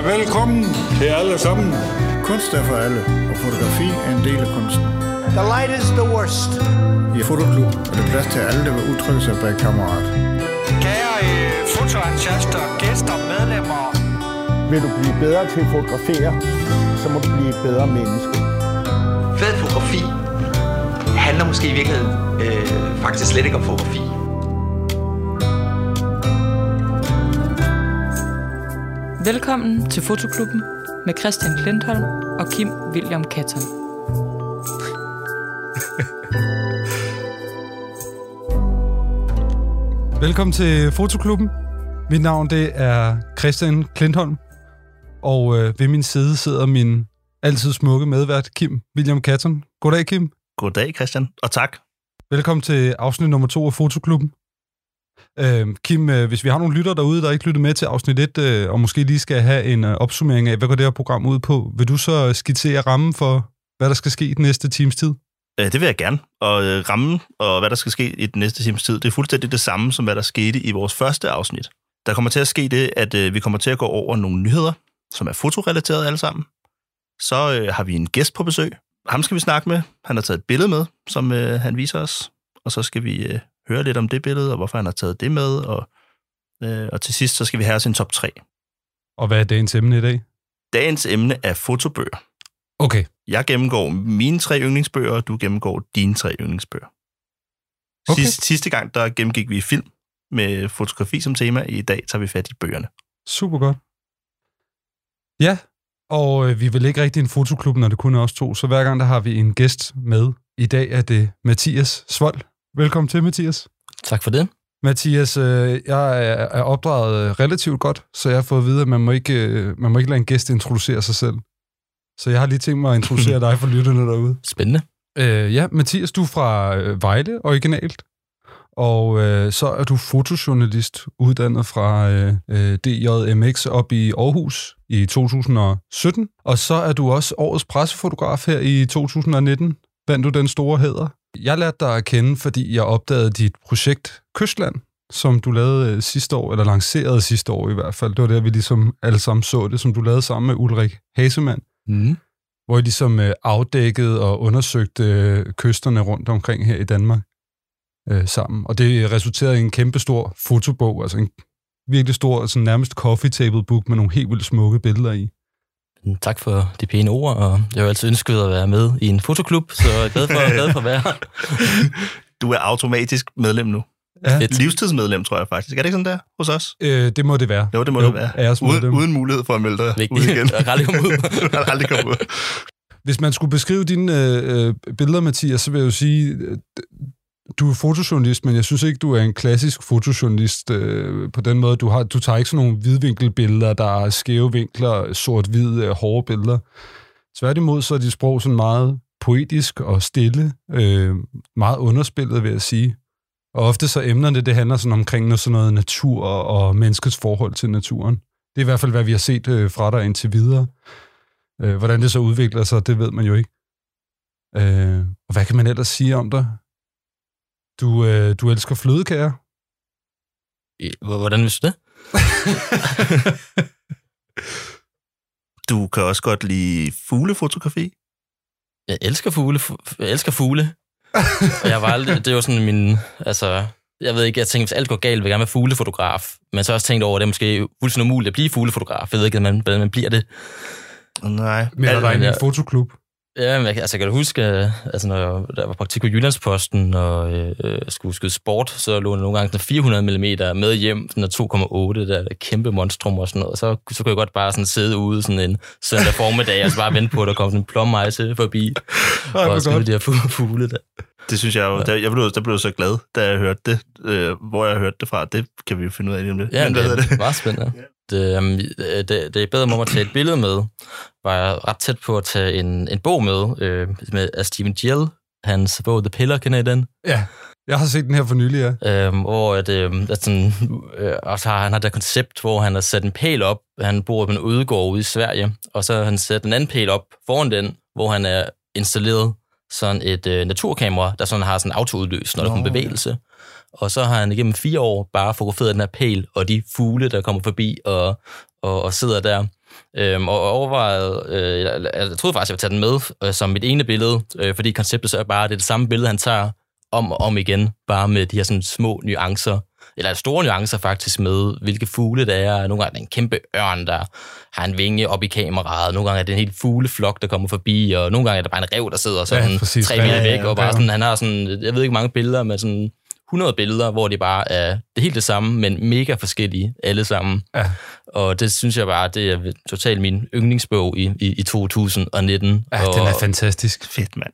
Ja, velkommen til alle sammen. Kunst er for alle, og fotografi er en del af kunsten. The light is the worst. I Fotoklub er der plads til alle, der vil udtrykke sig bag kammerat. Kære øh, fotoentusiaster, gæster, medlemmer. Vil du blive bedre til at fotografere, så må du blive et bedre menneske. Fed fotografi handler måske i virkeligheden øh, faktisk slet ikke om fotografi. Velkommen til Fotoklubben med Christian Klintholm og Kim William Katton. Velkommen til Fotoklubben. Mit navn det er Christian Klintholm, og øh, ved min side sidder min altid smukke medvært Kim William Katton. Goddag, Kim. Goddag, Christian, og tak. Velkommen til afsnit nummer to af Fotoklubben. Øh, Kim, øh, hvis vi har nogle lytter derude, der ikke lyttede med til afsnit 1, øh, og måske lige skal have en øh, opsummering af, hvad går det her program ud på, vil du så øh, skitsere rammen for, hvad der skal ske i den næste times tid? Øh, Det vil jeg gerne. Og øh, rammen og hvad der skal ske i den næste times tid, det er fuldstændig det samme, som hvad der skete i vores første afsnit. Der kommer til at ske det, at øh, vi kommer til at gå over nogle nyheder, som er fotorelateret alle sammen. Så øh, har vi en gæst på besøg. Ham skal vi snakke med. Han har taget et billede med, som øh, han viser os. Og så skal vi øh, høre lidt om det billede, og hvorfor han har taget det med. Og, øh, og til sidst, så skal vi have sin top 3. Og hvad er dagens emne i dag? Dagens emne er fotobøger. Okay. Jeg gennemgår mine tre yndlingsbøger, og du gennemgår dine tre yndlingsbøger. Okay. Okay. Sidste, sidste gang, der gennemgik vi film med fotografi som tema. I dag tager vi fat i bøgerne. Super godt. Ja, og øh, vi vil ikke rigtig en fotoklub, når det kun er os to, så hver gang der har vi en gæst med. I dag er det Mathias Svold. Velkommen til, Mathias. Tak for det. Mathias, øh, jeg er, opdraget øh, relativt godt, så jeg har fået at vide, at man må ikke, øh, man må ikke lade en gæst introducere sig selv. Så jeg har lige tænkt mig at introducere dig for lytterne derude. Spændende. Øh, ja, Mathias, du er fra Vejle originalt, og øh, så er du fotojournalist uddannet fra øh, DJMX op i Aarhus i 2017. Og så er du også årets pressefotograf her i 2019. Vandt du den store hæder. Jeg lærte dig at kende, fordi jeg opdagede dit projekt Kystland, som du lavede øh, sidste år, eller lancerede sidste år i hvert fald. Det var der, vi ligesom alle sammen så det, som du lavede sammen med Ulrik Hasemann Mm. hvor I ligesom øh, afdækkede og undersøgte øh, kysterne rundt omkring her i Danmark øh, sammen. Og det resulterede i en kæmpe stor fotobog, altså en virkelig stor, sådan nærmest coffee table book med nogle helt vildt smukke billeder i. Tak for de pæne ord, og jeg har jo altid ønsket at være med i en fotoklub, så jeg er glad for, glad for at være her. Du er automatisk medlem nu. Ja, Fedt. Livstidsmedlem, tror jeg faktisk. Er det ikke sådan der hos os? øh, det må det være. Jo, det må det være. Uden, uden mulighed for at melde dig ud igen. Jeg kan aldrig komme ud. kan aldrig komme ud. Hvis man skulle beskrive dine øh, øh, billeder, Mathias, så vil jeg jo sige, øh, du er fotojournalist, men jeg synes ikke, du er en klassisk fotojournalist øh, på den måde. Du, har, du tager ikke sådan nogle hvidvinkelbilleder, der er skæve vinkler, sort-hvide, øh, hårde billeder. Tværtimod så er dit sprog sådan meget poetisk og stille, øh, meget underspillet, vil jeg sige. Og ofte så emnerne, det handler sådan omkring noget, sådan noget natur og menneskets forhold til naturen. Det er i hvert fald, hvad vi har set øh, fra dig indtil videre. Øh, hvordan det så udvikler sig, det ved man jo ikke. Øh, og hvad kan man ellers sige om dig? Du, øh, du elsker flødekager. Hvordan vidste du det? Du kan også godt lide fuglefotografi. Jeg elsker fugle. Fu- Jeg elsker fugle. Og jeg var aldrig, det er jo sådan min, altså, jeg ved ikke, jeg tænkte, hvis alt går galt, vil jeg gerne være fuglefotograf. Men så har jeg også tænkt over, at det er måske fuldstændig umuligt at blive fuglefotograf. Jeg ved ikke, hvordan man, man bliver det. Nej. Dig ind i en ja. fotoklub. Ja, men jeg, altså, jeg kan huske, øh, altså, når jeg, der var praktik på Jyllandsposten, og øh, øh, skulle skyde sport, så lå der nogle gange sådan 400 mm med hjem, noget 2,8, der kæmpe monstrum og sådan noget. Og så, så kunne jeg godt bare sådan sidde ude sådan en søndag formiddag, og så bare vente på, at der kom sådan en plommejse forbi, Ej, og godt. de her fu- fugle der. Det synes jeg jo. Der, jeg blev, der blev så glad, da jeg hørte det. Øh, hvor jeg hørte det fra, det kan vi jo finde ud af lige om lidt. Ja, Men det, det meget spændende. Det, um, det, det er bedre om at tage et billede med. Var jeg ret tæt på at tage en, en bog med, øh, med af Stephen Gill. Hans bog The Pillar, kender I den? Ja, jeg har set den her for nylig, ja. Øhm, hvor at, øh, at sådan, øh, og så har han har det koncept, hvor han har sat en pæl op. Han bor på en udgård ude i Sverige, og så har han sat en anden pæl op foran den, hvor han er installeret sådan et øh, naturkamera, der sådan har sådan autoudløs, når der kommer bevægelse. Og så har han igennem fire år bare fotograferet den her pæl, og de fugle, der kommer forbi og, og, og sidder der. Øhm, og overvejede, øh, jeg, jeg troede faktisk, jeg ville tage den med øh, som mit ene billede, øh, fordi konceptet så er bare, det er det samme billede, han tager om og om igen, bare med de her sådan små nuancer, eller store nuancer faktisk med, hvilke fugle der er. Nogle gange er det en kæmpe ørn, der har en vinge op i kameraet. Nogle gange er det en helt fugleflok, der kommer forbi, og nogle gange er det bare en rev, der sidder sådan Ja, præcis. tre meter Ja, væk, ja, og bare ja. sådan, han har sådan, jeg ved ikke mange billeder, med sådan 100 billeder, hvor de bare er det helt det samme, men mega forskellige alle sammen. Ja. Og det synes jeg bare, det er totalt min yndlingsbog i, i, i 2019. Ja, og, den er fantastisk. Fedt, mand.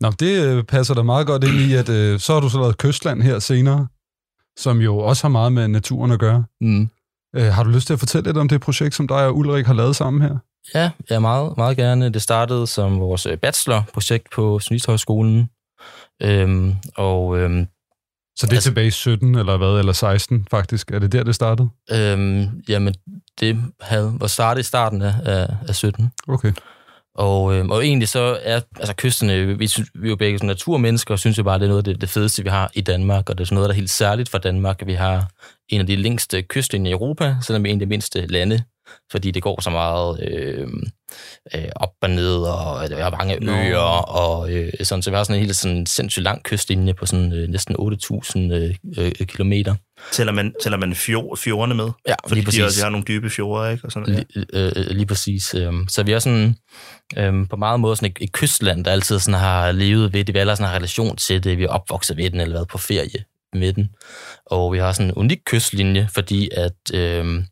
Nå, det øh, passer da meget godt ind i, at øh, så har du så lavet Kystland her senere, som jo også har meget med naturen at gøre. Mm. Øh, har du lyst til at fortælle lidt om det projekt, som dig og Ulrik har lavet sammen her? Ja, ja meget, meget gerne. Det startede som vores øh, bachelorprojekt på Snishøjskolen. Øhm, og øhm, Så det er altså, tilbage i 17, eller hvad, eller 16 faktisk. Er det der, det startede? øhm, jamen, det havde, var startet i starten af, af, af 17. Okay. Og, øh, og egentlig så er altså kysterne, vi, synes, vi er jo begge sådan naturmennesker, og synes jo bare, det er noget af det, det fedeste, vi har i Danmark, og det er sådan noget, der er helt særligt for Danmark, at vi har en af de længste kystlinjer i Europa, selvom vi er en af de mindste lande, fordi det går så meget øh, øh, op og ned, og der er mange øer, og øh, sådan, så vi har sådan en helt sådan sindssygt lang kystlinje på sådan øh, næsten 8.000 øh, øh, kilometer. Tæller man, tæller man fjord, fjordene med? Ja, Fordi lige de, præcis. også, de har nogle dybe fjorde, ikke? Og sådan, ja. Lige, øh, øh, lige præcis. øhm. Så vi er sådan øhm, på meget måde sådan et, et kystland, der altid sådan har levet ved det. Vi har alle sådan en relation til det. Vi er opvokset ved den, eller været på ferie med den. Og vi har sådan en unik kystlinje, fordi at øhm,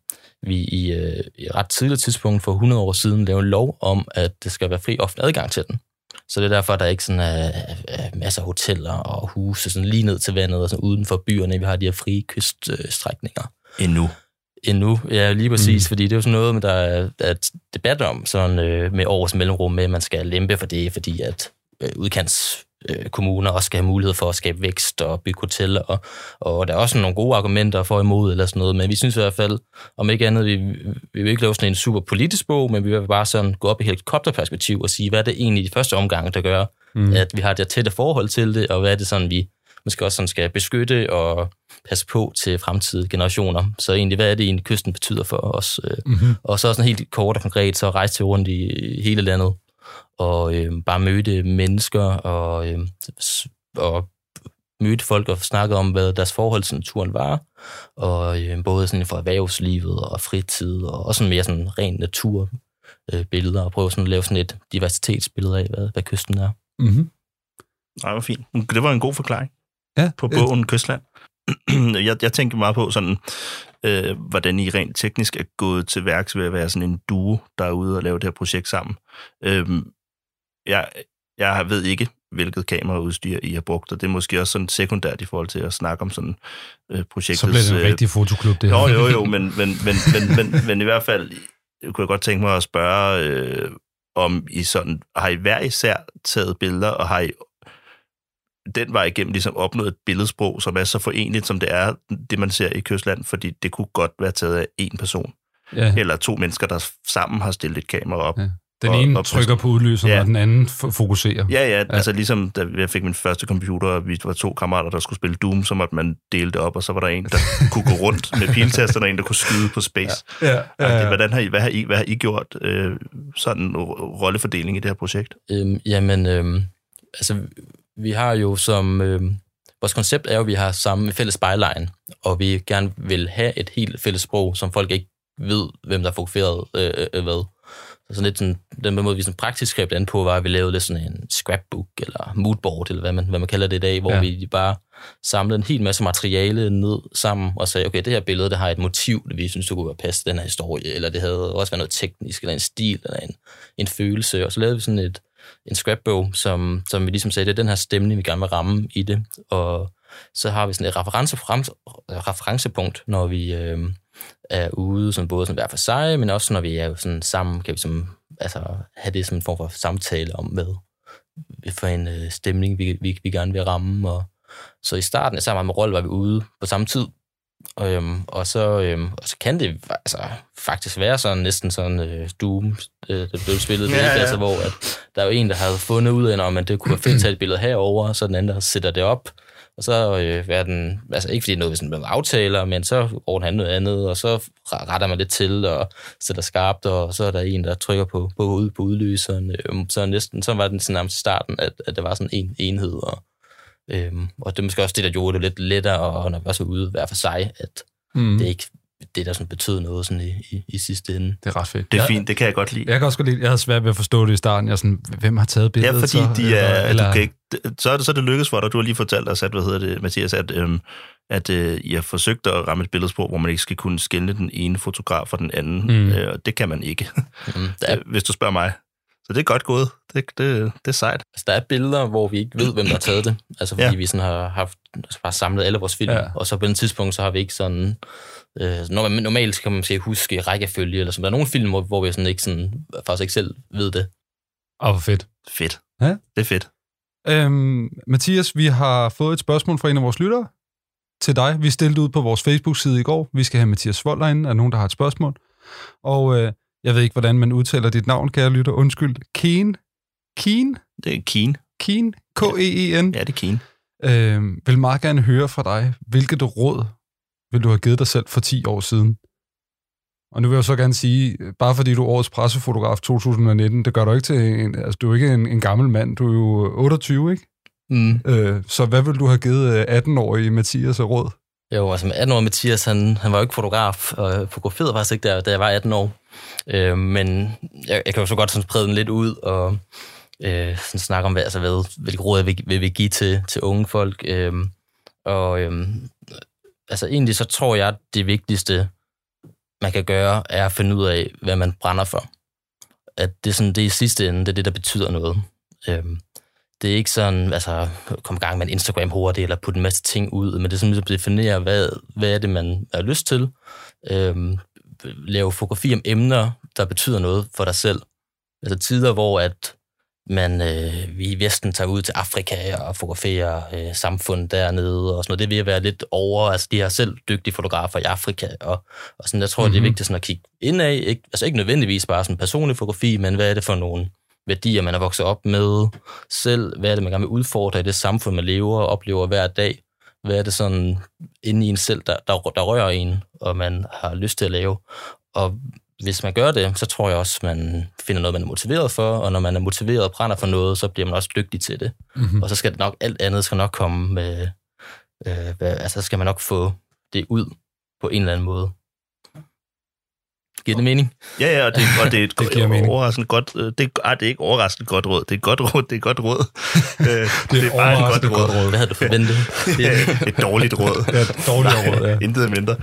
vi i, øh, et ret tidligt tidspunkt for 100 år siden lavede en lov om, at det skal være fri offentlig adgang til den. Så det er derfor, at der ikke sådan er, er masser af hoteller og huse sådan lige ned til vandet og sådan uden for byerne. Vi har de her frie kyststrækninger Endnu. endnu. Ja, lige præcis, mm. fordi det er jo sådan noget, der er, der er debat om sådan, øh, med års mellemrum med, at man skal lempe for det, fordi at øh, udkants øh, kommuner også skal have mulighed for at skabe vækst og bygge hoteller, og, og der er også nogle gode argumenter for imod eller sådan noget, men vi synes i hvert fald, om ikke andet, vi, vi vil ikke lave sådan en super politisk bog, men vi vil bare sådan gå op i helikopterperspektiv og sige, hvad er det egentlig i første omgang, der gør, mm. at vi har det tætte forhold til det, og hvad er det sådan, vi måske også sådan skal beskytte og passe på til fremtidige generationer. Så egentlig, hvad er det egentlig, kysten betyder for os? Mm-hmm. Og så sådan helt kort og konkret, så rejse til rundt i hele landet og øh, bare møde mennesker og, øh, og møde folk og snakke om, hvad deres forhold til naturen var. Og øh, både sådan for erhvervslivet og fritid, og også sådan mere sådan ren naturbilleder, øh, billeder, og prøve sådan at lave sådan et diversitetsbillede af, hvad, hvad kysten er. Mm-hmm. Nej, hvor fint. Det var en god forklaring Ja, på bogen Kystland. jeg, jeg tænker meget på sådan, øh, hvordan I rent teknisk er gået til værks ved at være sådan en duo, der er ude og lave det her projekt sammen. Øh, jeg, jeg ved ikke, hvilket kameraudstyr I har brugt, og det er måske også sådan sekundært i forhold til at snakke om sådan øh, projektets... Så bliver det en øh, rigtig fotoklub, det her. Jo, jo, jo, men, men, men, men, men, men i hvert fald kunne jeg godt tænke mig at spørge, øh, om I sådan, har I hver især taget billeder, og har I den vej igennem ligesom opnået et billedsprog, som er så forenligt, som det er, det man ser i Kystland, fordi det kunne godt være taget af én person, Ja. eller to mennesker, der sammen har stillet et kamera op. Ja. Den Og- ene og- trykker på udløseren, Ja. og den anden fokuserer. Ja, ja, altså ligesom da jeg fik min første computer, og vi var to kammerater, der skulle spille Doom, så måtte man dele det op, og så var der en, der kunne gå rundt med piltasterne, og en, der kunne skyde på space. Ja, Ja, ja. Hvordan har I, hvad, har I, hvad har I gjort øh, sådan en ro- rollefordeling i det her projekt? Øhm, jamen, øhm, altså, vi har jo som... Øhm, vores koncept er jo, at vi har samme fælles spejlejen, og vi gerne vil have et helt fælles sprog, som folk ikke ved, hvem der har fotograferet øh, øh, hvad. Så sådan lidt sådan, den måde, vi sådan praktisk greb an på, var, at vi lavede lidt sådan en scrapbook, eller moodboard, eller hvad man, hvad man kalder det i dag, hvor Ja. vi bare samlede en hel masse materiale ned sammen, og sagde, okay, det her billede, det har et motiv, det vi synes, det kunne være passe den her historie, eller det havde også været noget teknisk, eller en stil, eller en, en følelse, og så lavede vi sådan et, en scrapbog, som, som vi ligesom sagde, det er den her stemning, vi gerne vil ramme i det, og så har vi sådan et reference, referencepunkt, når vi øh, er ude, sådan både sådan hver for sig, men også når vi er sådan sammen, kan vi sådan, altså, have det som en form for samtale om, hvad for en øh, stemning, vi, vi, vi gerne vil ramme. Og, så i starten af sammen med Rold var vi ude på samme tid, Øhm, og, så, øhm, og så kan det altså, faktisk være sådan næsten sådan øh, Doom, øh, det blev spillet, Ja, ja. Altså, hvor at der er jo en, der har fundet ud af, at det kunne være fedt at tage et billede herover, så den anden, der sætter det op, Og så øh, er den, altså ikke fordi noget, den bliver aftaler, men så over han noget andet, og så retter man lidt til og sætter skarpt, og så er der en, der trykker på, på, ud, på udløseren. Øh, så næsten, så var den sådan nærmest starten, at, at der var sådan en enhed, og, øh, og det er måske også det, der gjorde det lidt lettere, og når vi også er ude hver for sig, at mm. det ikke det, der sådan betød noget sådan i, i, i sidste ende. Det er ret fedt. Det er fint, det kan jeg godt lide. Jeg kan også godt lide, jeg havde svært ved at forstå det i starten. Jeg er sådan, hvem har taget billedet? Ja, fordi så? de er, eller, du kan ikke, så, er det, så er det lykkedes for dig. Du har lige fortalt os, at, hvad hedder det, Mathias, at, øhm, at øh, I har forsøgt at ramme et billedspor, hvor man ikke skal kunne skille den ene fotograf fra den anden. Mm. Øh, og det kan man ikke, mm, er... hvis du spørger mig. Så det er godt gået. Det, det, det er sejt. Altså, der er billeder, hvor vi ikke ved, hvem der har taget det. Altså, fordi ja. vi sådan har haft, altså, bare samlet alle vores film. Ja. Og så på en tidspunkt, så har vi ikke sådan... Øh, normalt kan man måske huske rækkefølge, eller sådan. Der er nogle film, hvor, hvor vi sådan ikke, sådan, faktisk ikke selv ved det. Åh, oh, fedt. Fedt. Ja? Det er fedt. Øhm, Mathias, vi har fået et spørgsmål fra en af vores lyttere til dig. Vi stillede ud på vores Facebook-side i går. Vi skal have Mathias Vold derinde. Er nogen, der har et spørgsmål? Og øh, jeg ved ikke, hvordan man udtaler dit navn, kære lytter. Undskyld. Keen? Keen? Det er Keen. Keen? K-E-E-N? Ja, det er Keen. Øh, vil meget gerne høre fra dig, hvilket råd vil du have givet dig selv for 10 år siden? Og nu vil jeg så gerne sige, bare fordi du er årets pressefotograf 2019, det gør dig ikke til en, altså du er ikke en, en gammel mand, du er jo 28, ikke? Mm. Øh, så hvad vil du have givet 18-årige Mathias råd? Jo, altså 18-årige Mathias, han, han var jo ikke fotograf, og fotograferede faktisk ikke, der, da jeg var 18 år. Øh, men jeg, jeg kan jo så godt sådan sprede den lidt ud, og øh, sådan snakke om, hvad, altså, hvad, hvilke råd jeg vil, vil, vil give til, til unge folk. Øh, og øh, altså egentlig så tror jeg, at det vigtigste, man kan gøre, er at finde ud af, hvad man brænder for. At det er sådan, det i sidste ende, det er det, der betyder noget. Øhm, det er ikke sådan, altså, kom i gang med en Instagram hurtigt, eller putte en masse ting ud, men det er sådan, ligesom at definere, hvad, hvad er det, man har lyst til. Øhm, lave fotografi om emner, der betyder noget for dig selv. Altså tider, hvor at man øh, vi i Vesten tager ud til Afrika og fotograferer øh, samfund dernede og sådan noget. Det vil være lidt over, altså de har selv dygtige fotografer i Afrika, og, og sådan, jeg tror, mm-hmm. det er mhm. vigtigt sådan at kigge indad, ikke, altså ikke nødvendigvis bare sådan personlig fotografi, men hvad er det for nogle værdier, man er vokset op med selv, hvad er det, man gerne vil udfordre i det samfund, man lever og oplever hver dag, hvad er det sådan inde i en selv, der, der, der rører en, og man har lyst til at lave, og hvis man gør det, så tror jeg også, man finder noget, man er motiveret for, og når man er motiveret og brænder for noget, så bliver man også dygtig til det. Mm-hmm. Og så skal det nok, alt andet skal nok komme med, øh, hvad, altså skal man nok få det ud på en eller anden måde. Giver det mening? Ja, ja, og det, og det er et det giver mening. overraskende godt, øh, det, er, det er ikke overraskende godt råd, det er et godt råd, det er et godt råd. Øh, det, er, det er bare et godt råd. godt råd. Hvad havde du forventet? et dårligt råd. Ja, et dårligt råd, ja. Intet mindre.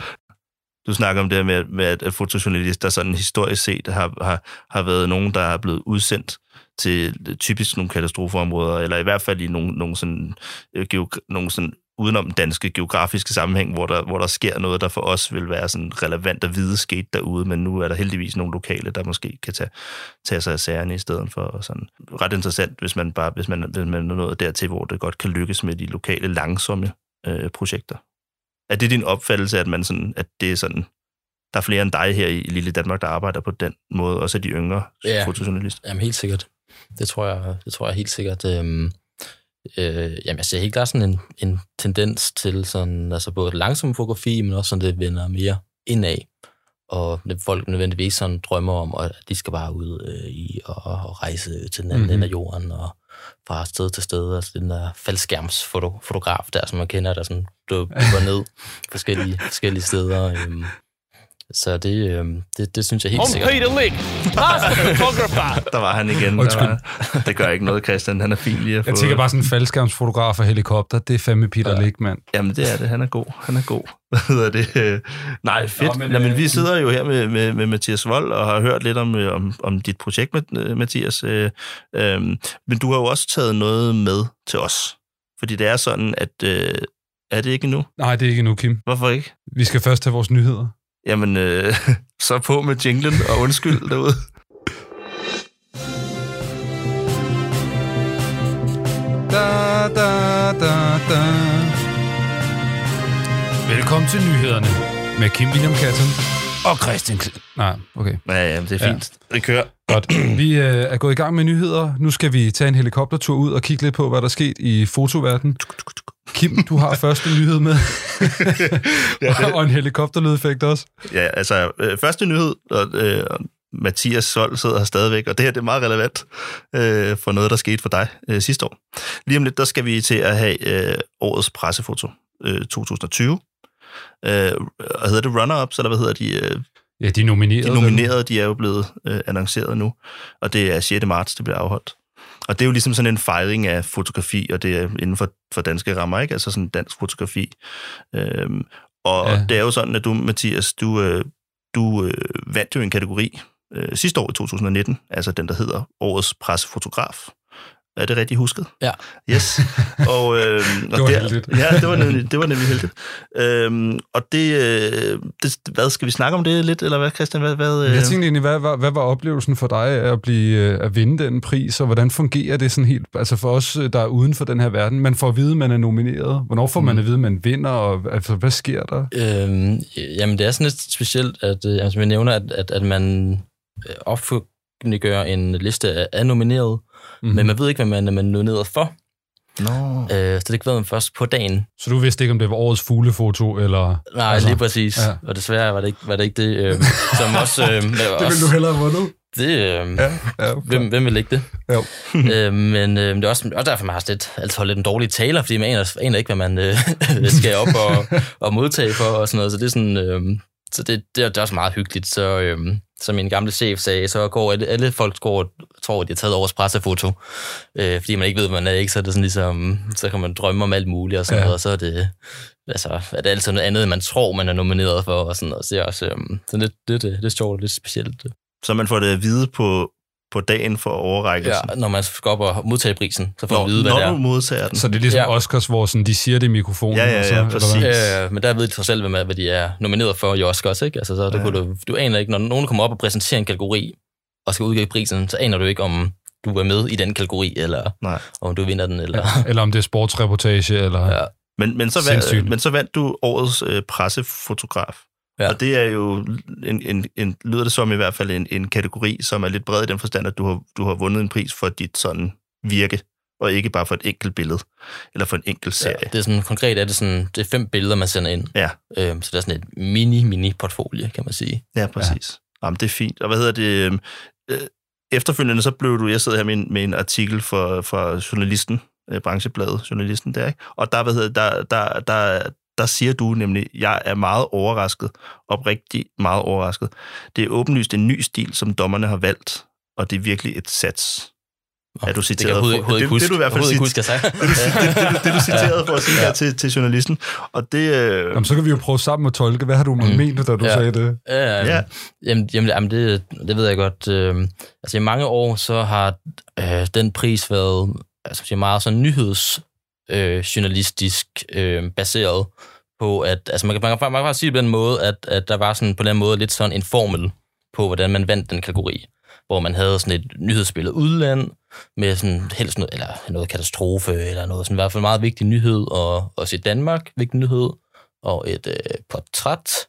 Du snakker om det med, med at fotojournalister sådan historisk set har, har, har været nogen, der er blevet udsendt til typisk nogle katastrofeområder, eller i hvert fald i nogle, nogle, sådan, øh, geogra- nogle sådan udenom danske geografiske sammenhæng, hvor der, hvor der sker noget, der for os vil være sådan relevant at vide sket derude, men nu er der heldigvis nogle lokale, der måske kan tage, tage sig af sagerne i stedet for. Og sådan. Ret interessant, hvis man bare hvis man, hvis man er nået dertil, hvor det godt kan lykkes med de lokale langsomme øh, projekter. Er det din opfattelse, at, man sådan, at det er sådan, der er flere end dig her i lille Danmark, der arbejder på den måde, også de yngre ja, fotojournalister? Jamen helt sikkert. Det tror jeg, det tror jeg helt sikkert. Øhm, øh, jamen jeg ser helt klart sådan en, en tendens til sådan, altså både langsom fotografi, men også sådan, det vender mere indad. Og folk nødvendigvis sådan drømmer om, at de skal bare ud øh, i og, og rejse til den anden mm-hmm. ende af jorden og fra sted til sted. Altså den der faldskærmsfotograf der, som man kender, der sådan går ned forskellige, forskellige steder. Øhm, så det, øh, det, det synes jeg helt Om sikkert. Peter Lick, Der var han igen. Der var, det gør ikke noget, Christian. Han er fin lige at få... Jeg tænker bare sådan en faldskærmsfotograf og helikopter. Det er fandme Peter ja. Lick, mand. Jamen, det er det. Han er god. Han er god. Hvad hedder det? Nej, fedt. Nå, men, Nå, men vi øh, sidder jo her med, med, med Mathias Vold og har hørt lidt om, øh, om, om dit projekt, med, øh, Mathias. Øh, øh, men du har jo også taget noget med til os. Fordi det er sådan, at... Øh, er det ikke nu? Nej, det er ikke nu, Kim. Hvorfor ikke? Vi skal først have vores nyheder. Jamen, øh, så på med jinglen og undskyld derude. Da, da, da, da. Velkommen til nyhederne med Kim William Katten og Christian Kl- Nej, okay. Ja, ja, det er fint. Ja. Det kører. Godt. Vi øh, er gået i gang med nyheder. Nu skal vi tage en helikoptertur ud og kigge lidt på, hvad der er sket i fotoverdenen. Kim, du har første nyhed med. Ja, og en helikopterlydeffekt også. Ja, altså, øh, første nyhed, og øh, Mathias Sol sidder her stadigvæk, og det her det er meget relevant øh, for noget, der skete for dig øh, sidste år. Lige om lidt, der skal vi til at have øh, årets pressefoto øh, 2020. Øh, og hedder det runner-ups, eller hvad hedder de? Øh, Ja, de er nomineret. de nominerede, de er jo blevet øh, annonceret nu, og det er 6. marts, det bliver afholdt. Og det er jo ligesom sådan en fejring af fotografi, og det er inden for, for danske rammer, ikke? Altså sådan dansk fotografi. Øhm, og Ja. det er jo sådan, at du, Mathias, du, øh, du øh, vandt jo en kategori øh, sidste år i 2019, altså den, der hedder Årets Pressefotograf. Er det rigtigt husket? Ja. Yes. Og, øh, og var heldigt. Ja, det var nemlig, det var nemlig heldigt. Øhm, og det, øh, det, hvad, skal vi snakke om det lidt, eller hvad, Christian? Hvad, hvad, øh? Jeg tænkte egentlig, hvad var, hvad var oplevelsen for dig af at, blive, øh, at vinde den pris, og hvordan fungerer det sådan helt, altså for os, øh, der er uden for den her verden, man får at vide, man er nomineret. Hvornår får man Mm. at vide, at man vinder, og altså, hvad sker der? Øhm, jamen, det er sådan lidt specielt, at øh, altså, vi nævner, at, at, at man offentliggør en liste af, af nomineret, Mhm. mm. men man ved ikke, hvad man er man nomineret for. Nå. Øh, så det ved man først på dagen. Så du vidste ikke, om det var årets fuglefoto, eller... Nej, Altså, altså, lige præcis. ja. Og desværre var det ikke, var det, ikke det, øh, som også... Øh, det, var også, hellere have vundet. det, øh, Ja, ja, hvem, hvem vil ikke det? Jo. øh, men øh, det er også, også derfor, man har lidt, altid holdt lidt en dårlig taler, fordi man aner, aner ikke, hvad man øh, skal op og, og modtage for og sådan noget. Så det er sådan... Øh, så det, det, er, det er også meget hyggeligt. Så, øh, som min gamle chef sagde, så går alle, alle folk går, og tror, at de har taget årets pressefoto, øh, fordi man ikke ved, hvad man er, ikke? Så er det sådan ligesom, så kan man drømme om alt muligt og sådan Ja. noget, og så er det, altså, er det altid noget andet, end man tror, man er nomineret for, og sådan noget. Så det er også, øh, så det, det, det, det er sjovt og lidt specielt. Så man får det at vide på, på dagen for overrækkelsen. Ja, når man skal op og modtage prisen, så får man vide, hvad når det er. du modtager den. Så det er ligesom ja. Ja. Oscars, hvor sådan, de siger det i mikrofonen. Ja, ja, og så, ja, præcis. hvad? Øh, men der ved de for selv, hvad, hvad de er nomineret for i Oscars, ikke? Altså, så det Ja. ja. kunne du, du aner ikke, når nogen kommer op og præsenterer en kategori, og skal udgive prisen, så aner du ikke, om du er med i den kategori, eller Nej. om du vinder den, eller... Ja. Eller om det er sportsreportage, eller... Ja. Men, men, så vandt, men så vandt du årets øh, pressefotograf. Ja. Ja. Og det er jo, en, en, en, lyder det som i hvert fald, en, en kategori, som er lidt bred i den forstand, at du har, du har vundet en pris for dit sådan virke, og ikke bare for et enkelt billede, eller for en enkelt Ja, serie. det er sådan, konkret er det sådan, det er fem billeder, man sender ind. Ja, Øhm, så det er sådan et mini-mini-portfolie, kan man sige. ja præcis. Ja. Jamen, det er fint. Og hvad hedder det? Øh, efterfølgende så blev du, jeg sidder her med en, med en artikel for, for journalisten, øh, branchebladet, journalisten der, ikke? og der, hvad hedder, der, der, der, der siger du nemlig, jeg er meget overrasket, oprigtigt meget overrasket. Det er åbenlyst en ny stil, som dommerne har valgt, og det er virkelig et sats. Er du Det kan jeg citeret overhovedet, Det- ikke huske. det du i hvert fald ikke huske, jeg. Det, du, det, det, det, du citerede for at sige Ja. her til, til journalisten. Og det... Øh, Jamen, så kan vi jo prøve sammen at tolke. Hvad har du mm. Ment, da du ja. Sagde det? Ja, Ja. ja. Jamen, jamen, jamen det, det ved jeg godt. Øh, altså i mange år, så har øh, den pris været altså, meget sådan nyheds øh, journalistisk øh, baseret på, at altså, man, kan, man, kan, man kan faktisk sige på den måde, at, at der var sådan på den måde lidt sådan en formel på, hvordan man vandt den kategori hvor man havde sådan et nyhedsbillede udland, med sådan helst noget, eller noget katastrofe, eller noget sådan i hvert fald meget vigtig nyhed, og også i Danmark vigtig nyhed, og et øh, portræt,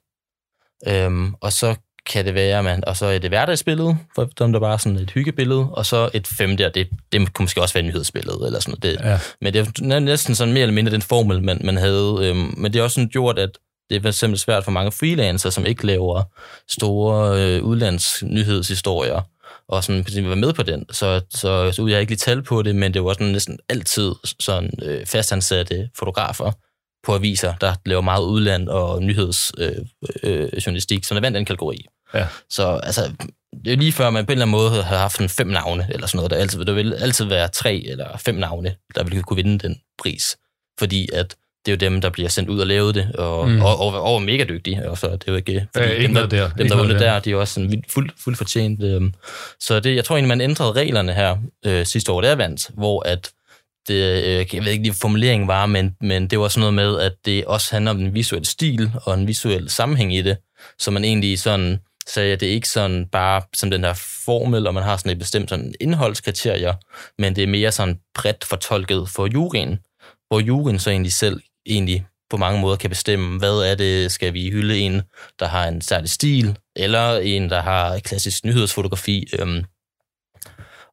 Øhm, og så kan det være, man, og så et hverdagsbillede, for dem der bare er sådan et hyggebillede, og så et femte, og det, det kunne måske også være nyhedsbillede, eller sådan noget. Det, Ja. Men det er næsten sådan mere eller mindre den formel, man, man havde. Øhm, men det er også sådan gjort, at det er eksempel svært for mange freelancer, som ikke laver store øh, udlandsnyhedshistorier, og sådan på være med på den. Så, så, så jeg har ikke lige tal på det, men det var sådan næsten altid sådan øh, fastansatte fotografer på aviser, der laver meget udland og nyhedsjournalistik, øh, øh, journalistik, som er vandt den kategori. Ja. Så altså, det er lige før, man på en eller anden måde har haft en fem navne, eller sådan noget. Der, altid, der vil altid være tre eller fem navne, der vil kunne vinde den pris. Fordi at det er jo dem, der bliver sendt ud og lavet det, og, Mm. og, og, og, og mega dygtige. Og så er det jo ikke... Fordi Ja, ikke dem, noget der. dem, der vundet der. der, de er også sådan vildt- fuldt fuld fortjent. Øhm. Så det, jeg tror egentlig, man ændrede reglerne her øh, sidste år, det er vandt, hvor at det, øh, jeg ved ikke lige, formuleringen var, men, men det var sådan noget med, at det også handler om den visuelle stil og en visuel sammenhæng i det, så man egentlig sådan sagde, at det er ikke sådan bare som den her formel, og man har sådan et bestemt sådan indholdskriterier, men det er mere sådan bredt fortolket for juryen, hvor juryen så egentlig selv egentlig på mange måder kan bestemme, hvad er det, skal vi hylde en, der har en særlig stil, eller en, der har klassisk nyhedsfotografi. Øhm,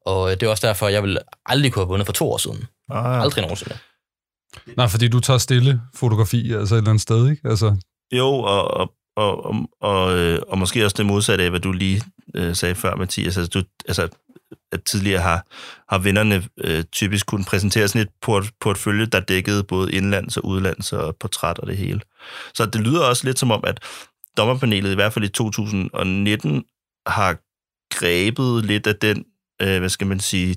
og det er også derfor, jeg vil aldrig kunne have vundet for to år siden. ah, Aldrig nogensinde. Nej, fordi du tager stille fotografi, altså et eller andet sted, ikke? Altså, Jo, og, og, og, og, og, øh, og måske også det modsatte af, hvad du lige øh, sagde før, Mathias. Altså, du, altså, at tidligere har, har vennerne øh, typisk kunnet præsentere sådan et port, portfølje, der dækkede både indlands og udlands og portræt og det hele. Så det lyder også lidt som om, at dommerpanelet i hvert fald i 2019 har grebet lidt af den, øh, hvad skal man sige,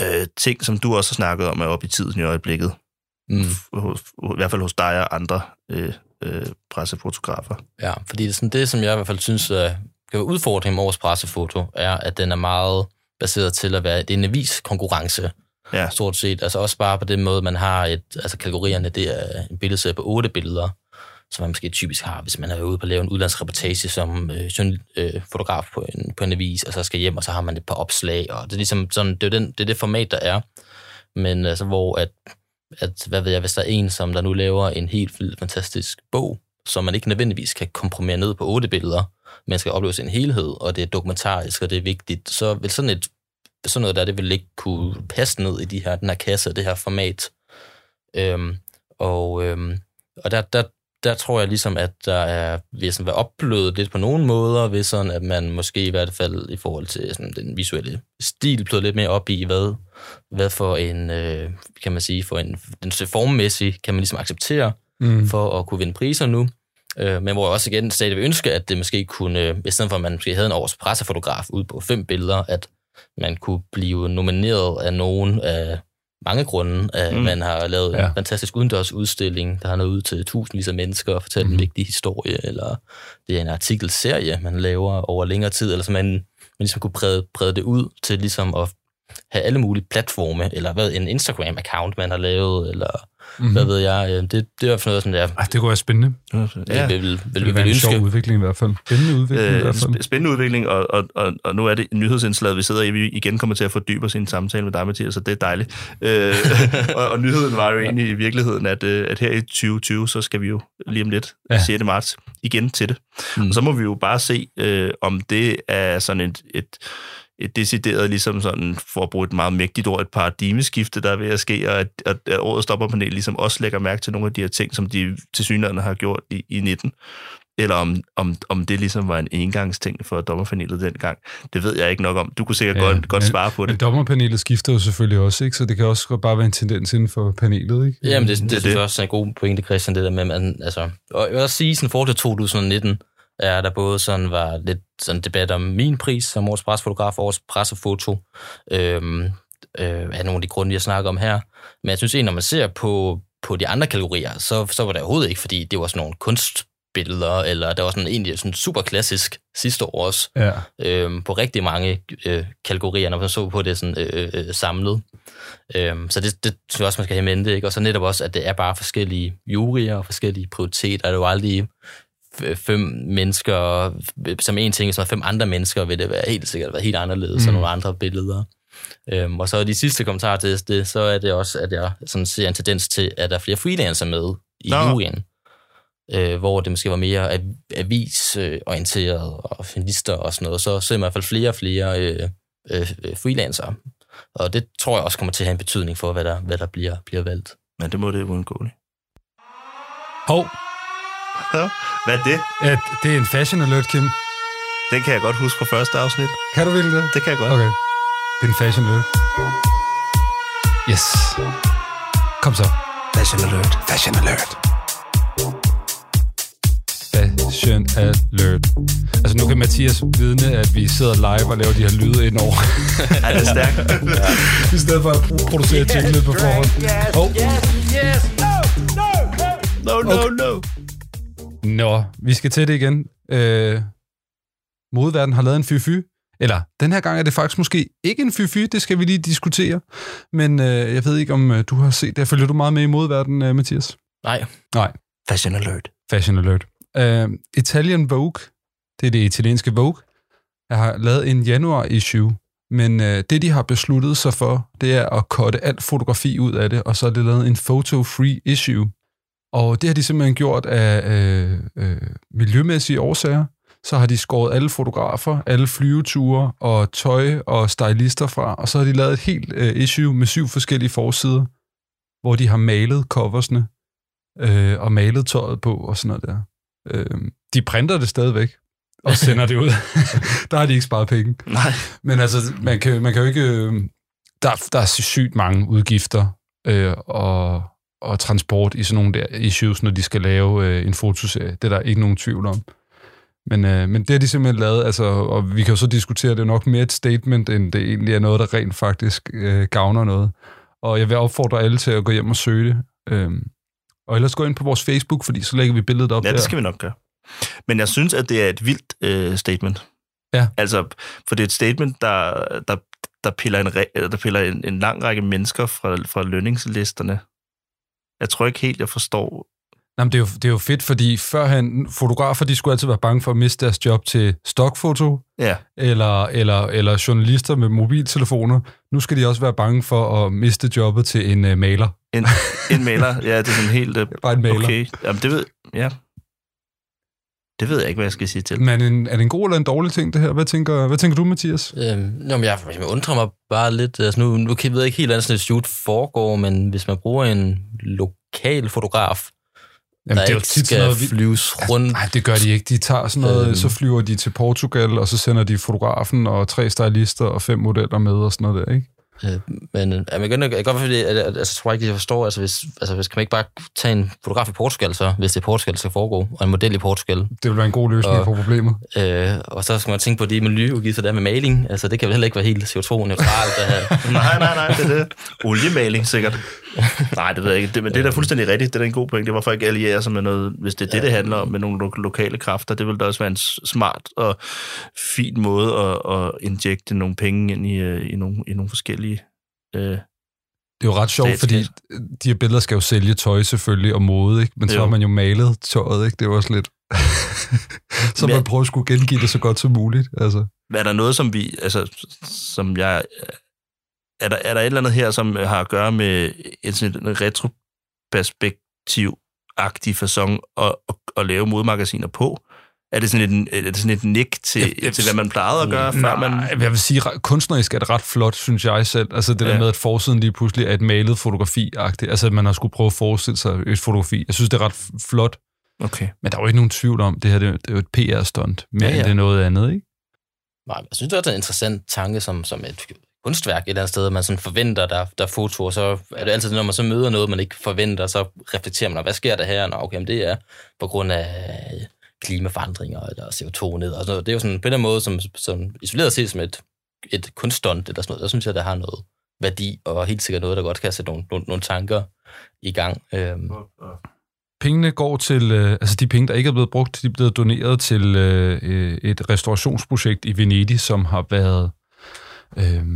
øh, ting, som du også har snakket om, er oppe i tiden i øjeblikket. Mm. Hos, I hvert fald hos dig og andre øh, øh, pressefotografer. Ja, fordi det, er sådan, det, som jeg i hvert fald synes øh, kan være udfordringen med vores pressefoto, er, at den er meget baseret til at være det er en avis-konkurrence, Ja. stort set. Altså også bare på den måde, man har et, altså kategorierne, det er en billedserie på otte billeder, som man måske typisk har, hvis man er ude på at lave en udlandsreportage som øh, øh, fotograf på en, på en avis, og så skal hjem, og så har man et par opslag, og det er ligesom sådan, det er, den, det, er det format, der er. Men altså, hvor at, at, hvad ved jeg, hvis der er en, som der nu laver en helt vildt fantastisk bog, som man ikke nødvendigvis kan komprimere ned på otte billeder, men skal opleve sin en helhed, og det er dokumentarisk, og det er vigtigt, så vil sådan et sådan noget der, det vil ikke kunne passe ned i de her, den her kasse, det her format. Øhm, og øhm, og der, der, der tror jeg ligesom, at der er vil sådan være opblødet lidt på nogle måder, ved sådan, at man måske i hvert fald i forhold til sådan, den visuelle stil blevet lidt mere op i, hvad, hvad for en, øh, kan man sige, for en, den formmæssige kan man ligesom acceptere, mm. for at kunne vinde priser nu. Øh, men hvor jeg også igen stadig vil ønske, at det måske kunne, øh, i stedet for at man måske havde en års pressefotograf ud på fem billeder, at man kunne blive nomineret af nogen af mange grunde. At Mm. Man har lavet ja. Ja. en fantastisk udendørsudstilling, der har nået ud til tusindvis af mennesker og fortalt mm. en vigtig historie, eller det er en artikelserie, man laver over længere tid, eller så man, man ligesom kunne brede, brede det ud til ligesom at have alle mulige platforme, eller hvad, en Instagram-account, man har lavet, eller mm-hmm. hvad ved jeg. øh, Det, det er i hvert fald noget sådan, der, ej, det kunne være spændende. Ja. ja. vil, vil, Det vil, ville være vil en sjov udvikling i hvert fald. Spændende udvikling i Øh, hvert fald. sp- spændende udvikling, og, og, og, og nu er det nyhedsindslaget, vi sidder i. Vi igen kommer til at fordybe os i en samtale med dig, Mathias, så det er dejligt. Øh, og, og nyheden var jo egentlig i virkeligheden, at, øh, at her i 2020, så skal vi jo lige om lidt, Ja. ja. 6. marts, igen til det. Mm. Og så må vi jo bare se, øh, om det er sådan et, et, et decideret, ligesom sådan, for at bruge et meget mægtigt ord, et paradigmeskifte, der er ved at ske, og at, at, at årets stopperpanel ligesom også lægger mærke til nogle af de her ting, som de til synligheden har gjort i, i 19 eller om, om, om det ligesom var en engangsting for dommerpanelet dengang. Det ved jeg ikke nok om. Du kunne sikkert ja, godt, godt men, svare på Men det. dommerpanelet skifter jo selvfølgelig også, ikke? så det kan også godt bare være en tendens inden for panelet. Ikke? Jamen, det, det, det, det. synes jeg også er en god pointe, Christian, det der med, man, altså, og jeg vil også sige, sådan forhold til 2019, er der både sådan var lidt sådan debat om min pris som årets pressefotograf, årets pressefoto, øhm, øh, er nogle af de grunde, jeg snakker om her. Men jeg synes egentlig, når man ser på, på de andre kategorier, så, så var det overhovedet ikke, fordi det var sådan nogle kunstbilleder, eller der var sådan egentlig sådan super klassisk sidste år også, Ja. øhm, på rigtig mange øh, kategorier, når man så på det sådan, øh, øh, samlet. Øhm, så det, det synes jeg også, man skal have i mente. Ikke? Og så netop også, at det er bare forskellige juryer og forskellige prioriteter. Det er jo aldrig fem mennesker, som en ting, som er fem andre mennesker, vil det være helt sikkert være helt anderledes mm. Og nogle andre billeder. Øhm, og så de sidste kommentarer til det, så er det også, at jeg sådan ser en tendens til, at der er flere freelancer med i Nå. juryen. Øh, hvor det måske var mere av- avisorienteret og journalister og sådan noget. Så ser man i hvert fald flere og flere øh, øh, freelancere. Og det tror jeg også kommer til at have en betydning for, hvad der, hvad der bliver, bliver valgt. Men det må det uundgåeligt. Hov, Hvad er det? at det er en fashion alert, Kim. Den kan jeg godt huske fra første afsnit. Kan du virkelig det? Det kan jeg godt. Okay. Det er en fashion alert. Yes. Kom så. Fashion alert. Fashion alert. Fashion alert. Altså nu kan Mathias vidne, at vi sidder live og laver de her lyde ind over. Ja, det er stærkt. I stedet for at producere jinglet på forhånd. Oh. No, no, no. Nå, vi skal til det igen. Øh, modeverden har lavet en fy-fy. Eller, den her gang er det faktisk måske ikke en fy-fy, det skal vi lige diskutere. Men øh, jeg ved ikke, om øh, du har set det. Følger du meget med i modeverdenen, øh, Mathias? Nej, Nej. Fashion alert. Fashion alert. Uh, Italian Vogue, det er det italienske Vogue, jeg har lavet en januar-issue, men uh, det, de har besluttet sig for, det er at korte alt fotografi ud af det, og så er det lavet en photo-free issue. Og det har de simpelthen gjort af øh, øh, miljømæssige årsager. Så har de skåret alle fotografer, alle flyveture og tøj og stylister fra, og så har de lavet et helt øh, issue med syv forskellige forsider. hvor de har malet coversne øh, og malet tøjet på og sådan noget der. Øh, de printer det stadigvæk og sender det ud. der har de ikke sparet penge. Nej. Men altså, man kan, man kan jo ikke... øh, Der, der er sygt mange udgifter øh, og, og transport i sådan nogle der issues, når de skal lave øh, en fotoserie. Det er der ikke nogen tvivl om. Men, øh, men det har de simpelthen lavet, altså, og vi kan jo så diskutere, det er nok mere et statement, end det egentlig er noget, der rent faktisk øh, gavner noget. Og jeg vil opfordre alle til at gå hjem og søge det. Øhm, og ellers gå ind på vores Facebook, fordi så lægger vi billedet op Ja, der. det skal vi nok gøre. Men jeg synes, at det er et vildt øh, statement. Ja. Altså, for det er et statement, der, der, der piller, en, der piller en, en lang række mennesker fra, fra lønningslisterne. Jeg tror ikke helt, jeg forstår... Jamen, det, er jo, det er jo fedt, fordi førhen, fotografer, de skulle altid være bange for at miste deres job til stokfoto, Ja, eller, eller, eller journalister med mobiltelefoner. Nu skal de også være bange for at miste jobbet til en uh, maler. en, en maler. Ja, det er sådan helt... Øh, Bare en maler. okay. Jamen, det ved... Ja. Det ved jeg ikke, hvad jeg skal sige til. Men er det en, er det en god eller en dårlig ting, det her? Hvad tænker, hvad tænker du, Mathias? Øhm, men jeg, jeg undrer mig bare lidt. Altså nu, nu ved jeg ikke helt, hvordan sådan et shoot foregår, men hvis man bruger en lokal fotograf, Jamen, der det er jo ikke tit skal noget, vi- flyves rundt. Nej, det gør de ikke. De tager sådan noget, Øhm. så flyver de til Portugal, og så sender de fotografen og tre stylister og fem modeller med og sådan noget der, ikke? Øh, men øh, jeg, kan, jeg godt fordi, at, at, altså, jeg tror ikke, jeg forstår, altså hvis, altså hvis kan man ikke bare tage en fotograf i Portugal så, hvis det er Portugal, der skal foregå, og en model i Portugal, Det vil være en god løsning Og- på problemet. øh, og så skal man tænke på de miljøudgifter, der er med maling, altså det kan vel heller ikke være helt CO2-neutralt, det her. Nej, nej, nej, det er det. Oliemaling, sikkert. Nej, det ved jeg ikke. Det, men det er da fuldstændig rigtigt. Det er da en god point. Det var for ikke alliere sig med noget, hvis det er det, det handler om, med nogle lo- lokale kræfter. Det vil da også være en smart og fin måde at, at injekte nogle penge ind i, øh, i, nogle, i nogle forskellige... Øh, Det er jo ret sjovt, fordi de her billeder skal jo sælge tøj selvfølgelig og mode, ikke? Men så Jo. har man jo malet tøjet, ikke? Det er jo også lidt... så man prøver at skulle gengive det så godt som muligt. Altså. er der noget, som vi... Altså, som jeg... Er der, er der et eller andet her, som har at gøre med en sådan retroperspektiv-agtig fasong at, at, at lave modemagasiner på? Er det sådan et, er det sådan et nik til, Jeg- jeg- til hvad man plejede at gøre, før man... Nej, jeg vil sige, kunstnerisk er det ret flot, synes jeg selv. Altså det ja. Ja. der med, at forsiden lige pludselig er et malet fotografi-agtigt. Altså at man har skulle prøve at forestille sig et fotografi. Jeg synes, det er ret flot. Okay. Men der er jo ikke nogen tvivl om, det her det er, jo et PR-stunt, mere ja, Ja, end det er noget andet, ikke? Nej, jeg synes, det er også en interessant tanke som, som et kunstværk et eller andet sted, at man sådan forventer, der, der er foto, og så er det altid, når man så møder noget, man ikke forventer, så reflekterer man, hvad sker der her? Nå, okay, men det er på grund af klimaforandringer eller CO2 ned og sådan noget. Det er jo sådan på den måde, som, som isoleret set som et, et kunststunt eller sådan noget, der synes jeg, der har noget værdi, og helt sikkert noget, der godt kan sætte nogle, nogle, nogle tanker i gang. Øhm, Pengene går til, øh, altså de penge, der ikke er blevet brugt, de er blevet doneret til øh, øh et restaurationsprojekt i Venedig, som har været øh,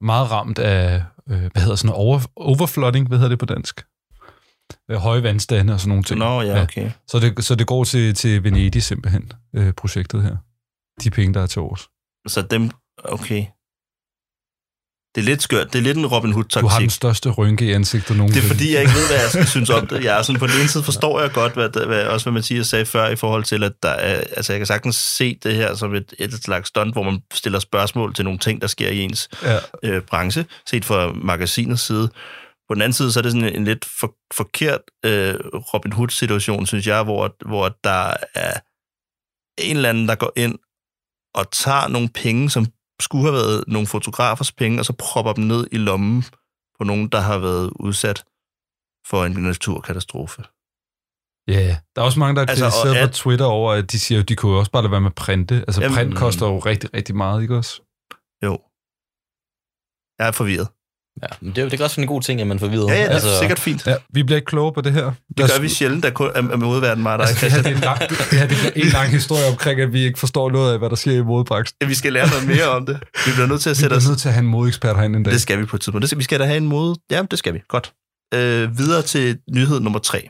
meget ramt af, øh, hvad hedder sådan over, overflooding, hvad hedder det på dansk? Øh, høje vandstande og sådan nogle ting. Nå, ja, okay. Så, det, så det går til, til Venedig simpelthen, øh, projektet her. De penge, der er til års. Så dem... Okay. Det er lidt skørt. Det er lidt en Robin Du har den Hood-taktik. største rynke i ansigtet Det nogensinde. er fordi, jeg ikke ved, hvad jeg skal synes om det. Jeg er sådan, på den ene side forstår jeg godt, hvad, hvad, også hvad Mathias sagde før, i forhold til, at der er, altså jeg kan sagtens se det her som et, et slags stunt, hvor man stiller spørgsmål til nogle ting, der sker i ens Ja. øh, branche, set fra magasinets side. På den anden side, så er det sådan en, lidt for, forkert øh, Robin Hood-situation, synes jeg, hvor, hvor der er en eller anden, der går ind og tager nogle penge, som skulle have været nogle fotografers penge, og så propper dem ned i lommen på nogen, der har været udsat for en naturkatastrofe. Ja, yeah. der er også mange, der har Altså, kritiseret på at- Twitter over, at de siger, at de kunne jo også bare lade være med at printe. Altså Jamen, print koster jo rigtig, rigtig meget, ikke også? Jo. Jeg er forvirret. Ja, men det, er jo- det er også sådan en god ting, at man får videre. Ja, ja, det er altså, sikkert fint. Ja, vi bliver ikke klogere på det her. Det gør vi sjældent, der kun er med modverden og dig, Altså, det, her, det, er en lang, det her det er en lang historie omkring, at vi ikke forstår noget af, hvad der sker i modebranchen. Vi skal lære noget mere om det. Vi bliver nødt til at Vi sætte os bliver nødt til at have en modeekspert herinde en dag. Det skal vi på et tidspunkt. Det skal, vi skal da have en mode. Ja, det skal vi. Godt. Øh, videre til nyhed nummer tre.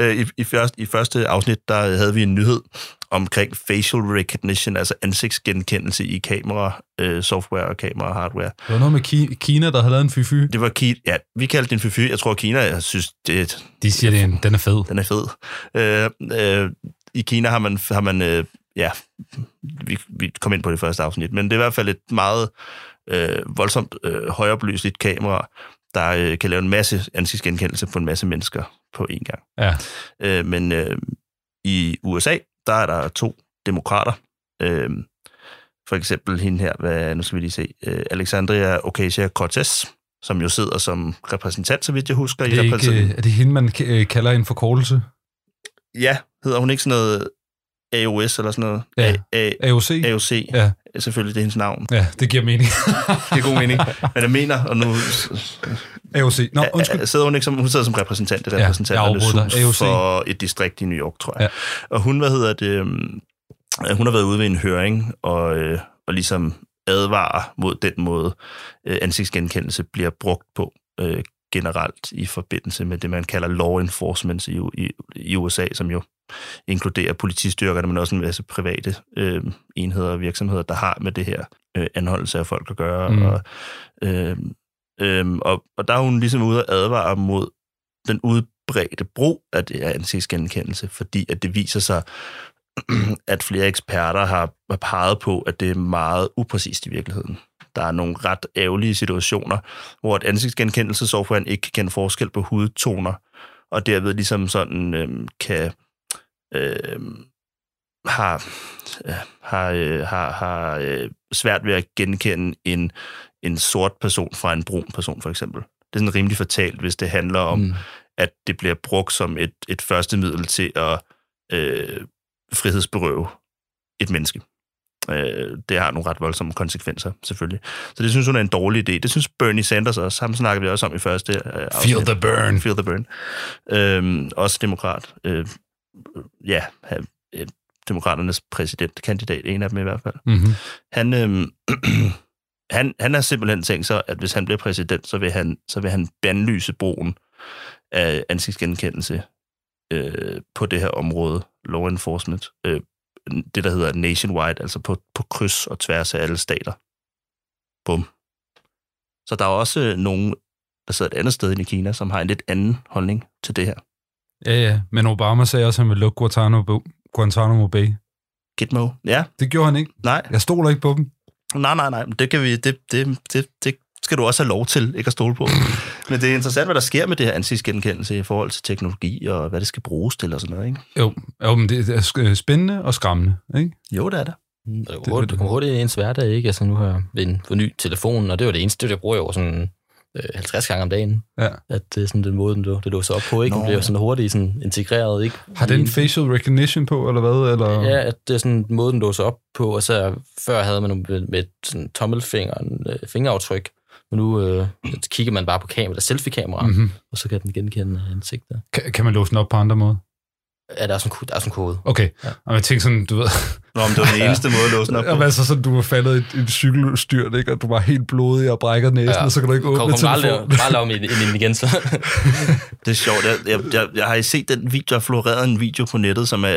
Øh, i, i, første, I første afsnit, der havde vi en nyhed omkring facial recognition, altså ansigtsgenkendelse i kamera, øh, software og kamera hardware. Det var noget med Ki- Kina, der havde lavet en fyfy. Det var Kina, ja, vi kaldte den fyfy. Jeg tror, Kina, jeg synes, det, De siger, det er en, den er fed. den er fed. Øh, øh, I Kina har man, har man øh, ja, vi, vi kom ind på det første afsnit, men det er i hvert fald et meget øh, voldsomt øh, højoplyseligt kamera, der øh, kan lave en masse ansigtsgenkendelse på en masse mennesker på én gang. Ja. Øh, men øh, i USA, der er der to demokrater. Øh, for eksempel hende her, hvad, nu skal vi lige se, øh, Alexandria Ocasio-Cortez, som jo sidder som repræsentant, så vidt jeg husker. Er i det, ikke, repræsentant- øh, er det hende, man øh, kalder en forkortelse? Ja, hedder hun ikke sådan noget AOS eller sådan noget? Ja. A- A- AOC? AOC. Ja. Selvfølgelig, det er hendes navn. Ja, det giver mening. Det er god mening. Men jeg mener, og nu AOC. Nå, undskyld. Ja, sidder hun, ikke som, hun sidder som repræsentant i Ja, repræsentanternes afbryder hus for et distrikt i New York, tror jeg. Ja. Og hun, hvad hedder det, øhm, øh, hun har været ude ved en høring og, øh, og ligesom advarer mod den måde, øh, ansigtsgenkendelse bliver brugt på generelt i forbindelse med det, man kalder law enforcement i, i, i USA, som jo inkluderer politistyrkerne, men også en masse private øh, enheder og virksomheder, der har med det her øh, anholdelse af folk at gøre. Mm. Og, øh, øh, og, og der er hun ligesom ude at advare mod den udbredte brug af det her ansigtsgenkendelse, fordi at det viser sig, at flere eksperter har, har peget på, at det er meget upræcist i virkeligheden. Der er nogle ret ærgerlige situationer, hvor et ansigtsgenkendelsessoftware ikke kan kende forskel på hudtoner, og derved ligesom sådan øhm, kan øhm, har, øh, har, øh, har, har øh, svært ved at genkende en, en sort person fra en brun person, for eksempel. Det er sådan rimelig fatalt, hvis det handler om, Mm. at det bliver brugt som et, et første middel til at øh, frihedsberøve et menneske. Øh, det har nogle ret voldsomme konsekvenser, selvfølgelig. Så det synes hun er en dårlig idé. Det synes Bernie Sanders også. Ham snakker vi også om i første øh, afsnit. Feel the burn. Feel the burn. Øhm, også demokrat. Øh, ja, øh, demokraternes præsidentkandidat, en af dem i hvert fald. Mm-hmm. Han, øhm, han, han har simpelthen tænkt sig, at hvis han bliver præsident, så vil han, så vil han bandlyse brugen af ansigtsgenkendelse øh, på det her område, law enforcement. Øh, det, der hedder nationwide, altså på, på kryds og tværs af alle stater. Bum. Så der er også øh, nogen, der sidder et andet sted i Kina, som har en lidt anden holdning til det her. Ja, ja. Men Obama sagde også, at han ville lukke Guantanamo, Guantanamo Bay. Gitmo. Ja, Det gjorde han ikke. nej. Jeg stoler ikke på dem. Nej, nej, nej. Det, kan vi, det, det, det, det skal du også have lov til ikke at stole på. Men det er interessant, hvad der sker med det her ansigtsgenkendelse i forhold til teknologi og hvad det skal bruges til og sådan noget, ikke? Jo, jo men det er spændende og skræmmende, ikke? Jo, det er det. Mm, Det hurtigt, hurtigt i ens hverdag, ikke? Altså, nu har jeg en forny telefon, og det var det eneste, det jeg bruger jo sådan 50 gange om dagen. Ja. At det er sådan den måde, den, det låser op på, ikke? Den Nå. bliver sådan hurtigt sådan integreret, ikke? Har den facial recognition på, eller hvad? Eller? Ja, at det er sådan en måde, den låser op på, og så før havde man med, med sådan tommelfingeren, øh, fingeraftryk, men nu øh, kigger man bare på kamera, selfie-kamera, mm. Mm-hmm. og så kan den genkende ansigter. Kan, kan man låse den op på andre måder? Ja, der er sådan, der er sådan en kode. Okay. Ja. Ja. Og jeg tænker sådan, du ved... Nå, men det var den eneste måde at låse den op på. Jamen, altså sådan, du var faldet i et cykelstyrt, ikke? Og du var helt blodig og brækker næsen, ja. og så kan du ikke åbne Kom, kom bare, telefonen. lav- igen, så. Det er sjovt. Jeg, jeg, jeg, jeg har set den video, der har floreret en video på nettet, som er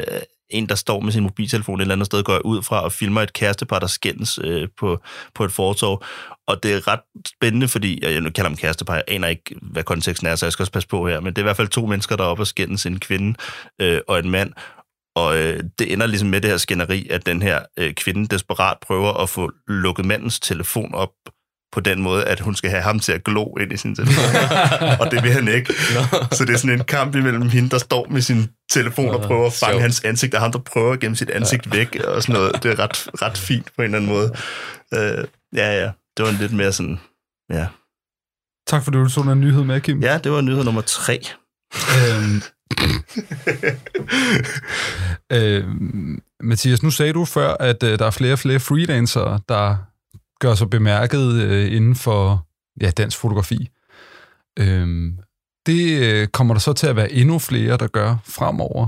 en, der står med sin mobiltelefon et eller andet sted, går ud fra og filmer et kærestepar, der skændes øh, på, på et fortov. Og det er ret spændende, fordi, jeg nu kalder dem kærestepar, jeg aner ikke, hvad konteksten er, så jeg skal også passe på her, men det er i hvert fald to mennesker, der er oppe og skændes, en kvinde øh, og en mand. Og øh, det ender ligesom med det her skænderi, at den her øh, kvinde desperat prøver at få lukket mandens telefon op på den måde, at hun skal have ham til at glo ind i sin telefon. og det vil han ikke. Så det er sådan en kamp imellem hende, der står med sin telefon og prøver at fange hans ansigt, og ham, der prøver at gemme sit ansigt væk og sådan noget. Det er ret, ret fint på en eller anden måde. Øh, ja, ja. Det var en lidt mere sådan... Ja. Tak for, at du så den nyhed med, Kim. ja, det var nyhed nummer tre. Øhm, øhm, Mathias, nu sagde du før, at øh, der er flere og flere freelancere, der gør sig bemærket øh, inden for ja, dansk fotografi. Øhm, det øh, kommer der så til at være endnu flere, der gør fremover.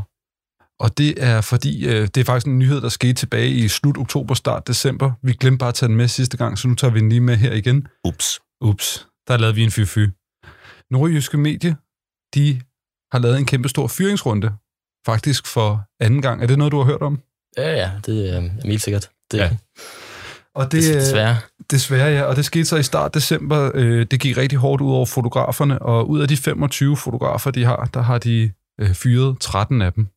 Og det er fordi, øh, det er faktisk en nyhed, der skete tilbage i slut oktober, start december. Vi glemte bare at tage den med sidste gang, så nu tager vi den lige med her igen. Ups. Ups, der lavede vi en fy-fy. Nordjyske Medie, de har lavet en kæmpe stor fyringsrunde, faktisk for anden gang. Er det noget, du har hørt om? Ja, ja, det øh, er helt sikkert. Det, Ja. Ja. Og det, det, det desværre. Desværre, ja. Og det skete så i start december. Øh, det gik rigtig hårdt ud over fotograferne, og ud af de 25 fotografer, de har, der har de øh, fyret 13 af dem.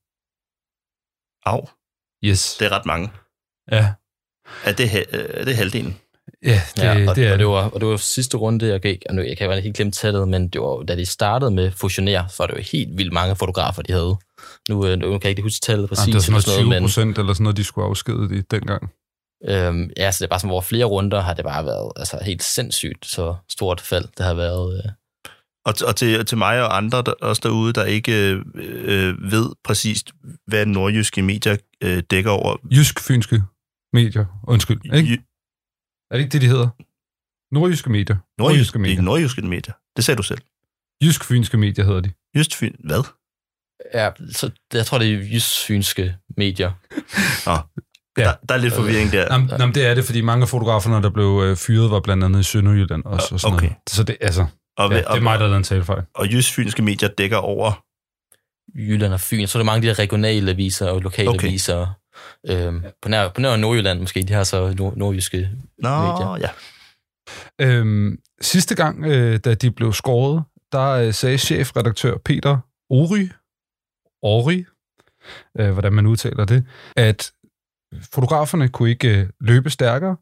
Au. Yes. Det er ret mange. Ja. Er det, er det halvdelen? Ja, det, ja, og, det er og, det. var, og det var sidste runde, jeg gik, og nu, jeg kan jo helt glemme tallet, men det var, da de startede med Fusioner, så var det jo helt vildt mange fotografer, de havde. Nu, øh, nu kan jeg ikke huske tallet præcis. Jamen, det er sådan noget 20 men, procent eller sådan noget, de skulle afskede i dengang. Øhm, ja, så det er bare som over flere runder, har det bare været altså, helt sindssygt så stort fald, det har været. Øh. Og, og til, til mig og andre der, også derude, der ikke øh, ved præcist, hvad nordjyske medier øh, dækker over. Jysk-fynske medier. Undskyld, ikke? Jy- Er det ikke det, de hedder? Nordjyske medier. Nordjyske, medier. medier. nordjyske medier. Det sagde du selv. Jysk-fynske medier hedder de. Just fyn. Hvad? Ja, så jeg tror, det er jysfynske medier. Nå. Ja. Der, der er lidt forvirring der. Jamen, jamen, det er det, fordi mange af fotograferne, der blev øh, fyret, var blandt andet i Sønderjylland også. Og sådan Okay. noget. Så det, altså, Og, ja, det er mig, der har lavet en talefejl. og jysk-fynske medier dækker over... Jylland og Fyn. Så er der mange af de regionale aviser og lokale Okay. aviser. Øhm, på, nær, på nær Nordjylland måske, de har så nord, nordjyske Nå, medier. ja. Øhm, sidste gang, øh, da de blev skåret, der øh, sagde chefredaktør Peter Ori, Ori, øh, hvordan man udtaler det, at fotograferne kunne ikke øh, løbe stærkere,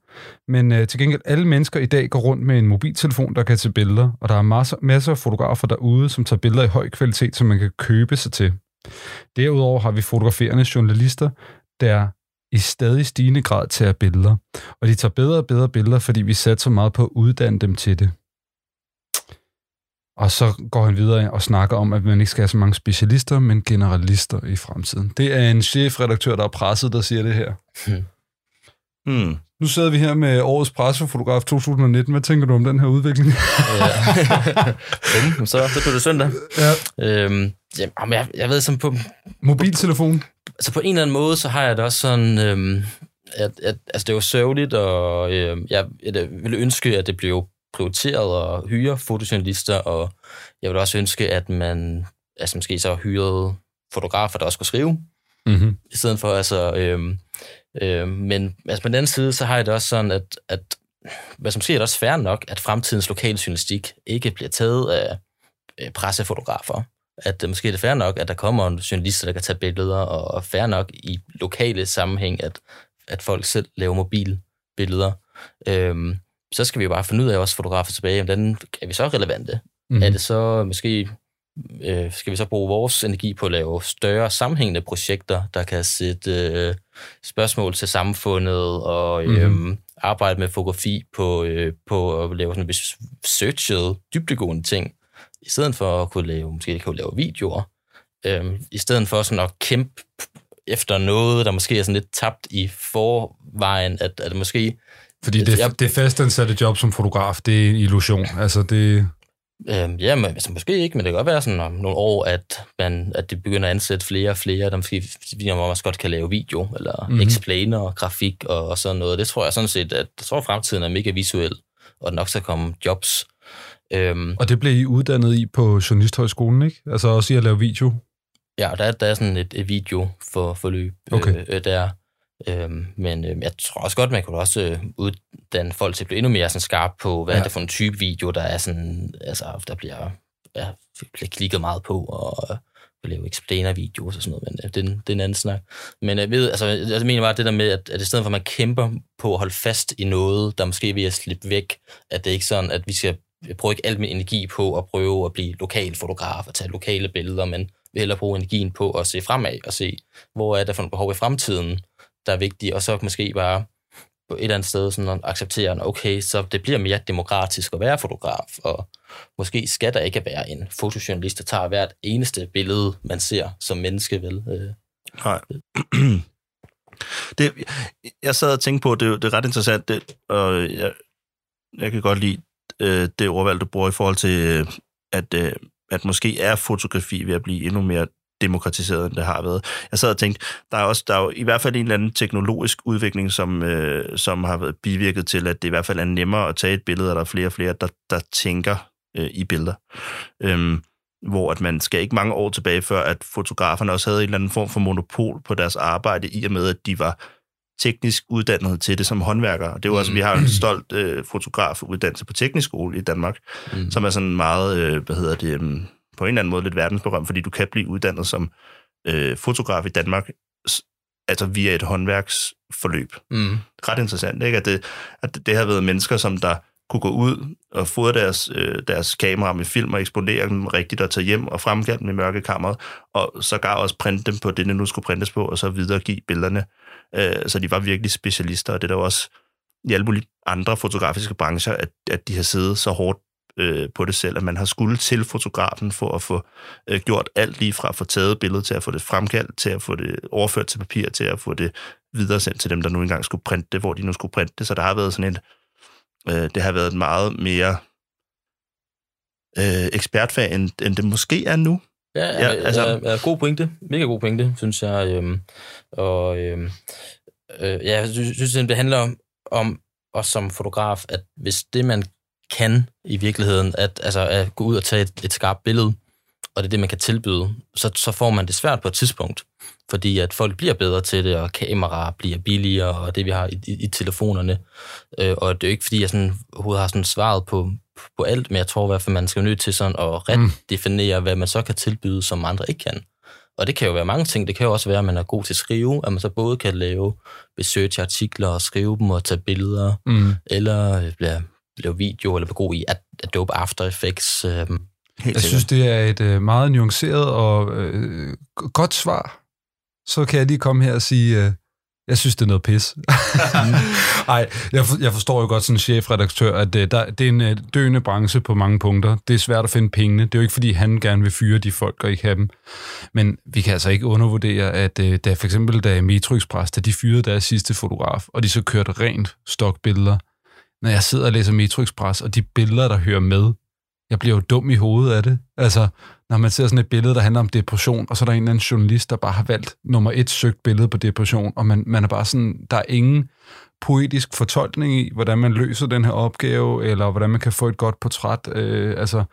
men øh, til gengæld alle mennesker i dag går rundt med en mobiltelefon, der kan tage billeder, og der er masser, masser af fotografer derude, som tager billeder i høj kvalitet, som man kan købe sig til. Derudover har vi fotograferende journalister, der i stadig stigende grad tager billeder. Og de tager bedre og bedre billeder, fordi vi satser så meget på at uddanne dem til det. Og så går han videre og snakker om, at man ikke skal have så mange specialister, men generalister i fremtiden. Det er en chefredaktør, der er presset, der siger det her. Hmm. Nu sidder vi her med årets pressefotograf 2019. Hvad tænker du om den her udvikling? Øhm, så, så blev det søndag. ja. Øhm, jamen, jeg, jeg ved som på, Mobiltelefon. altså på en eller anden måde, så har jeg det også sådan, øhm, at, at altså det er jo sørgeligt, og øhm, jeg, jeg ville ønske, at det blev prioriteret at hyre fotojournalister, og jeg ville også ønske, at man altså måske så hyrede fotografer, der også kunne skrive, Mm-hmm. i stedet for, altså, øhm, øhm, men altså på den anden side, så har jeg det også sådan, at, at hvad som måske er det også fair nok, at fremtidens lokale journalistik ikke bliver taget af øh, pressefotografer. At øh, måske er det fair nok, at der kommer en journalister, der kan tage billeder, og, og fair nok i lokale sammenhæng, at, at folk selv laver mobilbilleder. Øhm, så skal vi jo bare finde ud af også fotografer tilbage, hvordan er vi så relevante? Mm-hmm. Er det så måske øh, skal vi så bruge vores energi på at lave større sammenhængende projekter, der kan sætte øh, spørgsmål til samfundet og øh, mm-hmm. arbejde med fotografi på, øh, på at lave sådan researchet, dybdegående ting, i stedet for at kunne lave, måske kunne lave videoer, øh, i stedet for sådan at kæmpe efter noget, der måske er sådan lidt tabt i forvejen, at, at måske Fordi det, Jeg- det fastansatte job som fotograf, det er en illusion. Altså, det... Øhm, ja, men, altså, måske ikke, men det kan godt være sådan om nogle år, at, man, at det begynder at ansætte flere og flere, der måske fordi man også godt kan lave video, eller Mhm. mm-hmm. explainer, grafik og, og sådan noget. Det tror jeg sådan set, at jeg tror, at fremtiden er mega visuel, og nok skal komme jobs. Øhm, Og det blev I uddannet i på Journalisthøjskolen, ikke? Altså også i at lave video. ja, og der, der er sådan et, et video for forløb Okay. øh, øh, der. Øhm, men øh, jeg tror også godt, man kunne også øh, uddanne folk til at blive endnu mere sådan skarp på, hvad ja. Er det for en type video, der er sådan, altså, der bliver, ja, bliver klikket meget på, og øh, vil lave explainer-videoer og sådan noget, men øh, det, er en- det er en anden snak. Men jeg ved, altså, jeg mener bare det der med, at, at i stedet for, at man kæmper på at holde fast i noget, der måske er ved at slippe væk, at det er ikke sådan, at vi skal bruge ikke al min energi på at prøve at blive lokal fotograf og tage lokale billeder, men vi hellere bruge energien på at se fremad og se, hvor er der for nogle behov i fremtiden, der er vigtige, og så måske bare på et eller andet sted sådan at acceptere, okay, så det bliver mere demokratisk at være fotograf, og måske skal der ikke være en fotojournalist, der tager hvert eneste billede, man ser som menneske, vel? Øh. Nej. Det, jeg sad og tænkte på, det, det er ret interessant, det, og jeg, jeg kan godt lide øh, det ordvalg, du bruger i forhold til, øh, at, øh, at måske er fotografi ved at blive endnu mere demokratiseret, end det har været. Jeg sad og tænkte, der er, også, der er jo i hvert fald en eller anden teknologisk udvikling, som, øh, som har været bivirket til, at det i hvert fald er nemmere at tage et billede, og der er flere og flere, der, der tænker øh, i billeder. Øhm, hvor at man skal ikke mange år tilbage, før at fotograferne også havde en eller anden form for monopol på deres arbejde, i og med, at de var teknisk uddannet til det som håndværkere. Det er jo også, vi har en stolt øh, fotografuddannelse på teknisk skole i Danmark, mm. som er sådan meget, øh, hvad hedder det, um, på en eller anden måde lidt verdensberømt, fordi du kan blive uddannet som øh, fotograf i Danmark altså via et håndværksforløb. Mm. Ret interessant, ikke? At det, at det, det har været mennesker, som der kunne gå ud og fodre deres, øh, deres kamera med film og eksponere dem rigtigt og tage hjem og fremkalde dem i mørkekammeret, og så gav også printe dem på det, det nu skulle printes på, og så videregive billederne. Øh, så de var virkelig specialister, og det er der også i alle mulige andre fotografiske brancher, at, at de har siddet så hårdt øh, på det selv, at man har skulle til fotografen for at få øh, gjort alt lige fra at få taget billedet til at få det fremkaldt, til at få det overført til papir, til at få det videresendt til dem, der nu engang skulle printe det, hvor de nu skulle printe det. Så der har været sådan et, øh, det har været et meget mere øh, ekspertfag, end, end det måske er nu. Ja, Ja, ja, altså- altså, ja, god pointe. Mega god pointe, synes jeg. Øhm, og øhm, øh, ja, jeg synes, synes, det handler om, om os som fotograf, at hvis det, man kan i virkeligheden, at, altså, at gå ud og tage et, et skarpt billede, og det er det, man kan tilbyde, så, så får man det svært på et tidspunkt. Fordi at folk bliver bedre til det, og kameraer bliver billigere, og det vi har i, i, i telefonerne. Øh, og det er jo ikke, fordi jeg sådan, overhovedet har sådan svaret på, på alt, men jeg tror i hvert fald, man skal nødt til sådan at redefinere, hvad man så kan tilbyde, som andre ikke kan. Og det kan jo være mange ting. Det kan jo også være, at man er god til at skrive, at man så både kan lave research-artikler og skrive dem og tage billeder, Mm. eller øh, lave, video, eller være god i Adobe After Effects. Øh, Helt Jeg synes, det er et øh, meget nuanceret og øh, godt svar. Så kan jeg lige komme her og sige, øh, jeg synes, det er noget pis. Nej, jeg, for, jeg forstår jo godt som chefredaktør, at øh, der, det er en øh, døende branche på mange punkter. Det er svært at finde pengene. Det er jo ikke, fordi han gerne vil fyre de folk og ikke have dem. Men vi kan altså ikke undervurdere, at øh, da for eksempel da Metro Express, da de fyrede deres sidste fotograf, og de så kørte rent stokbilleder, når jeg sidder og læser Metro Express, og de billeder, der hører med, jeg bliver jo dum i hovedet af det. Altså, når man ser sådan et billede, der handler om depression, og så er der en eller anden journalist, der bare har valgt nummer et søgt billede på depression, og man, man er bare sådan, der er ingen poetisk fortolkning i, hvordan man løser den her opgave, eller hvordan man kan få et godt portræt. Øh, altså,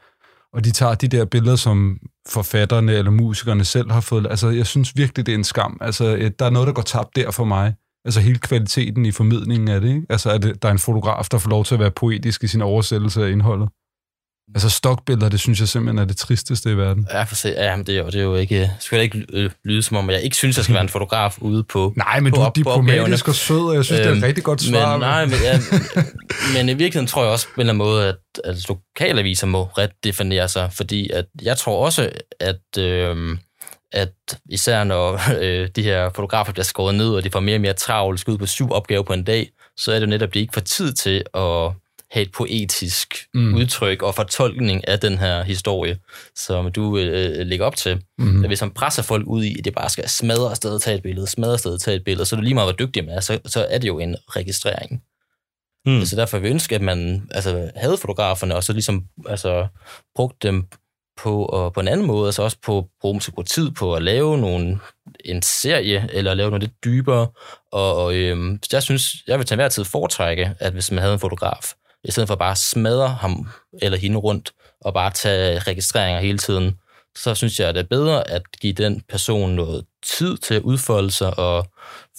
og de tager de der billeder, som forfatterne eller musikerne selv har fået. Altså, jeg synes virkelig, det er en skam. Altså, øh, der er noget, der går tabt der for mig. Altså hele kvaliteten i formidlingen af det, ikke? Altså, at det, der er en fotograf, der får lov til at være poetisk i sin oversættelse af indholdet. Altså stokbilleder, det synes jeg simpelthen er det tristeste i verden. Ja, for se, ja, det er jo, det er jo ikke, det skal ikke øh, lyde som om, jeg ikke synes, jeg skal være en fotograf ude på Nej, men på du er diplomatisk og sød, og jeg synes, det er et Øhm, rigtig godt svar. Men, nej, men, ja, men i virkeligheden tror jeg også på en eller anden måde, at, at lokalaviser må redefinere sig, fordi at jeg tror også, at, øh, at især når øh, de her fotografer bliver skåret ned, og de får mere og mere travlt, skal ud på syv opgaver på en dag, så er det jo netop, at de ikke får tid til at have et poetisk Mm. udtryk og fortolkning af den her historie, som du øh, lægger op til. Mm. Hvis man presser folk ud i, at det bare skal smadre afsted og tage et billede, smadre afsted tage et billede, så er det lige meget, hvor dygtig man er, så, så er det jo en registrering. Mm. Så derfor vil jeg ønske, at man altså, havde fotograferne, og så ligesom altså, brugte dem på, og på en anden måde, altså også på bruge dem til at bruge tid på at lave nogle, en serie, eller lave noget lidt dybere. Og, og øhm, jeg synes, jeg vil til hver tid foretrække, at hvis man havde en fotograf, i stedet for bare at smadre ham eller hende rundt, og bare tage registreringer hele tiden, så synes jeg, at det er bedre at give den person noget tid til at udfolde sig og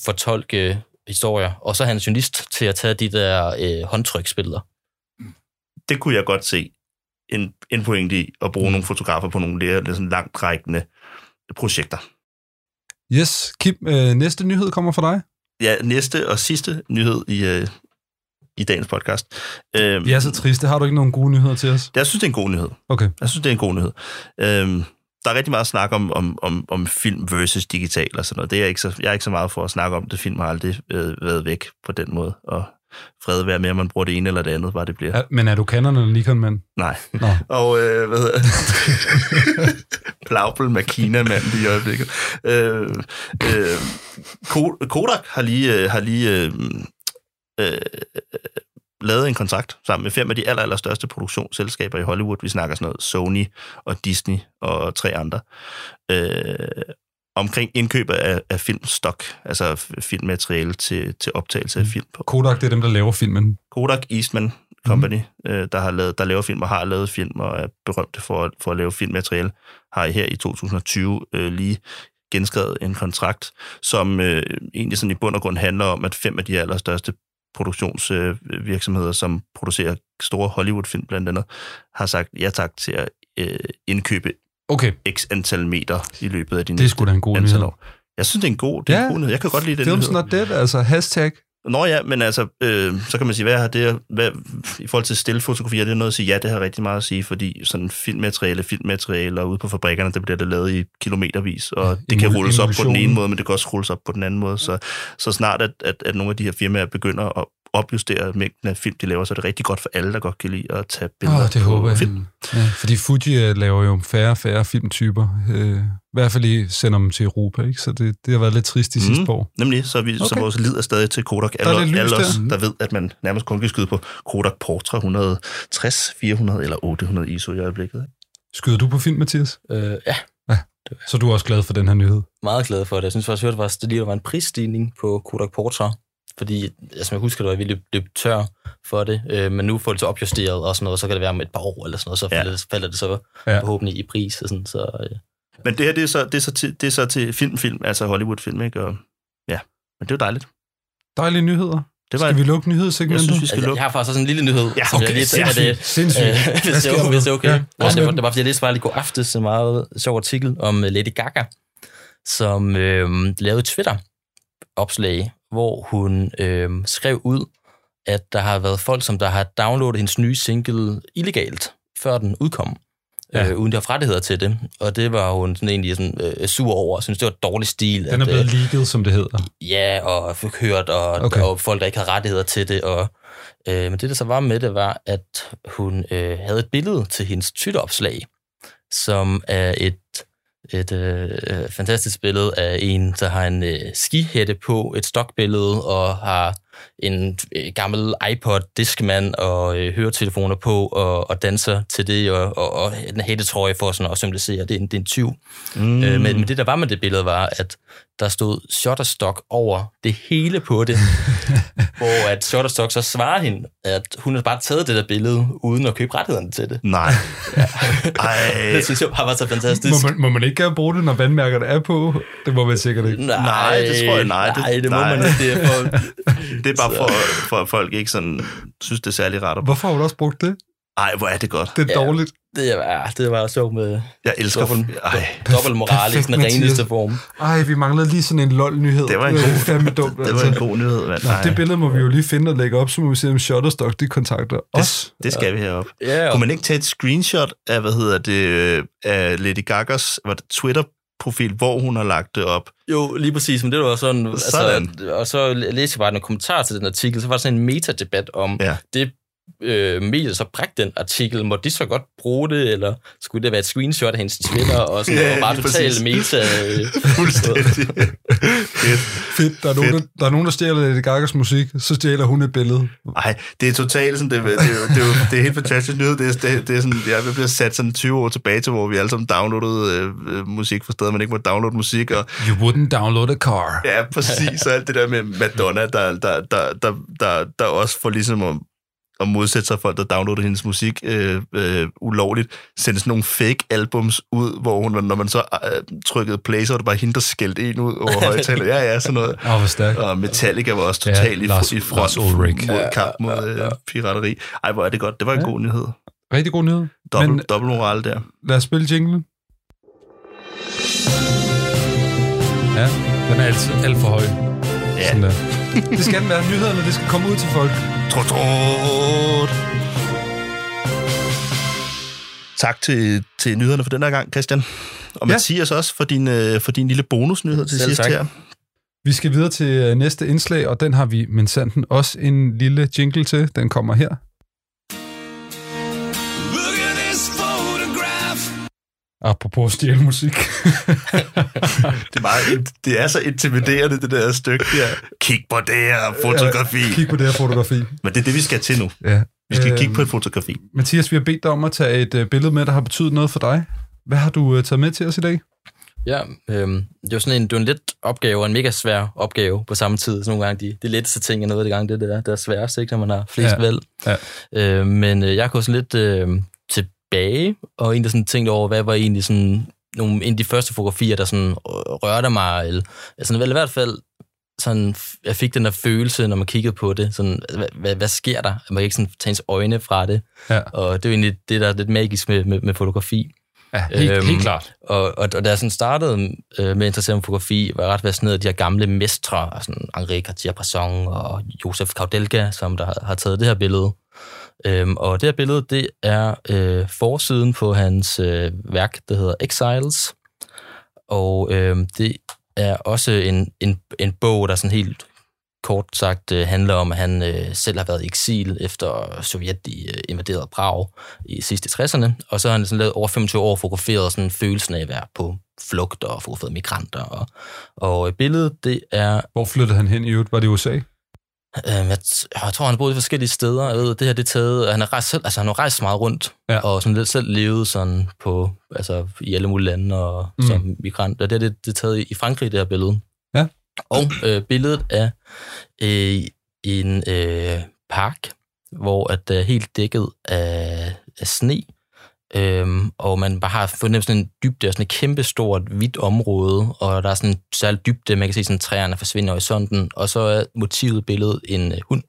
fortolke historier, og så have en journalist til at tage de der øh, håndtryksbilleder. det kunne jeg godt se en, en pointe i at bruge nogle fotografer på nogle lidt lidt sådan langt rækkende projekter. Yes, Kim, øh, næste nyhed kommer fra dig. Ja, næste og sidste nyhed i, øh, i dagens podcast. Øhm, Vi er så triste. Har du ikke nogen gode nyheder til os? Jeg synes, det er en god nyhed. Okay. Jeg synes, det er en god nyhed. Øhm, der er rigtig meget snak om, om, om, om film versus digital og sådan noget. Det er jeg, ikke så, jeg er ikke så meget for at snakke om det. Film har aldrig øh, været væk på den måde. Og fred være med, om man bruger det ene eller det andet, bare det bliver. Ja, men er du Canon eller Nikon-mand? Nej. Nå. Og øh, hvad hedder Blaubel med Kina mand i øjeblikket. Øh, øh, Ko- Kodak har lige, øh, har lige øh, øh, lavet en kontrakt sammen med fem af de aller, aller største produktionsselskaber i Hollywood. Vi snakker sådan noget Sony og Disney og tre andre. Øh, omkring indkøb af, af filmstok, altså filmmateriale til, til optagelse af film. Kodak, det er dem, der laver filmen. Kodak Eastman Company, mm. øh, der, har lavet, der laver film og har lavet film og er berømte for, for at lave filmmateriale, har her i 2020 øh, lige genskrevet en kontrakt, som øh, egentlig sådan i bund og grund handler om, at fem af de allerstørste produktionsvirksomheder, øh, som producerer store Hollywood-film blandt andet, har sagt ja tak til at øh, indkøbe Okay. x antal meter i løbet af de Det sgu da en god antal nyhed. år. Jeg synes, det er en god, det er Ja. en god nyhed. Jeg kan godt lide den Films nyhed. not dead, altså hashtag. Nå ja, men altså, øh, så kan man sige, hvad har det, hvad, i forhold til stillfotografi, er det noget at sige? Ja, det har rigtig meget at sige, fordi sådan filmmateriale, filmmateriale og ude på fabrikkerne, der bliver det lavet i kilometervis, og det kan rulles op på den ene måde, men det kan også rulles op på den anden måde. Så, så snart, at, at, at nogle af de her firmaer begynder at opjustere mængden af film, de laver, så er det rigtig godt for alle, der godt kan lide at tage billeder Åh, det på håber jeg. film. Ja, fordi Fuji øh, laver jo færre og færre filmtyper. Øh, I hvert fald I sender dem til Europa, ikke? Så det, det har været lidt trist de Mhm. sidste år. Nemlig, så, er vi, okay. så vores lid er stadig til Kodak. Der er Alle, lys alle os, der. der ved, at man nærmest kun kan skyde på Kodak Portra 160, 400 eller 800 ISO i øjeblikket. ikke? Skyder du på film, Mathias? Øh, ja, Så er du også glad for den her nyhed? meget glad for det. Jeg synes faktisk, at det lige der var en prisstigning på Kodak Portra, fordi, som jeg husker, at vi løb, løb tør for det, øh, men nu får det så opjusteret og sådan noget, så kan det være om et par år eller sådan noget, så Ja. falder, det, falder det så Ja. ja. forhåbentlig i pris. Og sådan, så, øh, Men det her, det er så, det er så, til, det er så til filmfilm, altså Hollywood-film, ikke? Og, ja, men det er jo dejligt. Dejlige nyheder. Det var Skal vi lukke nyhedssegmentet? Jeg synes, vi skal altså, lukke. jeg har faktisk også en lille nyhed, Ja, som okay, jeg lige sindssygt, er det, Sindssygt. Øh, hvis, det er, der? hvis det er okay. Ja, Nej, det, var, det var fordi, jeg læste bare lige går aftes en meget sjov artikel om øh, Lady Gaga, som øh, lavede et Twitter-opslag, hvor hun øh, skrev ud, at der har været folk, som der har downloadet hendes nye single illegalt, før den udkom. Ja. Øh, uden de har rettigheder til det. Og det var hun sådan egentlig sådan, øh, sur over, synes det var dårlig stil. Den er at, blevet øh, leaget, som det hedder. Ja, og fik hørt, og, Okay. og folk, der ikke havde rettigheder til det. Og, øh, men det, der så var med det, var, at hun øh, havde et billede til hendes Twitter-opslag, som er et, et øh, øh, fantastisk billede af en, der har en øh, skihætte på, et stokbillede, og har en øh, gammel iPod, diskmand og øh, høretelefoner på, og, og danser til det, og, og, og en hættetrøje for sådan at symbolisere, det er en, det er en tyv. Mm. Øh, men, men det, der var med det billede, var, at der stod Shutterstock over det hele på det, hvor at Shutterstock så svarer hende, at hun har bare taget det der billede, uden at købe rettighederne til det. Nej. Ej. Det synes jeg bare var så fantastisk. Må man, må man ikke bruge det, når vandmærkerne er på? Det må man sikkert ikke. Nej, Nej, det tror jeg- nej, det- Nej, det må nej. man ikke. Det er for, Det er bare for, for at folk ikke sådan, synes, det er særlig rart. at- Hvorfor har du også brugt det? Ej, hvor er det godt. Det er Ja. dårligt. det, var, det var sjovt med Jeg elsker... dobbelt, Ej, dobbelt moral i den reneste form. Ej, vi manglede lige sådan en lol-nyhed. Det var en er god- fandme dumt, det var altså. en god nyhed, mand. Nå, det billede må vi jo lige finde og lægge op, så må vi se, om Shutterstock de kontakter os. det, det skal vi herop. Ja, Kunne man ikke tage et screenshot af, hvad hedder det, øh, af Lady Gagas hvad det, Twitter-profil, hvor hun har lagt det op? Jo, lige præcis, men det var sådan, Sådan. Altså, og så læste jeg bare en kommentar til den artikel, så var der sådan en metadebat om Ja. det øh, mediet så bragte den artikel, må de så godt bruge det, eller skulle det være et screenshot af hendes Twitter, og sådan, Ja, ja, bare totalt meta... Øh, Fuldstændig. Fedt. Fedt. Der er, nogen, der, der er nogen, der stjæler Lady Gagas musik, så stjæler hun et billede. Ej, det er totalt sådan, det, er- det, er det, er, jo- det er helt fantastisk nyhed. Det er, det, det er sådan, jeg bliver sat sådan 20 år tilbage til, hvor vi alle sammen downloadede øh, musik for steder, man ikke må downloade musik, og You wouldn't download a car. Ja, præcis. Og alt det der med Madonna, der, der, der, der, der, der også får ligesom at, modsætte sig folk, der downloader hendes musik øh, øh, ulovligt, sende sådan nogle fake albums ud, hvor hun, når man så øh, trykkede play, så var det bare hende, der skældte en ud over højtaler. Ja, ja, sådan noget. Åh, oh, hvor stærkt. Og Metallica var også Ja, totalt i, Lars- i front Lars Ulrich. mod kamp mod øh, pirateri. Ej, hvor er det godt. Det var en Ja. god nyhed. Rigtig god nyhed. Dobbelt, Men- dobbelt moral der. Lad os spille jinglen. Ja, den er altid alt for høj. Ja. Sådan der. Det skal den være. Nyhederne, det skal komme ud til folk. Trot, trot. Tak til, til nyhederne for den her gang, Christian. Og Ja. Mathias også for din, øh, for din lille bonusnyhed til Selv sidst tak. her. Vi skal videre til øh, næste indslag, og den har vi men sanden også en lille jingle til. Den kommer her. Apropos stjæle musik. Det er, meget, det er så intimiderende, det der stykke der. Kig på det her fotografi. Kig på det her fotografi. Men det er det, vi skal til nu. Ja. Vi skal Øhm, kigge på et fotografi. Mathias, vi har bedt dig om at tage et øh, billede med, der har betydet noget for dig. Hvad har du øh, taget med til os i dag? ja, øhm, det var sådan en, det var en let opgave, og en mega svær opgave på samme tid. Så nogle gange, de, de letteste ting er noget af det gang, det der, der er sværest, ikke, når man har flest Ja. ja. valg. Ja. Øh, men øh, jeg går sådan lidt øh, tilbage, og egentlig sådan tænkte over, hvad var egentlig sådan nogle en af de første fotografier, der sådan rørte mig, eller altså, vel, i hvert fald sådan, jeg fik den der følelse, når man kiggede på det, sådan, hvad, hvad, hvad sker der? Man kan ikke sådan tage ens øjne fra det, Ja. og det er jo egentlig det, der er lidt magisk med, med, med fotografi. Ja, helt, Øhm, helt klart. Og, og, og da jeg sådan startede øh, med at interessere mig for fotografi, var jeg ret fascineret af de her gamle mestre, altså Henri Cartier-Bresson og Josef Kaudelka, som der har, har taget det her billede. Øhm, og det her billede, det er øh, forsiden på hans øh, værk, der hedder Exiles. Og øh, det er også en, en, en bog, der sådan helt kort sagt øh, handler om, at han øh, selv har været i eksil efter Sovjet de, øh, invaderede Prag i sidste 60'erne, og så har han sådan lavet over 25 år fotograferet sådan følelsen af at være på flugt og fotograferet migranter. Og, og øh, billedet, det er... Hvor flyttede han hen i øvrigt? Var det USA? Øh, jeg, jeg tror, han har boet i forskellige steder. Jeg ved, det her det er taget... Han har rejst, selv, altså, han har rejst meget rundt, Ja. og sådan lidt selv levet sådan på, altså, i alle mulige lande og Mm. mm. som migrant. Og det, her, det, det er taget i, i Frankrig, det her billede. Ja. Og øh, billedet er øh, en øh, park, hvor at det er helt dækket af, af sne, øhm, og man bare har fundet sådan en dybde, sådan et kæmpe stort, hvidt område, og der er sådan en særlig dybde, man kan se sådan træerne forsvinde i horisonten, og så er motivet billedet en øh, hund.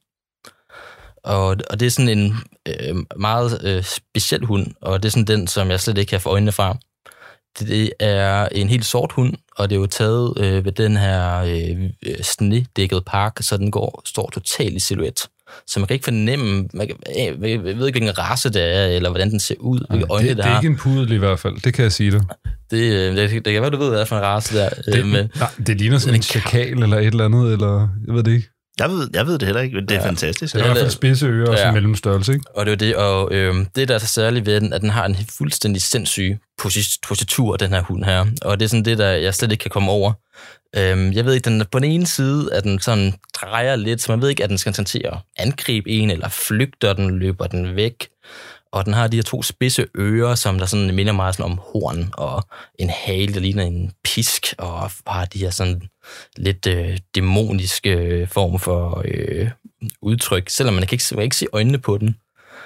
Og, og det er sådan en øh, meget øh, speciel hund, og det er sådan den, som jeg slet ikke kan få øjnene fra. Det er en helt sort hund, og det er jo taget øh, ved den her øh, øh, snedækkede park, så den går, står totalt i silhuet. Så man kan ikke fornemme, man kan, jeg ved ikke, hvilken race det er, eller hvordan den ser ud, hvilke øjne det, det, det er ikke en pudel i hvert fald, det kan jeg sige dig. Det, øh, det, det kan være, du ved, hvad det er for en race der. Det, øh, med, nej, det ligner sådan en chakal eller et eller andet, eller jeg ved det ikke. Jeg ved, jeg ved det heller ikke, men det er Ja. fantastisk. Det er i hvert fald spidse ører og Ja. mellemstørrelse, ikke? Og det er det, og øh, det, der er så særligt ved den, at den har en fuldstændig sindssyg posi- positur, den her hund her. Og det er sådan det, der jeg slet ikke kan komme over. Øh, jeg ved ikke, den på den ene side, at den sådan drejer lidt, så man ved ikke, at den skal sådan til at angribe en, eller flygter den, løber den væk. Og den har de her to spidse ører, som der sådan minder meget sådan om horn, og en hale, der ligner en pisk, og har de her sådan lidt øh, dæmoniske øh, form for øh, udtryk, selvom man kan ikke, man kan ikke se øjnene på den.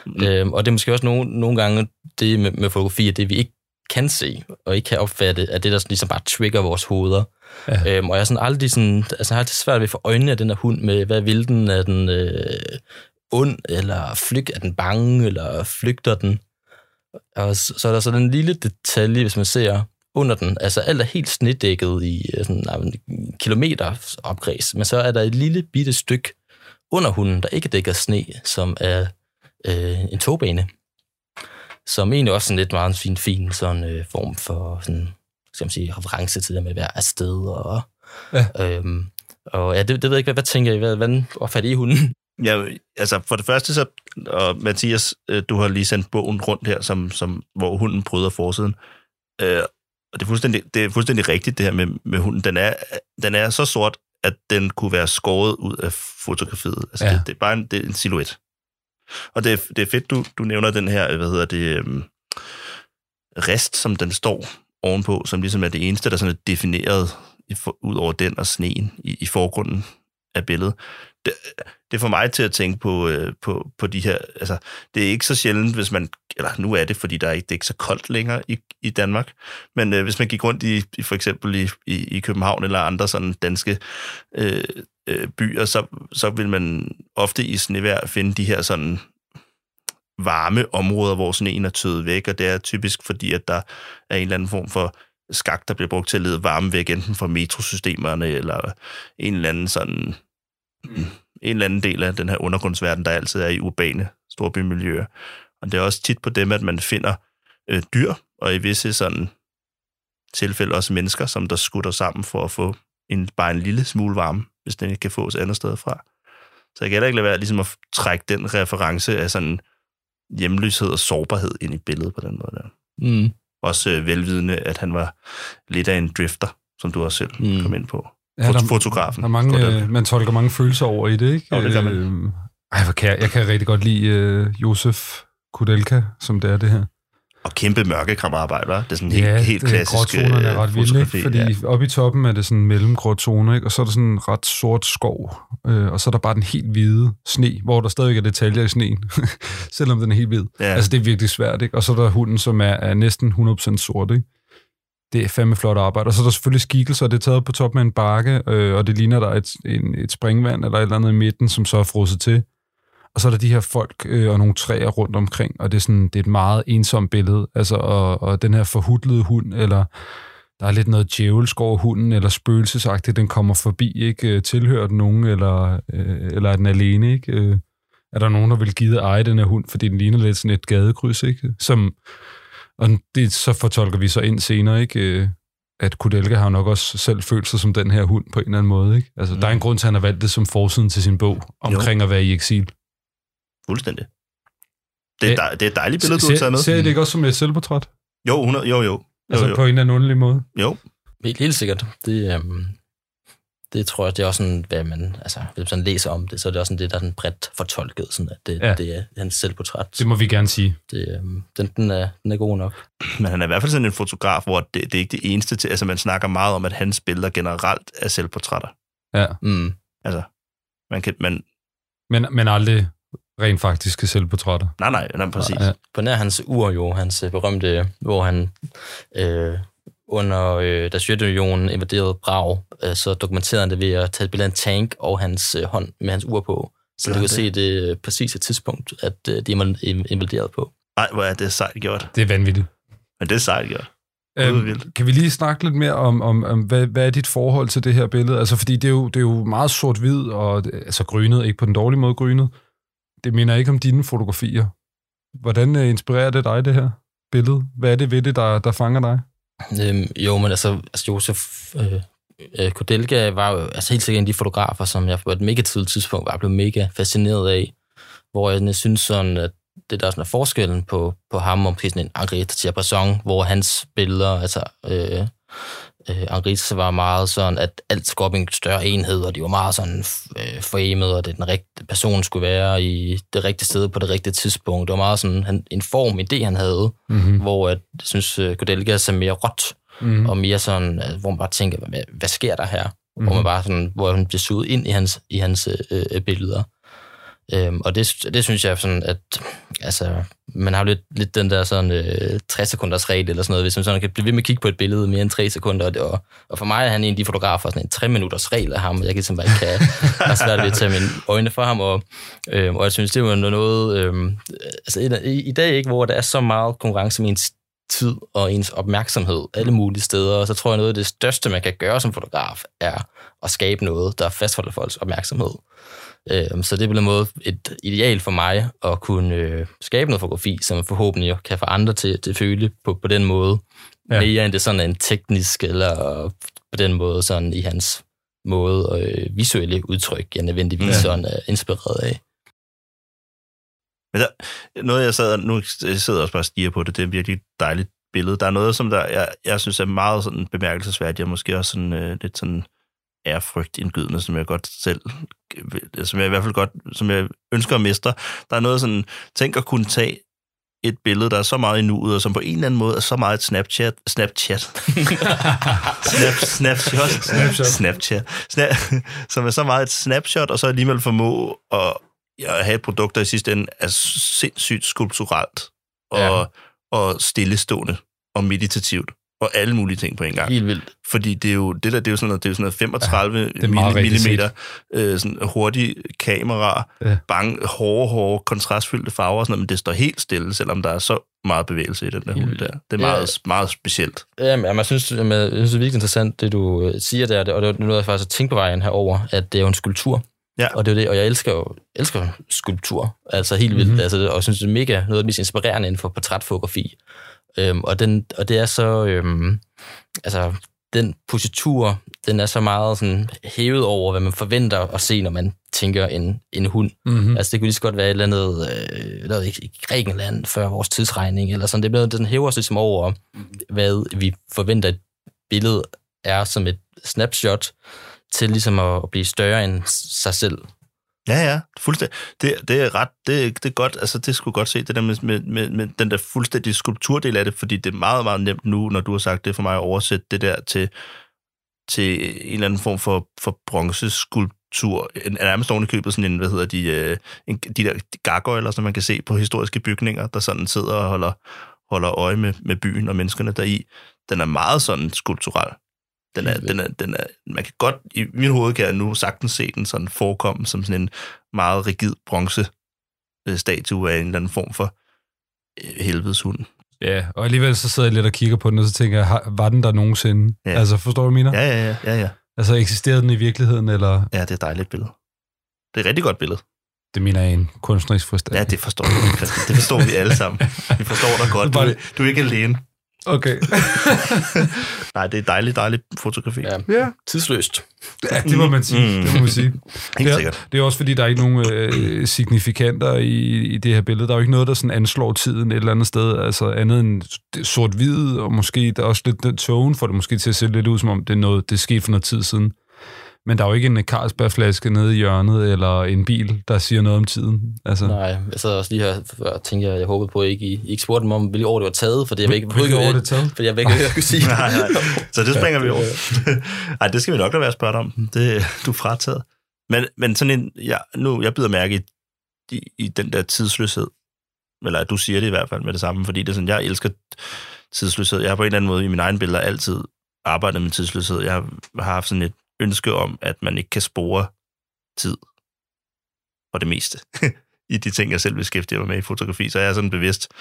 Mm. Øhm, og det er måske også nogle, nogle gange det med, med fotografi, at det vi ikke kan se, og ikke kan opfatte, at det der sådan ligesom bare trigger vores hoveder. Ja. Øhm, og jeg er sådan aldrig sådan, altså jeg har altid svært ved at få øjnene af den her hund med, hvad vil den? Er den øh, ond, eller flyg, er den bange, eller flygter den? Og så, så er der så den lille detalje, hvis man ser under den, altså alt er helt snedækket i øh, sådan, en kilometer opgræs, men så er der et lille bitte stykke under hunden, der ikke er dækket af sne, som er øh, en togbane, som egentlig også sådan lidt meget en fin, fin sådan, øh, form for sådan, skal man sige, reference til det med at være afsted. Og, Ja. øhm, og ja, det, det ved jeg ikke, hvad, hvad tænker I? Hvad, hvordan opfatter I hunden? Ja, altså for det første så, og Mathias, øh, du har lige sendt bogen rundt her, som, som, hvor hunden bryder forsiden. Øh, og det er, fuldstændig, det er fuldstændig rigtigt, det her med, med hunden. Den er, den er så sort, at den kunne være skåret ud af fotografiet. Altså Ja. ja. det, det, er bare en, det er en silhuet. Og det er, det er fedt, du, du nævner den her, hvad hedder det, øhm, rest, som den står ovenpå, som ligesom er det eneste, der sådan er defineret i for, ud over den og sneen i, i forgrunden af billedet. Det, det får mig til at tænke på, øh, på, på de her... Altså, det er ikke så sjældent, hvis man... Eller nu er det, fordi der er ikke, det er ikke så koldt længere i, i Danmark. Men øh, hvis man gik rundt i, i for eksempel i, i, i København eller andre sådan danske øh, øh, byer, så, så vil man ofte i snevejr finde de her sådan varme områder, hvor sneen er tøet væk, og det er typisk fordi, at der er en eller anden form for skak, der bliver brugt til at lede varme væk, enten fra metrosystemerne, eller en eller anden sådan en eller anden del af den her undergrundsverden, der altid er i urbane storbymiljøer. Og det er også tit på dem, at man finder øh, dyr, og i visse sådan tilfælde også mennesker, som der skutter sammen for at få en, bare en lille smule varme, hvis den ikke kan fås andet sted fra. Så jeg kan heller ikke lade være ligesom at trække den reference af sådan hjemløshed og sårbarhed ind i billedet på den måde der. Mm. Også øh, velvidende, at han var lidt af en drifter, som du også selv Mm. kom ind på. Ja, Fot- der- fotografen. Der er mange, øh, man tolker mange følelser over i det, ikke? Jo, det gør man. Øh, ej, hvor kan jeg, jeg kan rigtig godt lide øh, Josef Kudelka, som det er det her. Og kæmpe mørkekrammerarbejde, hva'? Det er sådan helt, helt det- klassisk gråtonerne er øh, ret vilde, ikke? Fordi ja. ja. oppe i toppen er det sådan mellemgrå toner, ikke? og så er der sådan en ret sort skov, øh, og så er der bare den helt hvide sne, hvor der stadig er detaljer i sneen, selvom den er helt hvid. Ja. Altså, det er virkelig svært, ikke? Og så er der hunden, som er, er næsten 100% sort, ikke? Det er fandme flot arbejde. Og så er der selvfølgelig skikkelser, det er taget på toppen af en bakke, øh, og det ligner, der er et, en, et springvand eller et eller andet i midten, som så er frosset til. Og så er der de her folk øh, og nogle træer rundt omkring, og det er, sådan, det er et meget ensomt billede, altså, og, og den her forhudlede hund, eller der er lidt noget djævelsk over hunden, eller spøgelsesagtigt, den kommer forbi, ikke? Øh, Tilhører den nogen, eller, øh, eller er den alene, ikke? Øh, er der nogen, der vil give eje den her hund, fordi den ligner lidt sådan et gadekryds, ikke? Som, og det så fortolker vi så ind senere, ikke? Øh, at Kudelka har nok også selv følt sig som den her hund på en eller anden måde, ikke? Altså, mm. der er en grund til, at han har valgt det som forsiden til sin bog, omkring jo. at være i eksil. Fuldstændig. Det er, dej, det er et dejligt billede, du har taget med. Ser I det ikke også som et selvportræt? Jo, 100, jo, jo. Altså jo, jo. på en eller anden underlig måde? Jo. Helt, helt sikkert. Det, øhm, det tror jeg, det er også sådan, hvad man, altså, hvis man læser om det, så er det også sådan, det, der er sådan bredt fortolket, sådan at det, ja. det er hans selvportræt. Det må vi gerne sige. Det, øhm, den, den, er, den er god nok. Men han er i hvert fald sådan en fotograf, hvor det, det er ikke det eneste til... Altså, man snakker meget om, at hans billeder generelt er selvportrætter. Ja. Mm. Altså, man kan... Man, Men, men aldrig rent faktiske selvportrætter. nej, nej, nej, præcis. Ja. På nær hans ur jo, hans øh, berømte, hvor han øh, under, øh, da Sovjetunionen invaderede Prag, øh, så dokumenterede han det ved at tage et billede af en tank og hans øh, hånd med hans ur på. Så du kan se det øh, præcise tidspunkt, at øh, de er invaderet på. Nej, hvor er det sejt gjort. Det er vanvittigt. Men det er sejt gjort. Øhm, kan vi lige snakke lidt mere om, om, om hvad, hvad er dit forhold til det her billede? Altså, fordi det er jo, det er jo meget sort-hvid, og det- altså grynet, ikke på den dårlige måde grynet. Det minder ikke om dine fotografier. Hvordan øh, inspirerer det dig, det her billede? Hvad er det ved det, der, der fanger dig? Øhm, jo, men altså, altså Josef øh, øh, Kodelka var jo altså helt sikkert en af de fotografer, som jeg på et mega tidligt tidspunkt var blevet mega fascineret af, hvor jeg synes sådan, at det der sådan er forskellen på, på ham og måske sådan en Henri Tiapasson, hvor hans billeder, altså øh, øh, Henri var meget sådan, at alt skulle op i en større enhed, og de var meget sådan øh, framet, og det den rigtige person skulle være i det rigtige sted på det rigtige tidspunkt. Det var meget sådan han, en form, idé, han havde, Mm-hmm. hvor at, jeg synes, øh, Kodelka er mere råt, Mm-hmm. og mere sådan, øh, hvor man bare tænker, hvad, hvad sker der her? Mm. Hvor Mhm. man bare sådan, hvor han bliver suget ind i hans, i hans øh, øh, billeder. Øhm, og det, det synes jeg sådan, at altså, man har lidt, lidt den der sådan øh, 60 sekunders regel eller sådan noget, hvis man sådan kan blive ved med at kigge på et billede mere end 3 sekunder, og, det, og, og for mig er han en af de fotografer, sådan en 3 minutters regel af ham, og jeg kan simpelthen ikke kan, har svært ved at tage mine øjne fra ham, og, øh, og jeg synes, det var noget, øh, altså i, i, i dag ikke, hvor der er så meget konkurrence med ens tid og ens opmærksomhed alle mulige steder, og så tror jeg noget af det største, man kan gøre som fotograf, er at skabe noget, der fastholder folks opmærksomhed. Øh, Så det er på en måde et ideal for mig at kunne øh, skabe noget fotografi, som forhåbentlig kan få andre til, til at føle på, på den måde, Ja. ja. mere end det sådan en teknisk, eller på den måde sådan i hans måde og øh, visuelle udtryk, jeg nødvendigvis Ja. sådan er inspireret af. Men der, noget, jeg sad, nu jeg sidder jeg også bare og stiger på det, det er et virkelig dejligt billede. Der er noget, som der, jeg, jeg synes er meget sådan bemærkelsesværdigt, og måske også sådan, øh, lidt sådan ærefrygtindgydende, som jeg godt selv, som jeg i hvert fald godt, som jeg ønsker at mestre. Der er noget sådan, tænk at kunne tage et billede, der er så meget i nuet, og som på en eller anden måde er så meget et Snapchat, Snapchat, Snap, Snapshot, Snapshot. Snapchat, Snap, som er så meget et snapshot, og så alligevel formå at, at have et produkt, der i sidste ende er sindssygt skulpturelt, og, Ja. og stillestående, og meditativt, og alle mulige ting på en gang. Helt vildt. Fordi det er jo, det der, det er jo sådan noget, det er sådan noget 35 det er meget rigtigt millimeter øh, sådan hurtig kamera, Ja. ja. bange, hårde, hårde, kontrastfyldte farver og sådan noget, men det står helt stille, selvom der er så meget bevægelse i den der hund der. Det er Ja. meget, meget specielt. Jamen, jamen, jeg synes, jamen, jeg synes, det er virkelig interessant, det du øh, siger der, og det er noget, jeg faktisk har tænkt på vejen herover, at det er jo en skulptur. Ja. Og det er jo det, og jeg elsker jo elsker skulptur, altså helt vildt, Mhm. mm-hmm. altså, og jeg synes, det er mega noget af det mest inspirerende inden for portrætfotografi. Øhm, og, den, og det er så, øhm, altså, den positur, den er så meget sådan hævet over, hvad man forventer at se, når man tænker en, en hund. Mm-hmm. Altså, det kunne lige så godt være et eller andet, øh, noget i i Grækenland før vores tidsregning, eller sådan. Det, bliver, den hæver sig ligesom over, hvad vi forventer et billede er som et snapshot, til ligesom at blive større end sig selv. Ja, ja, fuldstændig. Det, det er ret, det, det er godt, altså det skulle godt se, det der med, med, med, med den der fuldstændige skulpturdel af det, fordi det er meget, meget nemt nu, når du har sagt det for mig, at oversætte det der til, til en eller anden form for, for bronzeskulptur, en, nærmest oven i købet sådan en, hvad hedder de, øh, en, de der gargoyler, som man kan se på historiske bygninger, der sådan sidder og holder, holder øje med, med byen og menneskerne deri. Den er meget sådan skulptural. Den er, den er, den er, man kan godt, i min hoved kan jeg nu sagtens se den sådan forekomme som sådan en meget rigid bronze statue af en eller anden form for øh, helvedeshund. Ja, og alligevel så sidder jeg lidt og kigger på den, og så tænker jeg, var den der nogensinde? Ja. Altså, forstår du, mener? Ja, ja, ja, ja, ja. Altså, eksisterede den i virkeligheden, eller... Ja, det er et dejligt billede. Det er et rigtig godt billede. Det mener jeg en kunstnerisk forstand. Ja, det forstår vi. Det forstår vi alle sammen. Vi forstår dig godt. Du, du er ikke alene. Okay. Nej, det er dejligt, dejligt fotografi. Ja. ja. Tidsløst. ja, det må man sige. Mm. Det må man sige. Helt det, er, sikkert. det er også fordi, der er ikke nogen øh, signifikanter i, i det her billede. Der er jo ikke noget, der sådan anslår tiden et eller andet sted, altså andet end sort-hvid, og måske der er også lidt den tone, får det måske til at se lidt ud, som om det er noget, det er sket for noget tid siden. Men der er jo ikke en Carlsbergflaske nede i hjørnet, eller en bil, der siger noget om tiden. Altså, Nej, jeg sad også lige her og tænkte, jeg, jeg håbede på, at I ikke, I ikke spurgte mig om, hvilke år det var taget, fordi jeg vil ikke, Hvilke år det er taget? Fordi jeg vil ikke, jeg kunne sige. Nej, nej. Så det springer vi over. Nej, det skal vi nok lade være at spørge om. Det, du er frataget. Men, men sådan en, ja, nu, jeg bider mærke i, i, i den der tidsløshed. Eller du siger det i hvert fald med det samme, fordi det er sådan, jeg elsker tidsløshed. Jeg har på en eller anden måde i mine egne billeder altid arbejdet med tidsløshed. Jeg har, har haft sådan et ønske om, at man ikke kan spore tid for det meste i de ting, jeg selv beskæftiger mig med i fotografi. Så jeg er sådan bevidst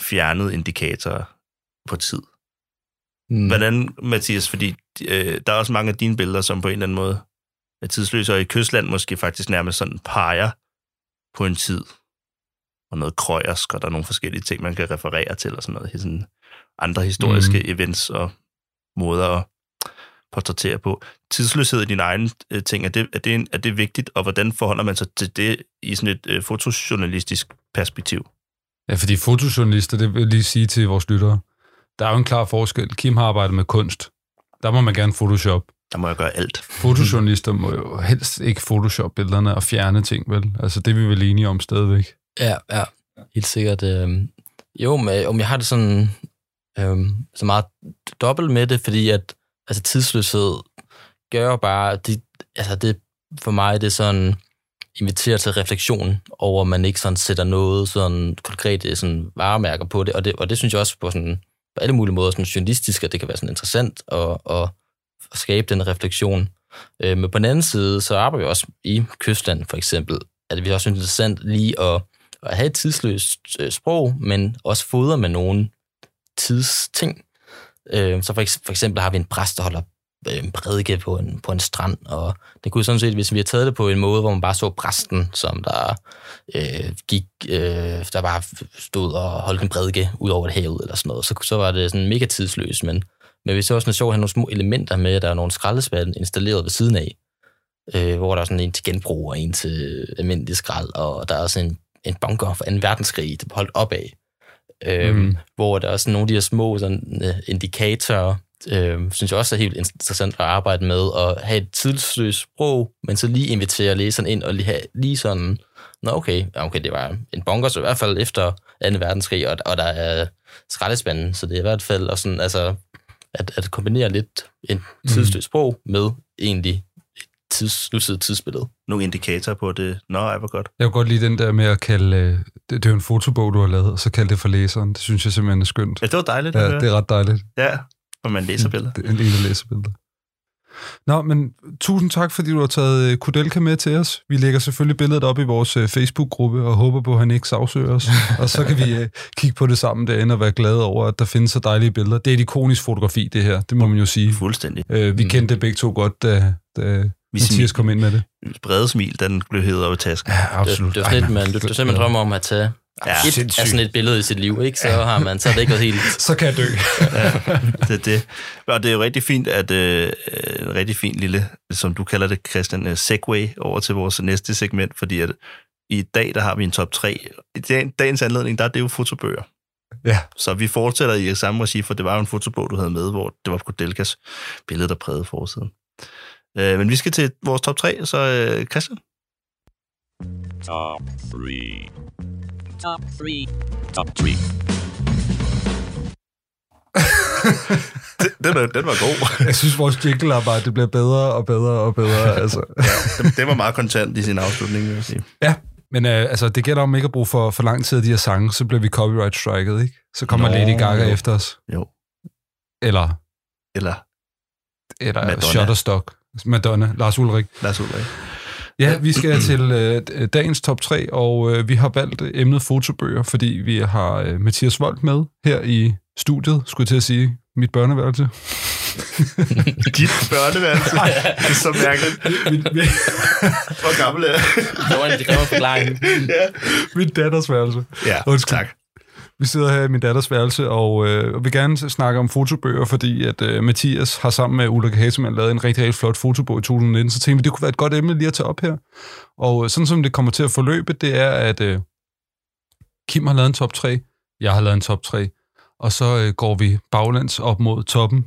fjernet indikatorer på tid. Mm. Hvordan, Mathias, fordi øh, der er også mange af dine billeder, som på en eller anden måde er tidsløse, og i kystland måske faktisk nærmest sådan peger på en tid, og noget krøjersk, og der er nogle forskellige ting, man kan referere til, og sådan noget, sådan andre historiske mm. events og måder at portrættere på. Tidsløshed i dine egne øh, ting, er det, er, det en, er det vigtigt, og hvordan forholder man sig til det i sådan et øh, fotojournalistisk perspektiv? Ja, fordi fotojournalister, det vil jeg lige sige til vores lyttere, der er jo en klar forskel. Kim har arbejdet med kunst. Der må man gerne Photoshop. Der må jeg gøre alt. Fotojournalister må jo helst ikke Photoshop billederne og fjerne ting, vel? Altså, det er vi vel enige om stadigvæk. Ja, ja, helt sikkert. Øh, jo, men om jeg har det sådan øh, så meget dobbelt med det, fordi at altså, tidsløshed gør bare, det, altså det, for mig det er sådan, inviterer til refleksion over, at man ikke sådan sætter noget sådan konkret øh, sådan varemærker på det, og det, og det synes jeg også på sådan på alle mulige måder sådan journalistisk, at det kan være sådan interessant at, at, at skabe den refleksion. Øh, men på den anden side, så arbejder vi også i Kystland for eksempel, at vi også synes, det er interessant lige at, at have et tidsløst øh, sprog, men også fodre med nogle tidsting. Øh, så for, eks- for eksempel har vi en præst, der holder øh, en prædike på en, på en strand, og det kunne sådan set, hvis vi havde taget det på en måde, hvor man bare så præsten, som der øh, gik, øh, der bare stod og holdt en prædike ud over det havet eller sådan noget, så, så var det sådan mega tidsløst, men, men vi så også sjovt, at have nogle små elementer med, der er nogle skraldespande installeret ved siden af, øh, hvor der er sådan en til genbrug og en til almindelig skrald, og der er også en, en bunker for 2. verdenskrig, der holdt op af, øh, Mm. mm. hvor der er sådan nogle af de her små sådan, øh, indikatorer, øh, synes jeg også er helt interessant at arbejde med, at have et tidsløst sprog, men så lige invitere læseren ind og lige have lige sådan, nå okay, okay det var en bunker, så i hvert fald efter 2. verdenskrig, og, og der er skraldespanden, så det er i hvert fald også sådan, altså, at, at kombinere lidt et tidsløst sprog med egentlig tids, nutidigt tidsbillede. Nogle indikatorer på det. Nå, ej, hvor godt. Jeg kunne godt lide den der med at kalde... øh, Det, det er jo en fotobog, du har lavet, og så kalde det for læseren. Det synes jeg simpelthen er skønt. Ja, det var dejligt. Ja, at høre. det er ret dejligt. Ja, for man læser billeder. Det er en lille læsebilleder. Nå, men tusind tak, fordi du har taget øh, Kudelka med til os. Vi lægger selvfølgelig billedet op i vores øh, Facebook-gruppe og håber på, at han ikke sagsøger os. og så kan vi kigge på det sammen derinde og være glade over, at der findes så dejlige billeder. Det er et ikonisk fotografi, det her. Det må man jo sige. Fuldstændig. Øh, vi Mm. kendte det begge to godt, da, da Vi Mathias smil- kom ind med det. brede smil, den blev hævet op i tasken. Ja, Det, det, er sådan et, man, det, det er sådan, man drømmer om at tage Ja, et sindssygt. af sådan et billede i sit liv, ikke? Så har man, så er det ikke helt... Så kan jeg dø. det er det. Og det er jo rigtig fint, at øh, en rigtig fin lille, som du kalder det, Christian, øh, segway over til vores næste segment, fordi at i dag, der har vi en top 3. I dag- dagens anledning, der er det jo fotobøger. ja. Så vi fortsætter i samme regi, for det var jo en fotobog, du havde med, hvor det var Kodelkas billede, der prægede forsiden. Øh, men vi skal til vores top 3, så øh, Christian. Top 3. Top 3. Top 3. Den, den, var, den var god. Jeg synes, vores jingle-arbejde det bliver bedre og bedre og bedre. Altså. ja, den, den var meget kontant i sin afslutning, vil jeg sige. Ja, men øh, altså, det gælder om ikke at bruge for, for lang tid af de her sange, så bliver vi copyright-striket, ikke? Så kommer Nå, Lady Gaga jo. efter os. Jo. Eller, Eller eller Madonna. Shutterstock. Madonna. Lars Ulrik. Lars Ulrik. Ja, vi skal til øh, dagens top 3, og øh, vi har valgt emnet fotobøger, fordi vi har øh, Mathias Vold med her i studiet, skulle jeg til at sige, mit børneværelse. Dit børneværelse? det er så mærkeligt. Hvor gammel er jeg? Det var en, forklaring. ja. Min datters værelse. Ja, Undskyld. tak. Vi sidder her i min datters værelse, og øh, vil gerne snakke om fotobøger, fordi at øh, Mathias har sammen med Ulrik Hasemann lavet en rigtig, rigtig flot fotobog i 2019, så tænkte vi, det kunne være et godt emne lige at tage op her. Og øh, sådan som det kommer til at forløbe, det er, at øh, Kim har lavet en top 3, jeg har lavet en top 3, og så øh, går vi baglands op mod toppen,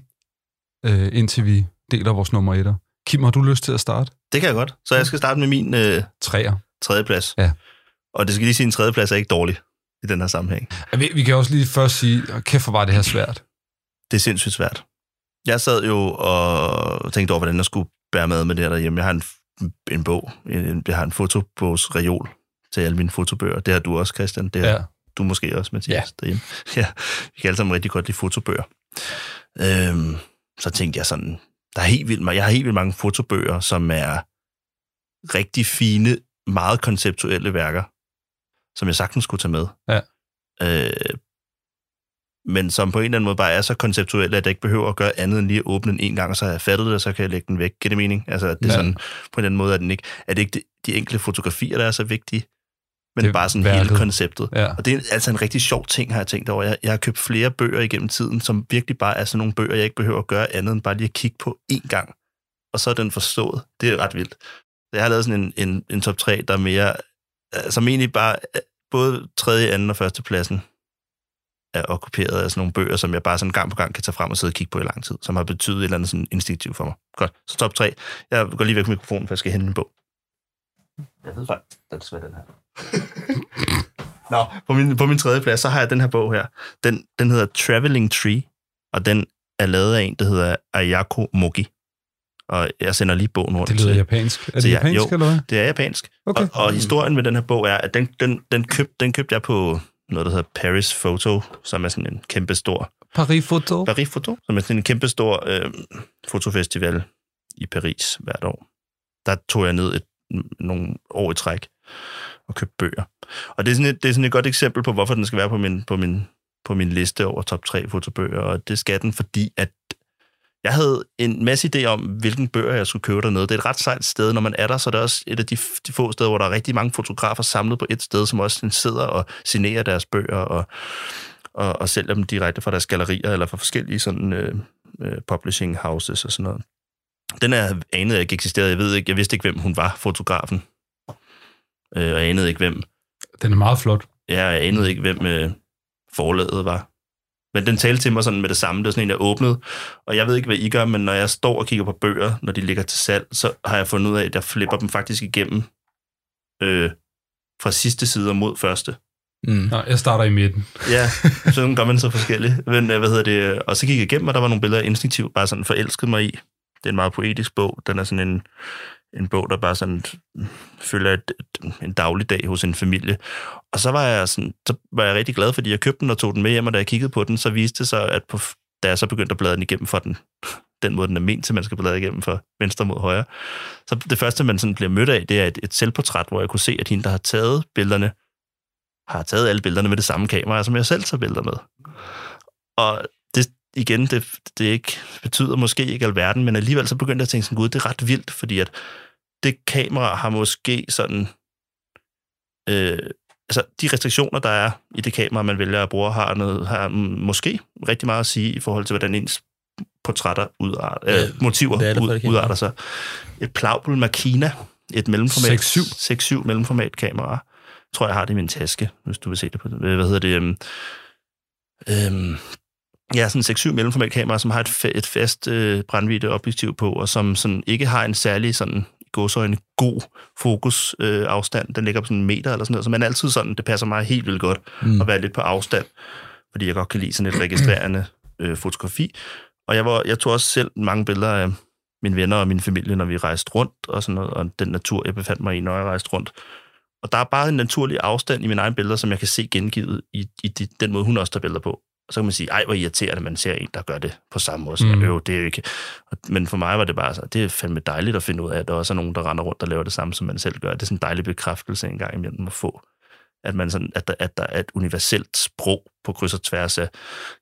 øh, indtil vi deler vores nummer etter. Kim, har du lyst til at starte? Det kan jeg godt. Så jeg skal starte med min øh, Træer. tredje plads. Ja. Og det skal lige sige, at en tredje plads er ikke dårlig i den her sammenhæng. Vi, vi kan også lige først sige, "Åh, kæft hvor var det her svært. Det er sindssygt svært. Jeg sad jo og tænkte over, hvordan jeg skulle bære med med det her derhjemme. Jeg har en, en bog. En, jeg har en fotobogsreol til alle mine fotobøger. Det har du også, Christian. Det har Ja. du måske også, Mathias, Ja. derhjemme. Ja, vi kan alle sammen rigtig godt lide fotobøger. Øhm, så tænkte jeg sådan, der er helt vildt, jeg har helt vildt mange fotobøger, som er rigtig fine, meget konceptuelle værker, som jeg sagtens skulle tage med. Ja. Øh, men som på en eller anden måde bare er så konceptuelle, at jeg ikke behøver at gøre andet end lige at åbne den en gang, og så har jeg fattet det, og så kan jeg lægge den væk. Giver det mening? Altså, at det er Ja. sådan, på en eller anden måde er, den ikke, er det ikke de, de enkelte fotografier, der er så vigtige, men Det bare sådan værket. hele konceptet. Ja. Og det er altså en rigtig sjov ting, har jeg tænkt over. Jeg, jeg har købt flere bøger igennem tiden, som virkelig bare er sådan nogle bøger, jeg ikke behøver at gøre andet end bare lige at kigge på én gang. Og så er den forstået. Det er ret vildt. Jeg har lavet sådan en, en, en top 3, der er mere, som egentlig bare, både tredje, anden og første pladsen er okkuperet af sådan nogle bøger, som jeg bare sådan gang på gang kan tage frem og sidde og kigge på i lang tid, som har betydet et eller andet sådan instinktivt for mig. Godt. Så top 3. Jeg går lige væk fra mikrofonen, for jeg skal hente min bog. Jeg ved faktisk, det er desværre den her. Nå, på min, på min tredje plads, så har jeg den her bog her. Den, den hedder Traveling Tree, og den er lavet af en, der hedder Ayako Mogi. Og jeg sender lige bogen rundt. Det lyder til- japansk. Er det til japansk, jo, eller hvad? det er japansk. Okay. Og, og historien med den her bog er, at den, den, den, køb, den købte jeg på noget, der hedder Paris Photo, som er sådan en kæmpe stor... Paris Photo. Paris Photo? Som er sådan en kæmpe stor øh, fotofestival i Paris hvert år. Der tog jeg ned et, nogle år i træk og købte bøger. Og det er, sådan et, det er sådan et godt eksempel på, hvorfor den skal være på min, på min, på min liste over top 3 fotobøger, og det skal den, fordi at jeg havde en masse idé om, hvilken bøger jeg skulle købe dernede. Det er et ret sejt sted. Når man er der, så er det også et af de, de få steder, hvor der er rigtig mange fotografer samlet på et sted, som også sidder og signerer deres bøger og, og, og sælger dem direkte fra deres gallerier eller fra forskellige sådan, øh, øh, publishing houses og sådan noget. Den er anede jeg ikke eksisterede. Jeg ved ikke, jeg vidste ikke, hvem hun var, fotografen. Øh, og jeg anede ikke, hvem Den er meget flot. Ja, jeg anede ikke, hvem øh, forlaget var. Men den talte til mig sådan med det samme. Det var sådan en, jeg åbnede. Og jeg ved ikke, hvad I gør, men når jeg står og kigger på bøger, når de ligger til salg, så har jeg fundet ud af, at jeg flipper dem faktisk igennem øh, fra sidste side mod første. Mm. Nå, jeg starter i midten. Ja, sådan gør man så forskelligt. Men øh, hvad hedder det? Og så gik jeg igennem, og der var nogle billeder, jeg instinktivt bare sådan forelskede mig i. Det er en meget poetisk bog. Den er sådan en, en bog, der bare sådan øh, følger et, et, en dagligdag hos en familie. Og så var jeg sådan, så var jeg rigtig glad, fordi jeg købte den og tog den med hjem, og da jeg kiggede på den, så viste det sig, at på, da jeg så begyndte at bladre den igennem for den, den måde, den er ment til, man skal bladre igennem fra venstre mod højre. Så det første, man sådan bliver mødt af, det er et, et selvportræt, hvor jeg kunne se, at hende, der har taget billederne, har taget alle billederne med det samme kamera, som jeg selv tager billeder med. Og igen, det, det ikke, betyder måske ikke alverden, men alligevel så begyndte jeg at tænke sådan, gud, det er ret vildt, fordi at det kamera har måske sådan... Øh, altså, de restriktioner, der er i det kamera, man vælger at bruge, har, noget, har måske rigtig meget at sige i forhold til, hvordan ens portrætter udarter, Ja, øh, motiver hvad er det for ud, udarter sig. Et Plaubel Makina, et mellemformat, 6.7. 6.7 mellemformat kamera. Tror, jeg har det i min taske, hvis du vil se det på det. Hvad hedder det? Øhm, øhm, ja, sådan 6-7 mellemformat kamera, som har et, et fast øh, brændvidde objektiv på, og som sådan ikke har en særlig sådan i gåsøjne god fokus øh, afstand. Den ligger på sådan en meter eller sådan noget, så man er altid sådan, det passer mig helt vildt godt mm. at være lidt på afstand, fordi jeg godt kan lide sådan et registrerende øh, fotografi. Og jeg, var, jeg tog også selv mange billeder af mine venner og min familie, når vi rejste rundt og sådan noget, og den natur, jeg befandt mig i, når jeg rejste rundt. Og der er bare en naturlig afstand i mine egne billeder, som jeg kan se gengivet i, i de, den måde, hun også tager billeder på. Og så kan man sige, ej, hvor irriterende, man ser en, der gør det på samme måde. Så Mm. øv, det er jo ikke... Men for mig var det bare så, det er fandme dejligt at finde ud af, at der også er nogen, der render rundt og laver det samme, som man selv gør. Det er sådan en dejlig bekræftelse en gang imellem at få. At, man sådan, at, der, at der er et universelt sprog på kryds og tværs af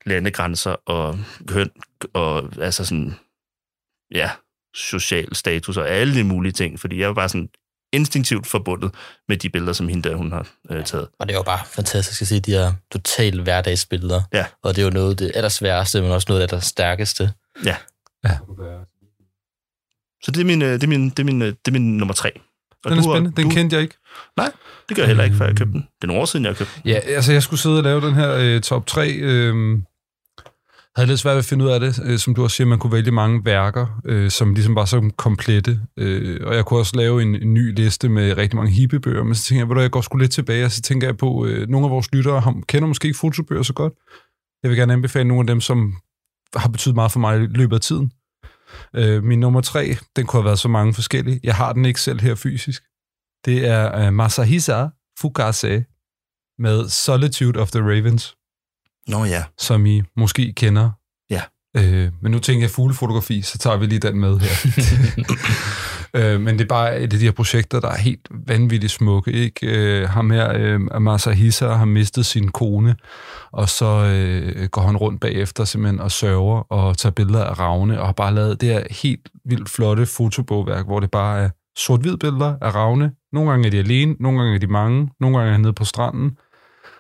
landegrænser og køn og altså sådan, ja, social status og alle de mulige ting. Fordi jeg var bare sådan instinktivt forbundet med de billeder, som hende der, hun har øh, taget. Og det er jo bare fantastisk at se de her totalt hverdagsbilleder. Ja. Og det er jo noget af det allersværeste, men også noget af det stærkeste. Ja. Så det er min, øh, det er min, det er min, øh, det er min nummer tre. Og Den er har- spændende. Den du, kendte jeg ikke. Nej, det gør jeg heller ikke, før jeg købte den. Det er nogle år siden, jeg har købt den. Ja, altså jeg skulle sidde og lave den her øh, top 3. Øh, havde lidt svært ved at finde ud af det. Øh, som du også siger, man kunne vælge mange værker, øh, som ligesom var så komplette. Øh, og jeg kunne også lave en, en ny liste med rigtig mange hippiebøger, men så tænker jeg, at jeg går sgu lidt tilbage, og så tænker jeg på, øh, nogle af vores lyttere har, kender måske ikke fotobøger så godt. Jeg vil gerne anbefale nogle af dem, som har betydet meget for mig i løbet af tiden. Øh, min nummer tre, den kunne have været så mange forskellige. Jeg har den ikke selv her fysisk. Det er øh, Masahisa Fukase med Solitude of the Ravens, Nå ja. som I måske kender. Ja. Øh, men nu tænker jeg fuglefotografi, så tager vi lige den med her. øh, men det er bare et af de her projekter, der er helt vanvittigt smukke. Ikke? Øh, ham her, øh, Masahisa, har mistet sin kone, og så øh, går han rundt bagefter simpelthen og sørger og tager billeder af ravne, og har bare lavet det her helt vildt flotte fotobogværk, hvor det bare er sort-hvid billeder af ravne. Nogle gange er de alene, nogle gange er de mange, nogle gange er han nede på stranden.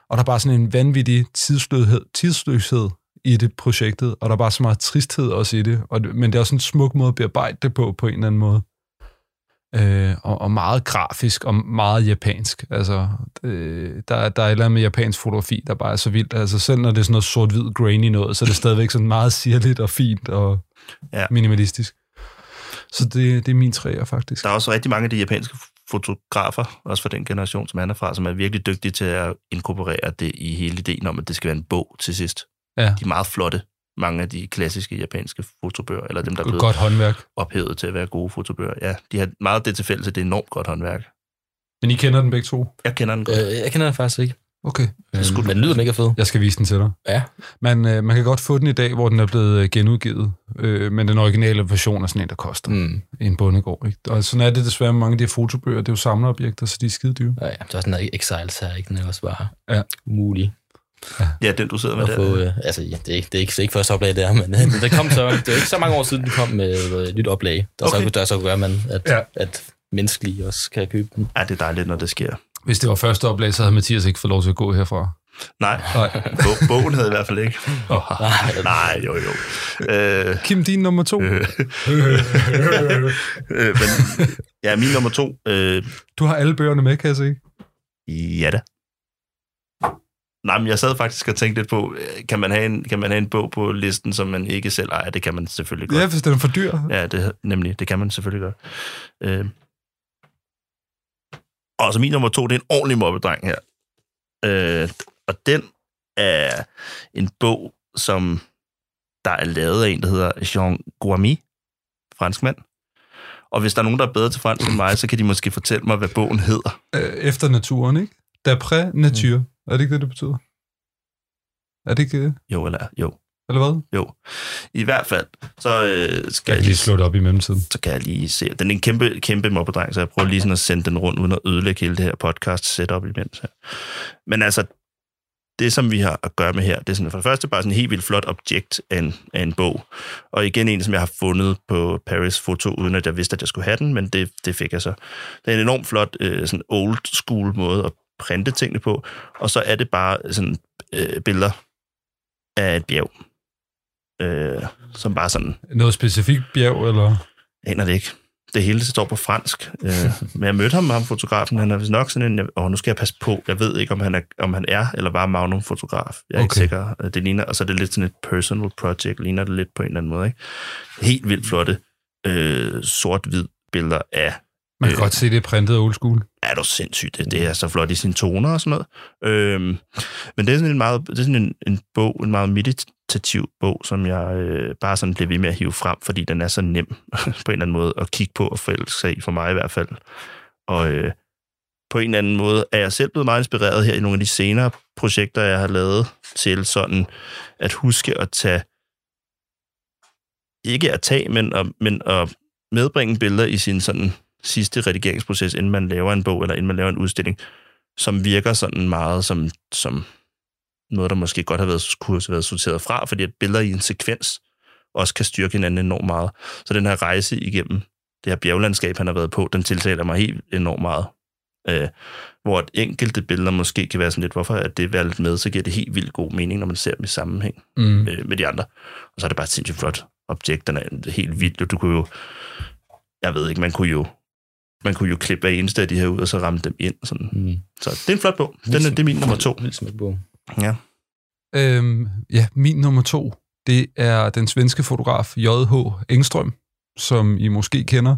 Og der er bare sådan en vanvittig tidsløshed, tidsløshed i det projektet, og der er bare så meget tristhed også i det. Og, men det er også en smuk måde at bearbejde det på, på en eller anden måde. Øh, og, og meget grafisk og meget japansk. Altså, øh, der, der er et eller andet med japansk fotografi, der bare er så vildt. Altså, selv når det er sådan noget sort-hvid grainy noget, så er det stadigvæk sådan meget sirligt og fint og Ja. minimalistisk. Så det, det er min træer, faktisk. Der er også rigtig mange af de japanske fotografer, også fra den generation, som han er fra, som er virkelig dygtige til at inkorporere det i hele ideen om, at det skal være en bog til sidst. Ja. De er meget flotte, mange af de klassiske japanske fotobøger, eller dem, der er blevet Godt håndværk. ophævet til at være gode fotobøger. Ja, de har meget det til fælles, at det er enormt godt håndværk. Men I kender den begge to? Jeg kender den godt. Øh, jeg kender den faktisk ikke. Okay. Det skulle, men den lyder mega fed. Jeg skal vise den til dig. Ja. Man, øh, man kan godt få den i dag, hvor den er blevet øh, genudgivet. Øh, men den originale version er sådan en, der koster Mm. en bundegård. Ikke? Og sådan er det desværre med mange af de her fotobøger. Det er jo samlerobjekter, så de er skide dyre. Ja, ja. Der er sådan en Exiles her, ikke? Den er også bare Ja. umulig Ja, den du sidder med der. få. Øh, altså, ja, det, er ikke, det, er ikke, det er ikke første oplag der, men øh, det, kom så, det er ikke så mange år siden, den kom med øh, et nyt oplag, der, Okay. så, der så gør man, at, Ja. ja. at menneskelige også kan købe den. Ja, det er dejligt, når det sker. Hvis det var første oplag, så havde Mathias ikke fået lov til at gå herfra. Nej, Nej. Bo- bogen havde i hvert fald ikke. Oh. Nej, jo, jo. Øh, Kim, din nummer to. øh, øh, men, ja, min nummer to. Øh, Du har alle bøgerne med, kan jeg se. ja da. Nej, men jeg sad faktisk og tænkte lidt på, øh, kan man, have en, kan man have en bog på listen, som man ikke selv ejer? Det kan man selvfølgelig godt. Ja, hvis den er for dyr. Ja, det, nemlig. Det kan man selvfølgelig godt. Øh. Og så min nummer to, det er en ordentlig mobbedreng her. Øh, og den er en bog, som der er lavet af en, der hedder Jean Guamy, fransk mand. Og hvis der er nogen, der er bedre til fransk end mig, så kan de måske fortælle mig, hvad bogen hedder. Øh, efter naturen, ikke? D'après nature. Mm. Er det ikke det, det betyder? Er det ikke det? Jo, eller jo. Eller hvad? Jo. I hvert fald, så øh, skal Jeg kan lige slå det op i mellemtiden. så kan jeg lige se. Den er en kæmpe, kæmpe mobbedreng, så jeg prøver lige sådan at sende den rundt, uden at ødelægge hele det her podcast setup imens. Her. Men altså, det som vi har at gøre med her, det er sådan for det første bare sådan en helt vildt flot objekt af en, af en bog. Og igen en, som jeg har fundet på Paris Foto, uden at jeg vidste, at jeg skulle have den, men det, det fik jeg så. Det er en enormt flot, øh, sådan old school måde at printe tingene på, og så er det bare sådan øh, billeder af et bjerg. Øh, som bare sådan Noget specifikt bjerg, eller? aner det ikke. Det hele står på fransk. Øh, men jeg mødte ham, ham fotografen. Han er vist nok sådan en... Åh, nu skal jeg passe på. Jeg ved ikke, om han er, om han er eller bare Magnum-fotograf. Jeg er okay. ikke sikker. Øh, Det ligner, og så er det lidt sådan et personal project. Ligner det lidt på en eller anden måde. Ikke? Helt vildt flotte øh, sort-hvid billeder af... Man kan Øh. godt se, det er printet old school. Er du sindssygt? Det, det er så flot i sine toner og sådan noget. Øhm, men det er sådan en meget, det er sådan en, en bog, en meget meditativ bog, som jeg øh, bare sådan bliver ved med at hive frem, fordi den er så nem på en eller anden måde at kigge på og forelske sig i, for mig i hvert fald. Og, øh, på en eller anden måde er jeg selv blevet meget inspireret her i nogle af de senere projekter, jeg har lavet til sådan at huske at tage, ikke at tage, men at, men at medbringe billeder i sin sådan sidste redigeringsproces, inden man laver en bog, eller inden man laver en udstilling, som virker sådan meget som, som noget, der måske godt har været, kunne have været sorteret fra, fordi at billeder i en sekvens også kan styrke hinanden enormt meget. Så den her rejse igennem det her bjerglandskab, han har været på, den tiltaler mig helt enormt meget. Øh, hvor et enkelte billeder måske kan være sådan lidt, hvorfor er det valgt med, så giver det helt vildt god mening, når man ser dem i sammenhæng Mm. med, med de andre. Og så er det bare et sindssygt flot objekt, den er helt vildt. Du kunne jo, jeg ved ikke, man kunne jo man kunne jo klippe hver eneste af de her ud, og så ramme dem ind. Sådan. Mm. Så det er en flot bog. Den er, det er min nummer to. Vildt smuk bog. Ja. Øhm, ja, min nummer to, det er den svenske fotograf J.H. Engstrøm, som I måske kender.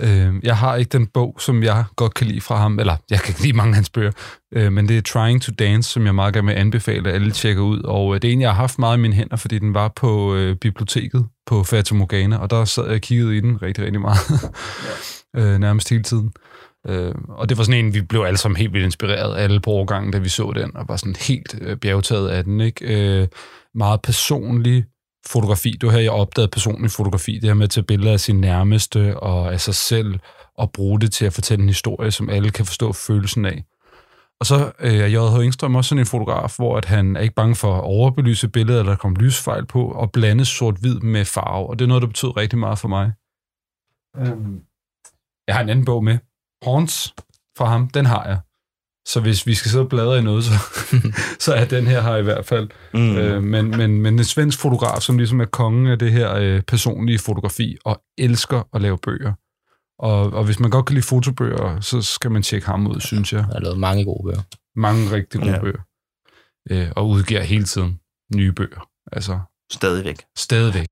Øhm, jeg har ikke den bog, som jeg godt kan lide fra ham, eller jeg kan ikke lide mange af hans bøger, øh, men det er Trying to Dance, som jeg meget gerne vil anbefale, at alle tjekker ud. Og øh, det er en, jeg har haft meget i mine hænder, fordi den var på øh, biblioteket på Fata Morgana, og der sad jeg og kiggede i den rigtig, rigtig meget. øh, nærmest hele tiden. Øh, og det var sådan en, vi blev alle sammen helt vildt inspireret alle på årgangen, da vi så den, og var sådan helt øh, bjergtaget af den. Ikke? Øh, meget personlig fotografi. Det var her, jeg opdagede personlig fotografi. Det her med at tage billeder af sin nærmeste og af sig selv, og bruge det til at fortælle en historie, som alle kan forstå følelsen af. Og så øh, er J.H. Engstrøm også sådan en fotograf, hvor at han er ikke bange for at overbelyse billedet, eller der kommer lysfejl på, og blande sort-hvid med farve. Og det er noget, der betyder rigtig meget for mig. Øhm, jeg har en anden bog med. Horns fra ham, den har jeg. Så hvis vi skal sidde og bladre i noget, så, så er den her her i hvert fald. Mm. Øh, men, men, men en svensk fotograf, som ligesom er kongen af det her øh, personlige fotografi, og elsker at lave bøger. Og, og hvis man godt kan lide fotobøger, så skal man tjekke ham ud, synes jeg. Jeg har lavet mange gode bøger. Mange rigtig gode ja. bøger. Øh, og udgiver hele tiden nye bøger. Altså Stadigvæk. stadigvæk.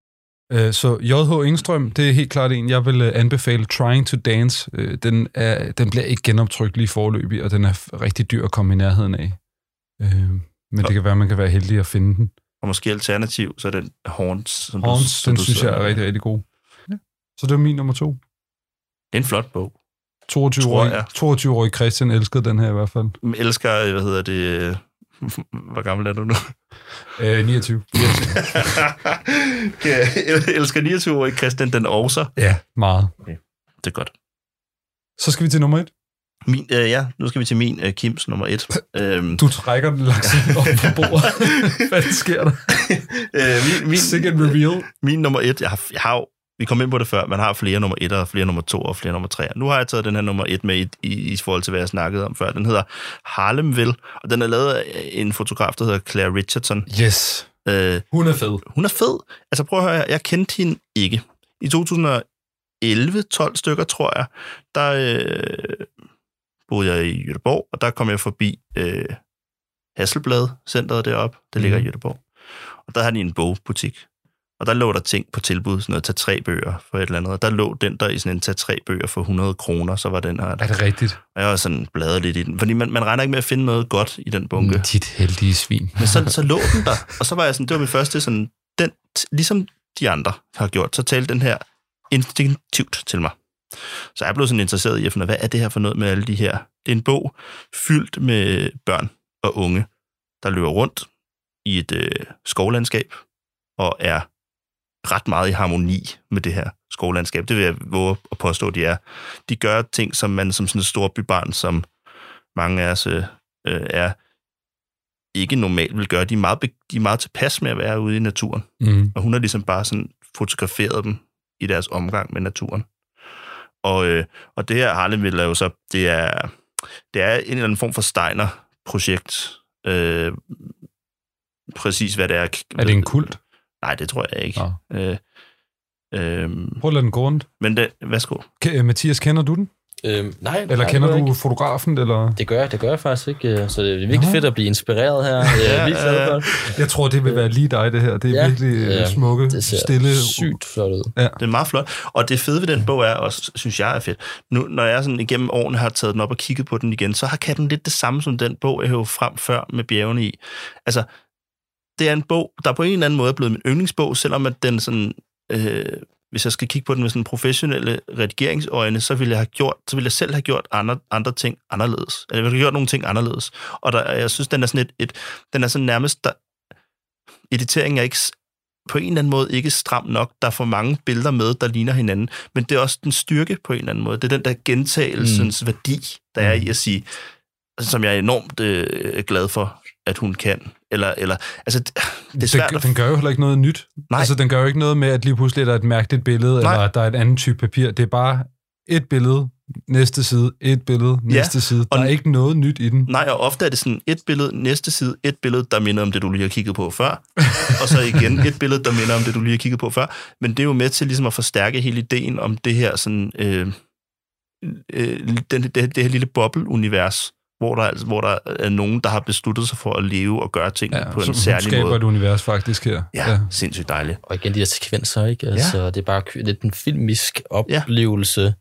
Øh, Så J.H. Engstrøm, det er helt klart en, jeg vil øh, anbefale. Trying to Dance, øh, den, er, den bliver ikke genoptrykt lige forløbig, og den er rigtig dyr at komme i nærheden af. Men det kan være, man kan være heldig at finde den. Og måske alternativ, så er den Horns. Som Horns, som den synes jeg er rigtig, rigtig god. Ja. Så det var min nummer to. Det er en flot bog. 22-årig, jeg. 22-årig Christian elskede den her i hvert fald. Elsker, hvad hedder det... Hvor gammel er du nu? Øh, 29. jeg elsker 29-årig Christian den også. Ja, meget. Det er godt. Så skal vi til nummer et. Min, øh, ja, nu skal vi til min øh, Kims nummer et. øhm, Du trækker den langs op på bordet. Hvad sker der? øh, min, min, en reveal. min nummer et, jeg har, jeg har jo, vi kom ind på det før, man har flere nummer et, og flere nummer to, og flere nummer tre. Nu har jeg taget den her nummer et med i, i, i forhold til, hvad jeg snakkede om før. Den hedder Harlemville, og den er lavet af en fotograf, der hedder Claire Richardson. Yes. Øh, Hun er fed. hun er fed. Altså prøv at høre, jeg kendte hende ikke. I 2011, 12 stykker, tror jeg, der øh, boede jeg i Jødeborg, og der kom jeg forbi øh, Hasselblad centret deroppe, det ligger mm. i Mhm. Jødeborg. Og der har de en bogbutik. Og der lå der ting på tilbud, sådan noget, tag tre bøger for et eller andet. Og der lå den der i sådan en tag tre bøger for 100 kroner, så var den her. Er det rigtigt? Og jeg var sådan bladret lidt i den, fordi man, man regner ikke med at finde noget godt i den bunke. Dit heldige svin. Men så, så lå den der, og så var jeg sådan, det var min første sådan, den, ligesom de andre har gjort, så talte den her instinktivt til mig. Så jeg blev sådan interesseret i at finde, hvad er det her for noget med alle de her? Det er en bog fyldt med børn og unge, der løber rundt i et øh, skovlandskab og er ret meget i harmoni med det her skovlandskab. Det vil jeg våge at påstå, de er. De gør ting, som man som sådan et stort bybarn, som mange af os øh, øh, er, ikke normalt vil gøre. De er, meget, de er meget tilpas med at være ude i naturen. Mm. Og hun har ligesom bare sådan fotograferet dem i deres omgang med naturen. Og, øh, og det her Harlemville er jo så, det er, det er en eller anden form for Steiner-projekt. Øh, præcis hvad det er. Er det en kult? Nej, det tror jeg ikke. Nå. Øh, øh, Prøv at lade den gå rundt. men det, værsgo. K- Mathias, kender du den? Øhm, nej, Eller nej, kender du jeg fotografen? Eller? ikke. Det gør, jeg- det gør jeg faktisk ikke, øh, så det er virkelig Nå. fedt at blive inspireret her. Jeg er vildt glad for det. Jeg tror, det vil være lige dig, det her. Det er Ja. virkelig Ja, ja, smukke, Det ser stille. sygt flot ud. Det er meget flot. Og det fede ved den bog er også, synes jeg er fedt. Nu, når jeg sådan igennem årene har taget den op og kigget på den igen, så har kan den lidt det samme som den bog, jeg hævde frem før med bjergene i. Altså, det er en bog, der på en eller anden måde er blevet min yndlingsbog, selvom at den sådan, øh, hvis jeg skal kigge på den med sådan professionelle redigeringsøjne, så ville jeg have gjort, så ville jeg selv have gjort andre, andre ting anderledes. Eller jeg ville have gjort nogle ting anderledes. Og der, jeg synes, den er sådan et, et den er sådan nærmest, der, editeringen er ikke på en eller anden måde ikke stram nok. Der er for mange billeder med, der ligner hinanden. Men det er også den styrke på en eller anden måde. Det er den der gentagelsens mm. værdi, der er i at sige, som jeg er enormt øh, glad for, at hun kan. Eller, eller altså, det, er svært den, at den gør jo heller ikke noget nyt. Nej. Altså, den gør jo ikke noget med, at lige pludselig er der et mærkeligt billede, Nej. eller der er et andet type papir. Det er bare et billede, næste side, et billede, næste side. Der og- er ikke noget nyt i den. Nej, og ofte er det sådan et billede, næste side, et billede, der minder om det, du lige har kigget på før, og så igen et billede, der minder om det, du lige har kigget på før. Men det er jo med til ligesom at forstærke hele ideen om det her sådan, øh, øh, den, det, det her lille boble-univers, hvor der, altså, hvor der er nogen, der har besluttet sig for at leve og gøre ting ja, på en særlig skaber måde. et univers faktisk her. Ja, ja, sindssygt dejligt. Og igen de der sekvenser, ikke? Altså, ja. det er bare lidt en filmisk oplevelse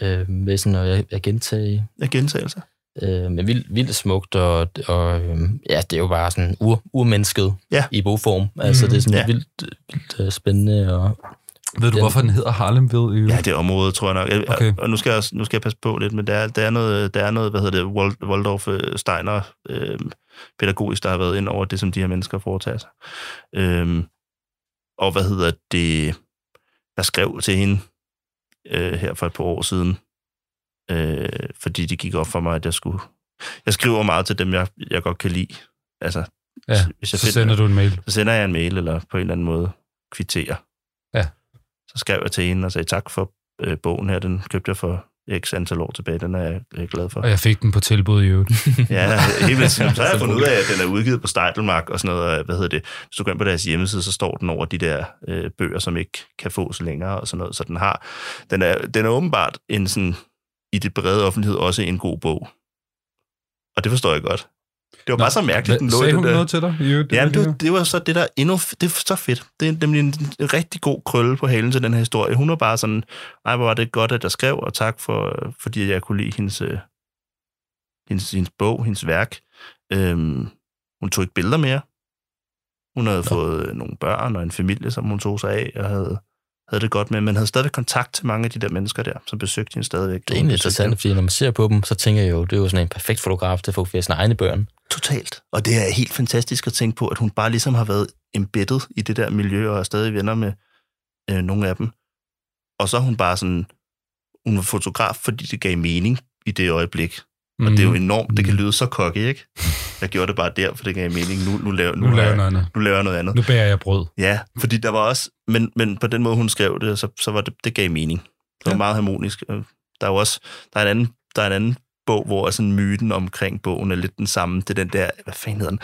ja. øh, med sådan at, at gentage. Ja, gentagelser. Øh, men vildt, vildt smukt, og, og øh, ja, det er jo bare sådan ur, urmennesket ja. i bogform. Altså, Mhm. det er sådan Ja. ja. vildt, vildt øh, spændende. Og Ved du, hvorfor den hedder Harlemville? Ja, det område, tror jeg nok. Okay. Og nu skal, jeg, nu skal jeg passe på lidt, men der er, der er noget, der er noget hvad hedder det, Wald- Waldorf øh, Steiner øh, pædagogisk, der har været ind over det, som de her mennesker foretager sig. Øhm, og hvad hedder det, jeg skrev til hende øh, her for et par år siden, øh, fordi det gik op for mig, at jeg skulle... Jeg skriver meget til dem, jeg, jeg godt kan lide. Altså, Ja, hvis jeg så sender du en mail. Så sender jeg en mail, eller på en eller anden måde kvitterer. Så skrev jeg til hende og sagde tak for øh, bogen her. Den købte jeg for x antal år tilbage. Den er jeg øh, glad for. Og jeg fik den på tilbud i øvrigt. Ja, helt vildt. Så har jeg fundet ud af, at den er udgivet på Steidelmark og sådan noget. og Hvad hedder det? Hvis du går ind på deres hjemmeside, så står den over de der øh, bøger, som ikke kan fås længere og sådan noget. Så den har, den er, den er åbenbart en sådan, i det brede offentlighed også en god bog. Og det forstår jeg godt. Det var bare så mærkeligt, den lå i den hun der... noget til dig? I øvrigt, Ja, men det det, var- det så det der endnu... Det er så fedt. Det er nemlig en, en rigtig god krølle på halen til den her historie. Hun var bare sådan, ej, hvor var det godt, at jeg skrev, og tak for, fordi jeg kunne lide hendes, øh, hendes, hendes bog, hendes værk. Øhm, hun tog ikke billeder mere. Hun havde ja. fået øh, nogle børn og en familie, som hun tog sig af, og havde, havde det godt med, men havde stadig kontakt til mange af de der mennesker der, som besøgte hende stadigvæk. det er egentlig interessant, fordi når man ser på dem, så tænker jeg jo, det er jo sådan en perfekt fotograf til at fotografere sine egne børn. Totalt. Og det er helt fantastisk at tænke på, at hun bare ligesom har været embedded i det der miljø, og er stadig venner med øh, nogle af dem. Og så er hun bare sådan, hun var fotograf, fordi det gav mening i det øjeblik. Mm. Og det er jo Mhm. enormt, det kan lyde så cocky, ikke? Jeg gjorde det bare der, for det gav mening. Nu, nu, laver, Nu laver har jeg noget andet. Nu laver jeg noget andet. Nu bærer jeg brød. Ja, fordi der var også, men, men på den måde, hun skrev det, så, så var det, det gav mening. Det var ja. meget harmonisk. Øh, Der er jo også, der er en anden, der er en anden bog, hvor sådan myten omkring bogen er lidt den samme. Det er den der, hvad fanden hedder den?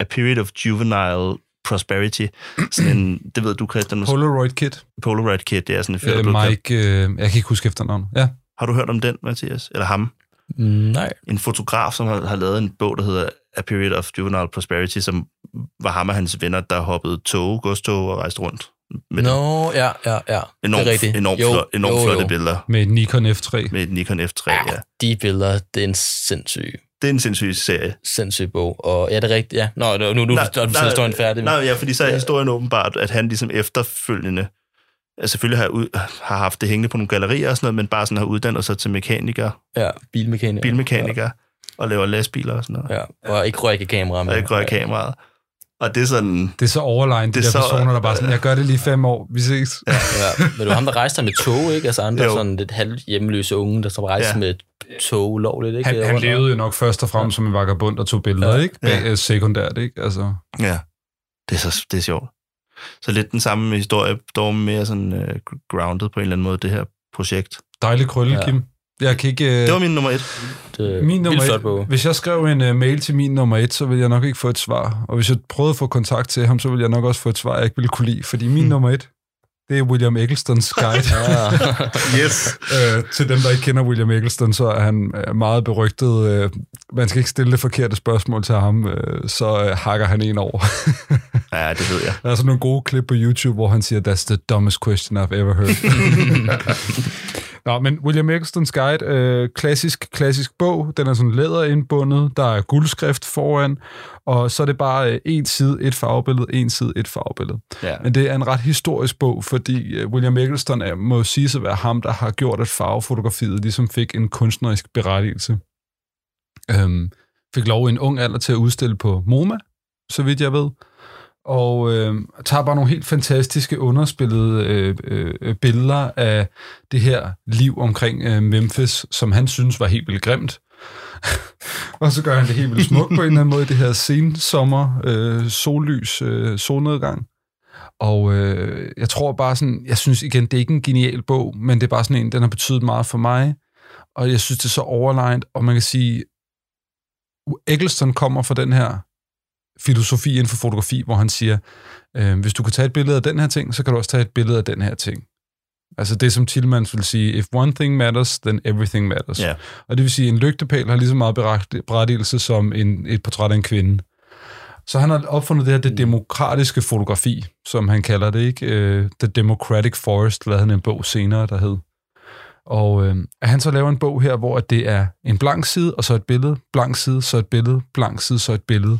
A Period of Juvenile Prosperity. Sådan en, det ved du, Christian. Polaroid Kit. Polaroid Kit, det er sådan en film, Øh, Mike, øh, jeg kan ikke huske efternavn. Ja. Har du hørt om den, Mathias? Eller ham? Nej. En fotograf, som har, har lavet en bog, der hedder A Period of Juvenile Prosperity, som var ham og hans venner, der hoppede tog, godstog og rejste rundt. Med Nå, ja, ja, ja. Enormt, det er rigtigt. enormt, Jo, flot, enormt jo, flotte jo. billeder. Med et Nikon F3. Med et Nikon F3, ja. ja. De billeder, det er en sindssyg, Det er en sindssyg serie. sindssyg bog. Og ja, det er rigtigt, ja. Nå, nu, nu, nu Nej, er historien færdig. Nej, ja, fordi så er historien åbenbart, at han ligesom efterfølgende, altså selvfølgelig har, ud, har haft det hængende på nogle gallerier og sådan noget, men bare sådan har uddannet sig til mekaniker, Ja, bilmekaniker. bilmekaniker, ja. og laver lastbiler og sådan noget. Ja, og ikke røg i kamera med. Og ikke rører kameraet. Og det er sådan... Det er så overlegnet, de Det er der så- personer, der bare sådan, jeg gør det lige i fem år, vi ses. Ja. Ja, men det var ham, der rejste med tog, ikke? Altså andre Jo. sådan lidt halv hjemløse unge, der så rejste Ja. ja. med tog ulovligt, ikke? Han, han levede jo nok først og fremmest som en vagabond og tog billeder, Ja. ikke? Bag, Ja. ja. Sekundært, ikke? Altså, Ja, det er, så, det er sjovt. Så lidt den samme historie, dog mere sådan uh, grounded på en eller anden måde, det her projekt. dejlig krølle, Ja. Kim. Jeg kan ikke... øh, Det var min nummer et. Det, min nummer et, hvis jeg skrev en uh, mail til min nummer et, så ville jeg nok ikke få et svar. Og hvis jeg prøvede at få kontakt til ham, så ville jeg nok også få et svar, jeg ikke ville kunne lide. Fordi min Hmm. nummer et, det er William Egglestons guide. Ja. Yes. øh, til dem, der ikke kender William Eggleston, så er han øh, meget berygtet. Øh, man skal ikke stille det forkerte spørgsmål til ham, øh, så øh, hakker han en over. Ja, det ved jeg. Der er sådan nogle gode klip på YouTube, hvor han siger, that's the dumbest question I've ever heard. Nå, men William Egglestons Guide, øh, klassisk, klassisk bog. Den er sådan læderindbundet. Der er guldskrift foran. Og så er det bare øh, en side, et farvebillede, en side, et farvebillede. Ja. Men det er en ret historisk bog, fordi øh, William Eggleston er, må sige at være ham, der har gjort, at farvefotografiet ligesom fik en kunstnerisk berettigelse. Øhm, fik lov i en ung alder til at udstille på MoMA, så vidt jeg ved. Og øh, tager bare nogle helt fantastiske underspillede øh, øh, billeder af det her liv omkring øh, Memphis, som han synes var helt vildt grimt. og så gør han det helt vildt smukt på en eller anden måde, det her sensommer, øh, sollys, øh, solnedgang. Og øh, jeg tror bare sådan, jeg synes igen, det er ikke en genial bog, men det er bare sådan en, den har betydet meget for mig. Og jeg synes, det er så overlegnet, og man kan sige, Eggleston kommer fra den her filosofi inden for fotografi, hvor han siger, øh, hvis du kan tage et billede af den her ting, så kan du også tage et billede af den her ting. Altså det, som Tillmans vil sige, if one thing matters, then everything matters. Ja. Og det vil sige, at en lygtepæl har lige så meget beret- berettigelse som en, et portræt af en kvinde. Så han har opfundet det her, det demokratiske fotografi, som han kalder det, ikke? Øh, The Democratic Forest, lavede han en bog senere, der hed. Og øh, at han så laver en bog her, hvor det er en blank side, og så et billede, blank side, så et billede, blank side, så et billede.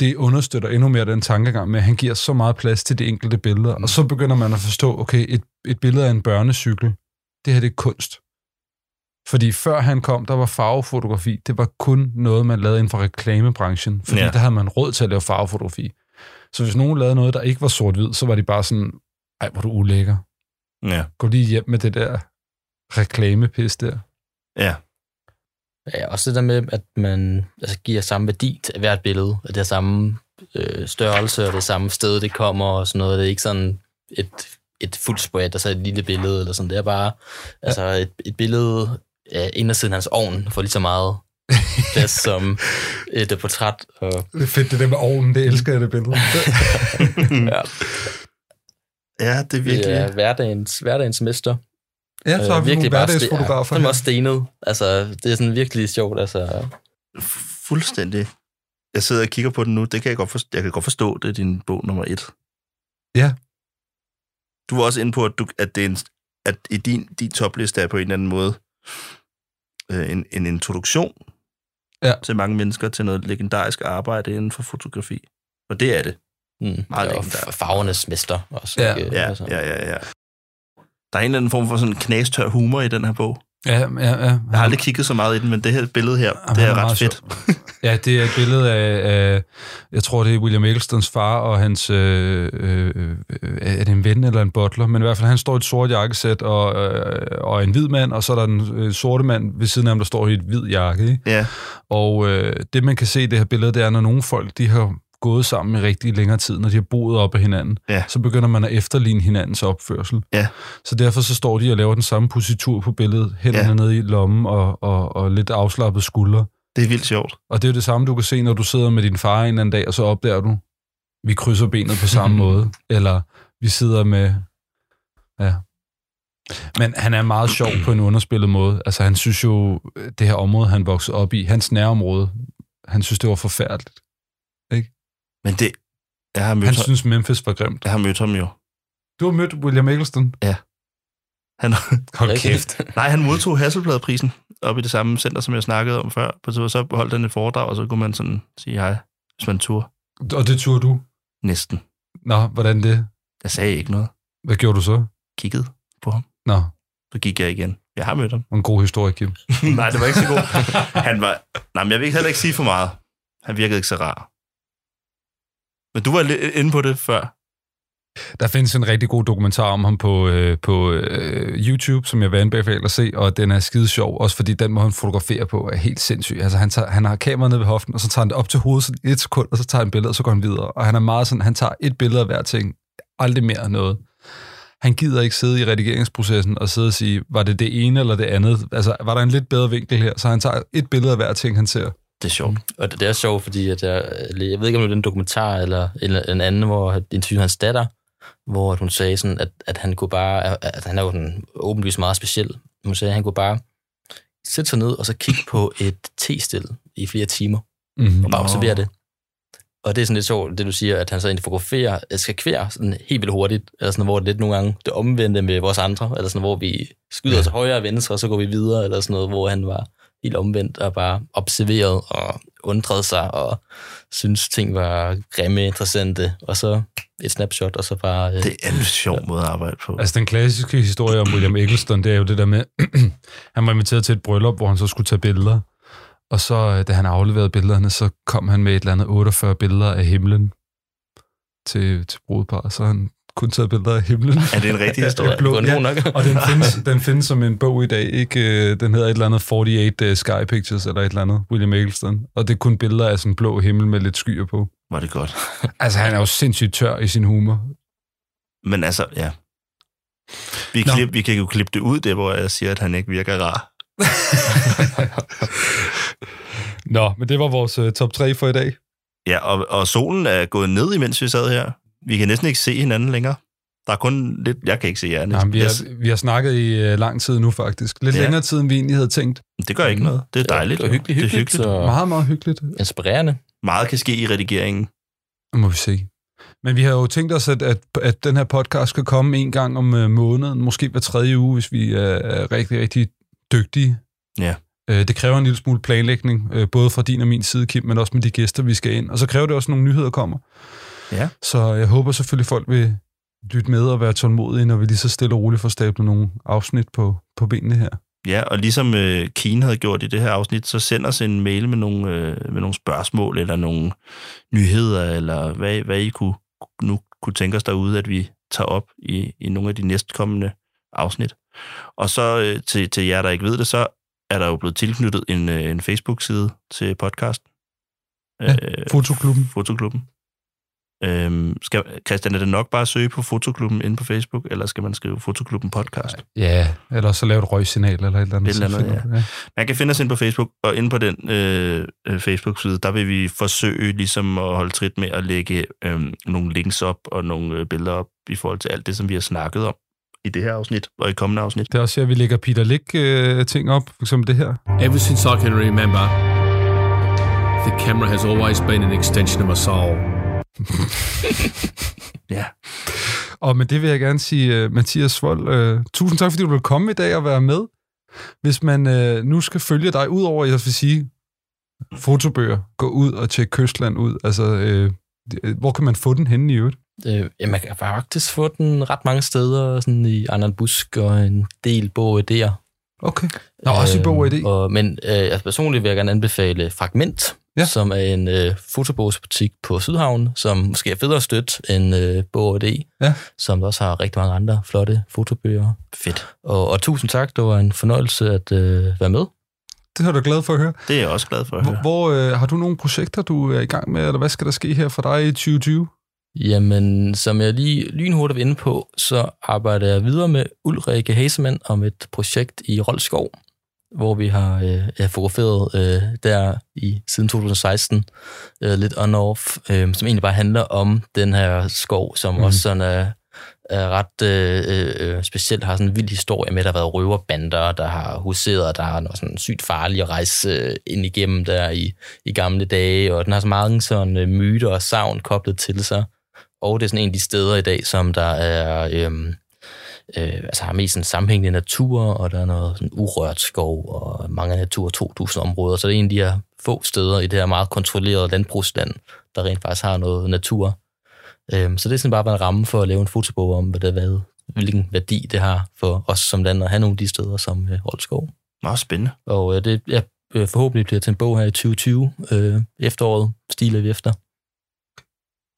Det understøtter endnu mere den tankegang med, at han giver så meget plads til de enkelte billeder. Mm. Og så begynder man at forstå, okay, et, et billede af en børnecykel, det her det er kunst. Fordi før han kom, der var farvefotografi, det var kun noget, man lavede inden for reklamebranchen, fordi Ja. der havde man råd til at lave farvefotografi. Så hvis nogen lavede noget, der ikke var sort-hvid, så var de bare sådan, ej, hvor du ulækker. Ja. Gå lige hjem med det der reklamepis der. Ja. Ja, også det der med, at man altså, giver samme værdi til hvert billede, at det er samme øh, størrelse, og det er samme sted, det kommer, og sådan noget. Det er ikke sådan et, et fuldt spread, og så et lille billede, eller sådan. Det er bare ja. altså et, et billede af indersiden af hans ovn, får lige så meget plads som et øh, portræt. Og, Det er fedt, det der med ovnen, det elsker jeg, det billede. ja, Ja, det er det virkelig... er hverdagens, hverdagens mester. Ja, så har vi nogle bare hverdagsfotografer ja, her. også stenet. Altså, det er sådan virkelig sjovt. Altså, Fuldstændig. Jeg sidder og kigger på den nu. Det kan jeg godt forstå. Jeg kan godt forstå, det er din bog nummer et. Ja. Du var også inde på, at, du, at, det er en, at i din, din topliste er på en eller anden måde øh, en, en introduktion Ja. til mange mennesker til noget legendarisk arbejde inden for fotografi. Og det er det. mm, Meget og farvernes mester også. Ja. ikke? Ja, Altså. ja, ja, ja. Der er en eller anden form for sådan knastør humor i den her bog. Ja, ja, ja. Jeg har aldrig kigget så meget i den, men det her billede her, Jamen, det er er ret fedt. Ja, det er et billede af, af jeg tror, det er William Egglestons far og hans, øh, øh, øh, er det en ven eller en butler, men i hvert fald, han står i et sort jakkesæt og, øh, og en hvid mand, og så er der en øh, sorte mand ved siden af ham, der står i et hvid jakke. Ikke? Ja, Og øh, det, man kan se i det her billede, det er, når nogle folk, de har gået sammen i rigtig længere tid, når de har boet op af hinanden, Ja. så begynder man at efterligne hinandens opførsel. Ja. Så derfor så står de og laver den samme positur på billedet, hænderne Ja. nede i lommen og, og, og lidt afslappet skuldre. det er vildt sjovt. Og det er jo det samme, du kan se, når du sidder med din far en eller anden dag, og så opdager du, vi krydser benet på samme måde. Eller vi sidder med... Ja. Men han er meget sjov på en underspillet måde. Altså, han synes jo, det her område, han voksede op i, hans nærområde, han synes, det var forfærdeligt. Men det... Jeg har mødt, Han ham, synes, Memphis var grimt. jeg har mødt ham jo. Du har mødt William Eggleston. Han, Hold Rigtig. kæft. nej, han modtog Hasselbladprisen op i det samme center, som jeg snakkede om før. På så så holdt han et foredrag, og så kunne man sådan sige hej, hvis man turde. Og det turde du. Næsten. Nå, hvordan det? Jeg sagde ikke noget. Hvad gjorde du så? Kiggede på ham. Nå, Så gik jeg igen. Jeg har mødt ham. en god historie, Kim. nej, det var ikke så godt. Han var... Nej, men jeg vil heller ikke sige for meget. Han virkede ikke så rar. Men du var lidt øh, inde på det før. Der findes en rigtig god dokumentar om ham på, øh, på øh, YouTube, som jeg vil anbefale at se, og den er skide sjov, også fordi den måde, han fotograferer på, er helt sindssyg. Altså, han, tager, han har kameraet nede ved hoften, og så tager han det op til hovedet sådan et sekund, og så tager han billeder, og så går han videre. Og han er meget sådan, han tager et billede af hver ting, aldrig mere noget. Han gider ikke sidde i redigeringsprocessen og sidde og sige, var det det ene eller det andet? Altså, var der en lidt bedre vinkel her? Så han tager et billede af hver ting, han ser. Det er sjovt. Og det, det er sjovt, fordi at jeg, jeg ved ikke, om det er den dokumentar eller, eller en anden, hvor han interviewede hans datter, hvor hun sagde sådan, at, at han kunne bare, at han er jo sådan åbenlyst meget speciel. Hun sagde, at han kunne bare sætte sig ned og så kigge på et testil i flere timer, Mm-hmm. og bare observere det. Og det er sådan lidt sjovt, det du siger, at han så egentlig fotograferer, øh, skal kvære sådan helt vildt hurtigt, eller sådan, hvor det er lidt nogle gange det omvendte med vores andre, eller sådan, hvor vi skyder Ja. ja. til højre og venstre, og så går vi videre, eller sådan noget, hvor han var helt omvendt og bare observeret og undrede sig og synes ting var grimme, interessante, og så et snapshot, og så bare... Øh, Det er en sjov måde at arbejde på. Altså, den klassiske historie om William Eggleston, det er jo det der med, han var inviteret til et bryllup, hvor han så skulle tage billeder. Og så, øh, da han afleverede billederne, så kom han med et eller andet 48 billeder af himlen til, til brudeparret. Så han kun taget billeder af himlen. Er det en rigtig historie? Ja, blå, ja. nok. Og den findes, den findes som en bog i dag, ikke? Øh, Den hedder et eller andet 48 øh, Sky Pictures, eller et eller andet, William Eggleston. Og det er kun billeder af sådan en blå himmel med lidt skyer på. Var det godt. Altså, han er jo sindssygt tør i sin humor. Men altså, ja. Vi, Nå. klip, vi kan jo klippe det ud, det hvor jeg siger, at han ikke virker rar. Nå, men det var vores uh, top 3 for i dag. Ja, og, og solen er gået ned, imens vi sad her. Vi kan næsten ikke se hinanden længere. Der er kun lidt... Jeg kan ikke se jer Nej, næsten. vi, har, vi har snakket i uh, lang tid nu, faktisk. Lidt Ja. længere tid, end vi egentlig havde tænkt. Det gør ikke noget. Det er dejligt. Det var hyggeligt, Det er hyggeligt, hyggeligt. og Meget, meget hyggeligt. inspirerende. Meget kan ske i redigeringen. Nu må vi se. Men vi har jo tænkt os, at, at, at den her podcast skal komme en gang om uh, måneden, måske hver tredje uge, hvis vi er, er rigtig, rigtig dygtige. Ja. Uh, det kræver en lille smule planlægning, uh, både fra din og min side, Kim, men også med de gæster, vi skal ind. Og så kræver det også, at nogle nyheder kommer. Ja. Så jeg håber selvfølgelig, folk vil lytte med og være tålmodige, når vi lige så stille og roligt får stablet nogle afsnit på, på benene her. Ja, og ligesom øh, Keen havde gjort i det her afsnit, så send os en mail med nogle, øh, med nogle spørgsmål, eller nogle nyheder, eller hvad, hvad I kunne, nu kunne tænke os derude, at vi tager op i, i nogle af de næstkommende afsnit. Og så øh, til, til jer, der ikke ved det, så er der jo blevet tilknyttet en, øh, en Facebook-side til podcasten. Ja, Fotoklubben. Fotoklubben. Øhm, skal, Christian, er det nok bare at søge på Fotoklubben inde på Facebook, eller skal man skrive Fotoklubben podcast? Ja, eller så lave et røgsignal eller et eller andet. Et eller andet, ja. ja. Man kan finde os ind på Facebook, og inde på den øh, øh, Facebook-side, der vil vi forsøge ligesom at holde trit med at lægge øh, nogle links op og nogle øh, billeder op i forhold til alt det, som vi har snakket om i det her afsnit og i kommende afsnit. Det er også her, vi lægger Peter Lick øh, ting op, for eksempel det her. Ever since I can remember, the camera has always been an extension of my soul. Ja. Og med det vil jeg gerne sige, uh, Mathias Vold, uh, tusind tak, fordi du vil komme i dag og være med. Hvis man uh, nu skal følge dig, ud over, jeg vil sige, fotobøger, gå ud og tjek Kystland ud. Altså, uh, hvor kan man få den henne i øvrigt? Øh, ja, man kan faktisk få den ret mange steder, sådan i Arnold Busk og en del bog idéer. Okay. Nå, også i Bog og Idé. Og, men øh, altså personligt vil jeg gerne anbefale Fragment, Ja. som er en øh, fotobogsbutik på Sydhavn, som måske er federe stødt end øh, Bog Ja. som også har rigtig mange andre flotte fotobøger. Fedt. Og, og tusind tak, det var en fornøjelse at øh, være med. Det er du glad for at høre. Det er jeg også glad for at Hvor, høre. hvor øh, har du nogle projekter, du er i gang med, eller hvad skal der ske her for dig i 2020? Jamen, som jeg lige lynhurtigt var inde på, så arbejder jeg videre med Ulrike Hasemann om et projekt i Roldskov, hvor vi har øh, ja, fotograferet øh, der i siden 2016, øh, lidt on-off, øh, som egentlig bare handler om den her skov, som mm. også sådan er, er ret øh, øh, specielt, har sådan en vild historie med, at der har været røverbander, der har huseret, der er noget sådan sygt farligt at rejse øh, ind igennem der i, i gamle dage, og den har så mange sådan øh, myter og savn koblet til sig. Og det er sådan en af de steder i dag, som der er, øhm, øh, altså har mest sådan sammenhængende natur, og der er noget sådan urørt skov, og mange Natur 2000 områder. Så det er en af de her få steder i det her meget kontrollerede landbrugsland, der rent faktisk har noget natur. Øhm, så det er sådan bare en ramme for at lave en fotobog om, hvad det været, hvilken værdi det har for os som land at have nogle af de steder som øh, Roldskov. Meget spændende. Og øh, det ja, øh, forhåbentlig bliver til en bog her i 2020, øh, efteråret, stiler vi efter.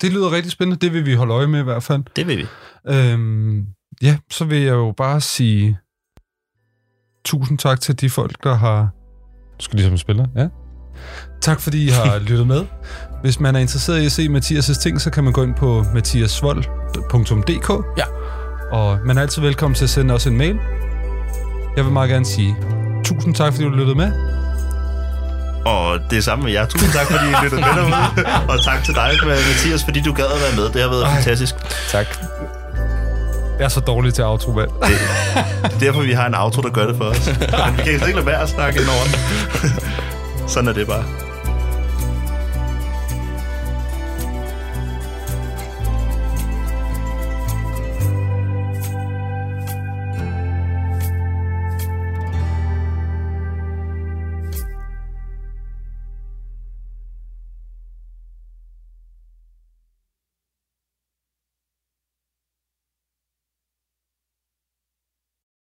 Det lyder rigtig spændende. Det vil vi holde øje med i hvert fald. Det vil vi. Øhm, ja, så vil jeg jo bare sige tusind tak til de folk, der har... Du skal ligesom spille, ja. Tak fordi I har lyttet med. Hvis man er interesseret i at se Mathias' ting, så kan man gå ind på mathiasvold.dk. Ja. Og man er altid velkommen til at sende os en mail. Jeg vil meget gerne sige tusind tak, fordi du lyttede med. Og det er samme med jer. Tusind tak, fordi I lyttede med derude. Og tak til dig, Mathias, fordi du gad at være med. Det har været Ej. fantastisk. Tak. Jeg er så dårlig til outro, mand. Det er derfor, vi har en auto, der gør det for os. Men vi kan ikke lade være at snakke ind over. Sådan er det bare.